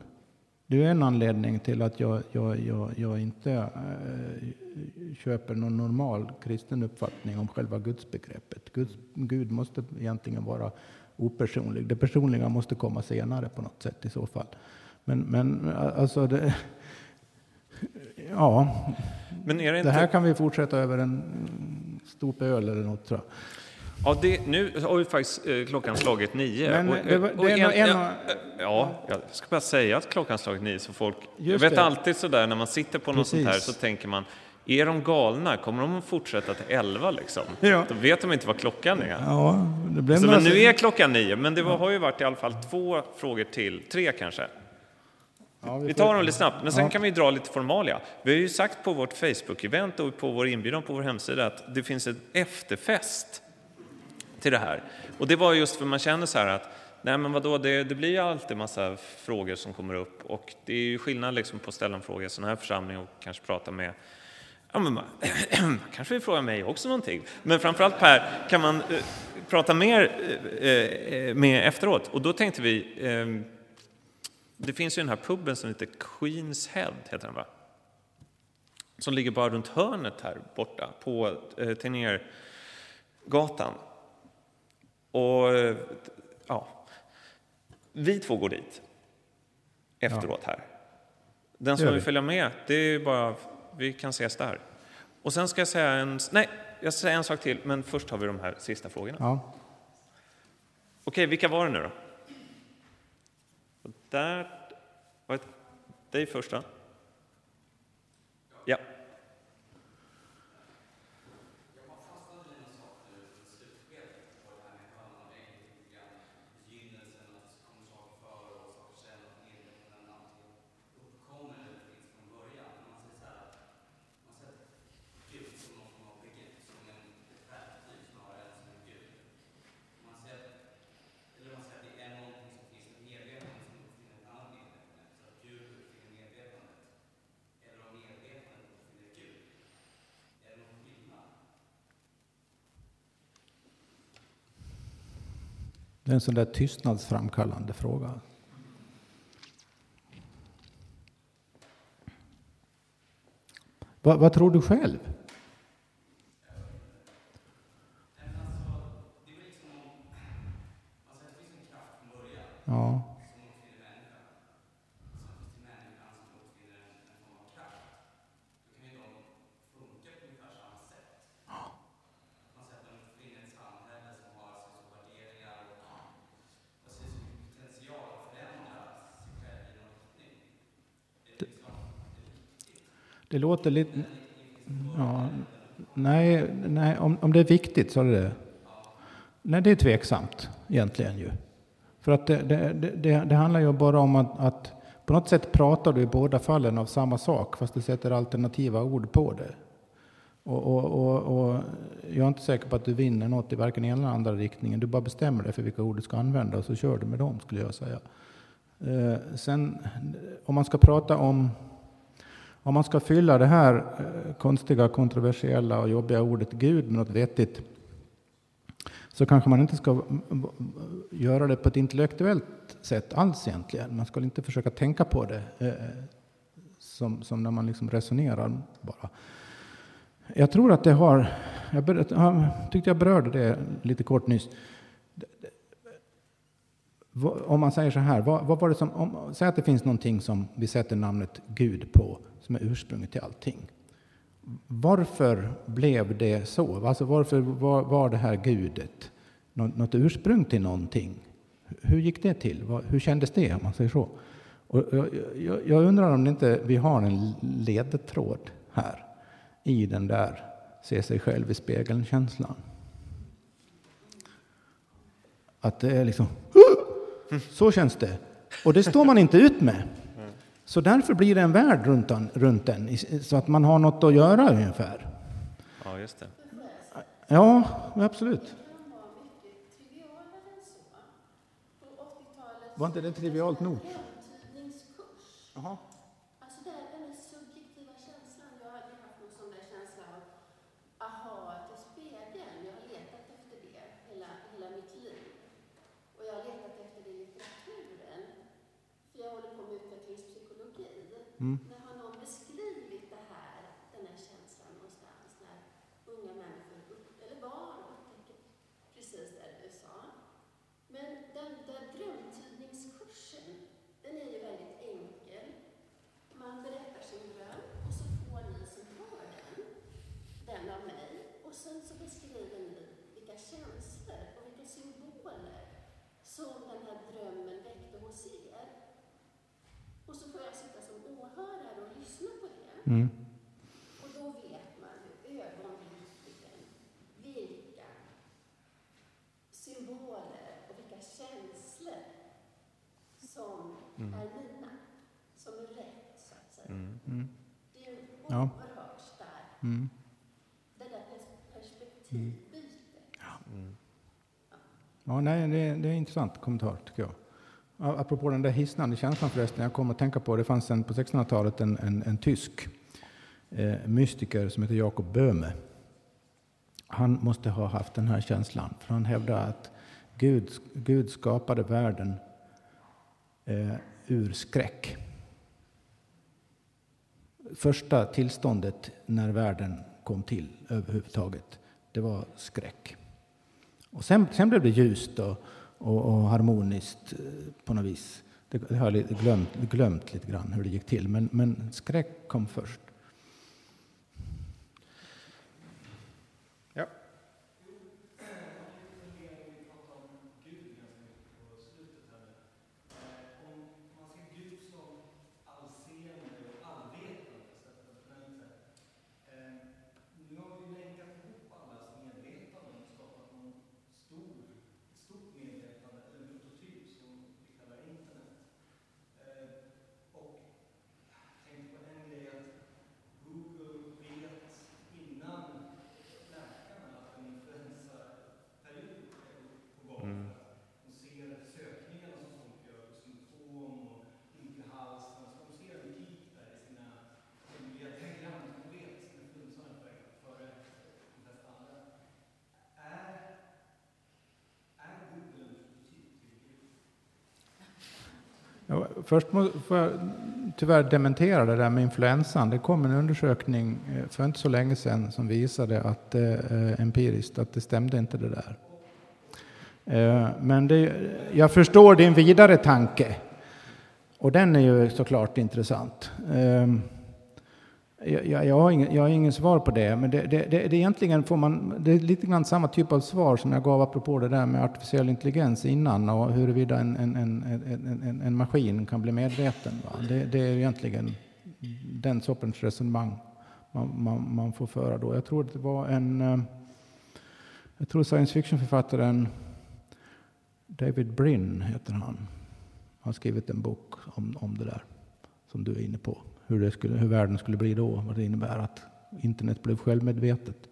Det är en anledning till att jag, jag, jag, jag inte äh, köper någon normal kristen uppfattning om själva gudsbegreppet. Guds, Gud måste egentligen vara opersonlig. Det personliga måste komma senare på något sätt i så fall. Men, men alltså, det, ja. Men är det, det inte, här kan vi fortsätta över en stop öl eller något tror jag. Ja, det, nu har ju faktiskt eh, klockan slagit nio. Men Och, det var- eh, det och är nog en ja, ja, jag ska bara säga att klockan slagit nio så folk... Jag vet det. alltid sådär när man sitter på något sånt här så tänker man, är de galna? Kommer de att fortsätta till elva liksom? Ja. Då vet de inte vad klockan är. Ja, det blev Så, men nu är klockan nio, men det var, har ju varit i alla fall två frågor till, tre kanske. Ja, Vi får- tar dem lite snabbt, men sen Ja. kan vi dra lite formalia. Vi har ju sagt på vårt Facebook-event och på vår inbjudan på vår hemsida att det finns en efterfest till det här. Och det var just för man känner så här att nej men vadå, det, det blir ju alltid massa frågor som kommer upp och det är ju skillnad liksom på att ställa en fråga i en sån här församling och kanske prata med Ja, men man, kanske vill fråga mig också någonting. Men framförallt Per, kan man eh, prata mer eh, eh med efteråt? Och då tänkte vi, eh, det finns ju den här puben som heter Queens Head, heter den va? Som ligger bara runt hörnet här borta på eh, Tegnérgatan. Och eh, ja, vi två går dit efteråt här. Den som vill vi. följa med, det är bara, vi kan ses där. Och sen ska jag säga en, nej, jag ska säga en sak till, men först har vi de här sista frågorna. Ja. Okej, vilka var det nu då? Och där, var det dig första? Det är en sån där tystnadsframkallande fråga. Va, vad tror du själv? Låter lite... Ja, nej, nej om, om det är viktigt så är det Nej, det är tveksamt egentligen ju. För att det, det, det, det handlar ju bara om att, att på något sätt pratar du i båda fallen av samma sak fast du sätter alternativa ord på det. Och, och, och, och jag är inte säker på att du vinner något i varken ena eller andra riktningen. Du bara bestämmer dig för vilka ord du ska använda och så kör du med dem skulle jag säga. Eh, sen om man ska prata om om man ska fylla det här eh, konstiga, kontroversiella och jobbiga ordet Gud med något vettigt så kanske man inte ska göra det på ett intellektuellt sätt alls egentligen. Man ska inte försöka tänka på det eh, som, som när man liksom resonerar bara. Jag tror att det har, jag ber- jag tyckte jag berörde det lite kort nyss. Om man säger så här, vad, vad var det som, om, säg att det finns någonting som vi sätter namnet Gud på, som är ursprunget till allting. Varför blev det så? Alltså varför var, var det här gudet något, något ursprung till någonting? Hur gick det till? Hur kändes det, om man säger så? Och jag, jag, jag undrar om det inte vi har en ledtråd här i den där se sig själv i spegeln-känslan. Att det är liksom så känns det. Och det står man inte ut med. Så därför blir det en värld runt den, runt den så att man har något att göra ungefär. Ja, just det. Ja, absolut. kan vara mycket trivialare än så. På 80-talet Var inte det trivialt nog? Jaha. Alltså det är den här subjektiva känslan. Jag har aldrig haft någon sån där känsla av aha till spegeln. Jag har letat efter det hela, hela mitt liv. Och jag har letat efter det i litteraturen. För jag håller på med utvecklingspsykologi. Mm. När har någon beskrivit det här, den här känslan någonstans när unga människor, upp, eller barn, upptäcker precis det du sa. Men den där drömtydningskursen, den är ju väldigt enkel. Man berättar sin dröm och så får ni som hör den, den av mig. Och sen så beskriver ni vilka känslor och vilka symboler som den här drömmen väckte hos er. Och så får jag sitta som åhörare och lyssna på det. Mm. Och då vet man ju ögonblickligen vilka symboler och vilka känslor som är mina, som är rätt, så att säga. Mm. Det är oerhört starkt, Mm. det där pers- perspektivbytet. Mm. Ja, nej, det, är- det är en intressant kommentar tycker jag. Apropå den där hisnande känslan förresten, jag kom att tänka på, det fanns en, på 1600-talet en, en, en tysk eh, mystiker som heter Jakob Böhme. Han måste ha haft den här känslan, för han hävdade att Gud, Gud skapade världen eh, ur skräck. Första tillståndet när världen kom till överhuvudtaget, det var skräck. Och sen, sen blev det ljust och, och, och harmoniskt eh, på något vis. Det, har jag glömt, glömt lite grann hur det gick till, men, men skräck kom först. Först må, får jag tyvärr dementera det där med influensan. Det kom en undersökning eh, för inte så länge sedan som visade att eh, eh, empiriskt att det stämde inte det där. Eh, men det, jag förstår din vidare tanke. Och den är ju såklart intressant. Eh, jag, jag, jag, har ingen, jag har ingen svar på det, men det, det, det, det, egentligen får man, det är lite grann samma typ av svar som jag gav apropå det där med artificiell intelligens innan och huruvida en, en, en, en, en, en maskin kan bli medveten. Va? Det, det är egentligen den sortens resonemang man, man, man får föra då. Jag tror att det var en eh, jag tror science fiction-författaren David Brin heter han. har skrivit en bok om, om det där som du är inne på. Hur, det skulle, hur världen skulle bli då, vad det innebär att internet blev självmedvetet.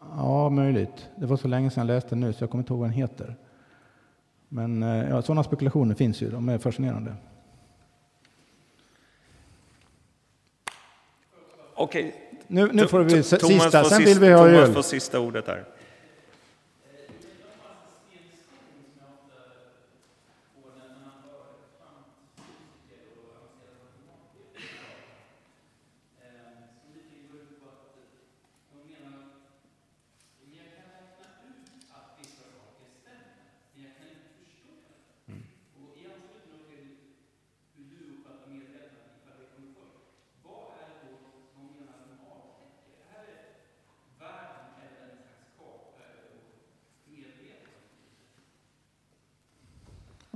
Ja, möjligt. Det var så länge sedan jag läste den nu så jag kommer inte ihåg vad den heter. Men eh, ja, sådana spekulationer finns ju, de är fascinerande. Okej, Nu, nu får vi sista, sen vill vi ha Thomas får sista ordet här.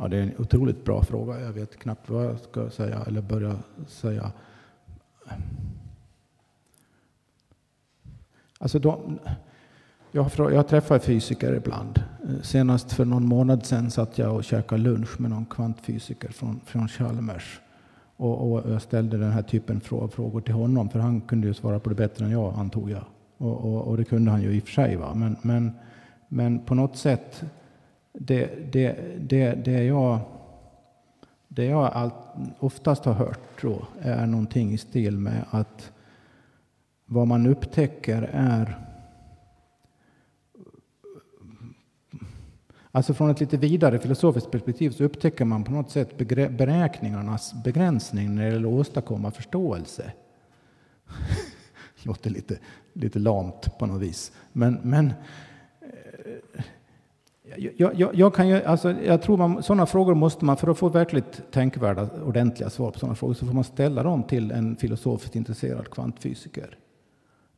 Ja, det är en otroligt bra fråga. Jag vet knappt vad jag ska säga eller börja säga. Alltså de, jag, jag träffar fysiker ibland. Senast för någon månad sedan satt jag och käkade lunch med någon kvantfysiker från, från Chalmers. Och, och jag ställde den här typen av frågor till honom, för han kunde ju svara på det bättre än jag, antog jag. Och, och, och det kunde han ju i och för sig. Va? Men, men, men på något sätt, det, det, det, det jag, det jag allt, oftast har hört då, är någonting i stil med att vad man upptäcker är Alltså från ett lite vidare filosofiskt perspektiv så upptäcker man på något sätt begre- beräkningarnas begränsning när det gäller att åstadkomma förståelse. Låter lite, lite lamt på något vis. Men, men jag, jag, jag, kan ju, alltså, jag tror man, sådana frågor måste man, för att få verkligt tänkvärda, ordentliga svar på sådana frågor, så får man ställa dem till en filosofiskt intresserad kvantfysiker.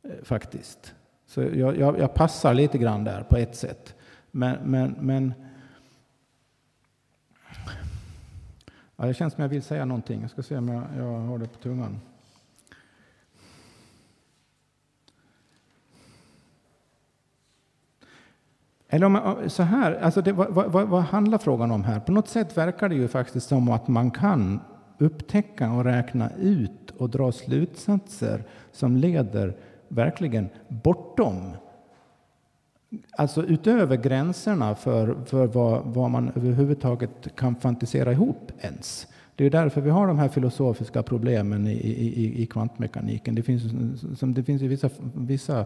Eh, Faktiskt. Så jag, jag, jag passar lite grann där på ett sätt. Men, men, men ja, det känns som jag vill säga någonting. Jag ska se om jag, jag har det på tungan. Eller om man, så här, alltså det, vad, vad, vad handlar frågan om här? På något sätt verkar det ju faktiskt som att man kan upptäcka och räkna ut och dra slutsatser som leder verkligen bortom Alltså utöver gränserna för, för vad, vad man överhuvudtaget kan fantisera ihop ens. Det är därför vi har de här filosofiska problemen i, i, i kvantmekaniken. Det finns, som, det finns ju vissa, vissa,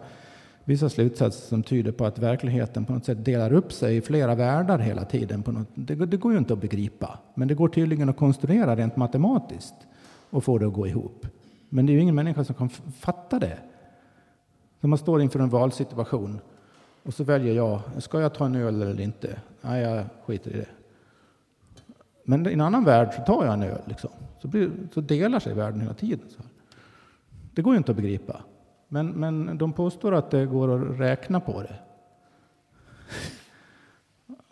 vissa slutsatser som tyder på att verkligheten på något sätt delar upp sig i flera världar hela tiden. På något, det, det går ju inte att begripa, men det går tydligen att konstruera rent matematiskt och få det att gå ihop. Men det är ju ingen människa som kan fatta det. När man står inför en valsituation och så väljer jag, ska jag ta en öl eller inte? Nej, jag skiter i det. Men i en annan värld så tar jag en öl. Liksom. Så, blir, så delar sig världen hela tiden. Så. Det går ju inte att begripa. Men, men de påstår att det går att räkna på det.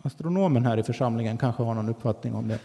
Astronomen här i församlingen kanske har någon uppfattning om det.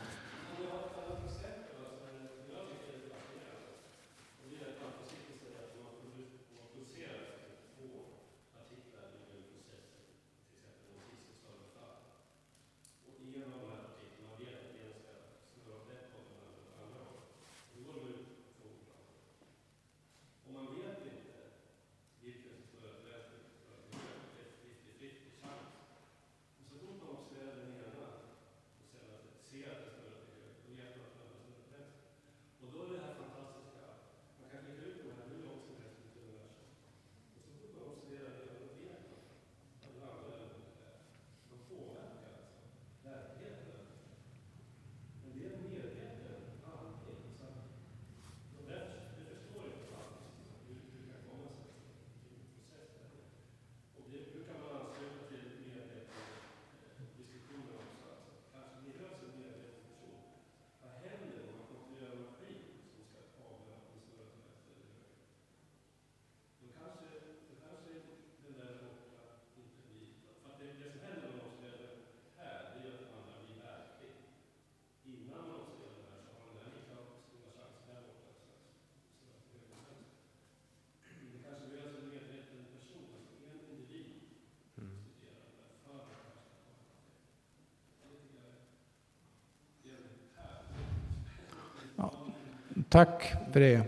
Tack för det.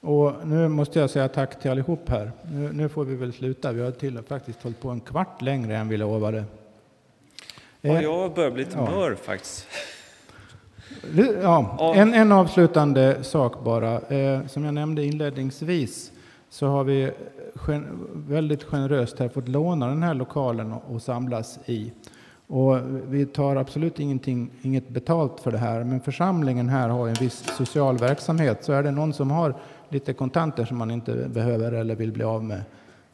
Och nu måste jag säga tack till allihop här. Nu, nu får vi väl sluta. Vi har till faktiskt hållit på en kvart längre än vi lovade. Ja, Eh, jag börjar bli lite ja. mör faktiskt. Ja, en, en avslutande sak bara. Eh, som jag nämnde inledningsvis så har vi väldigt generöst här fått låna den här lokalen och, och samlas i. Och vi tar absolut ingenting, inget betalt för det här, men församlingen här har en viss social verksamhet. Så är det någon som har lite kontanter som man inte behöver eller vill bli av med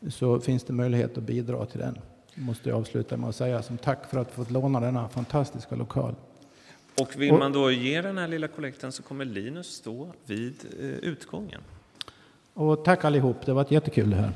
så finns det möjlighet att bidra till den. Måste jag avsluta med att säga som tack för att få låna denna fantastiska lokal. Och vill man då ge den här lilla kollekten så kommer Linus stå vid eh, utgången. Och tack allihop, det var jättekul det här.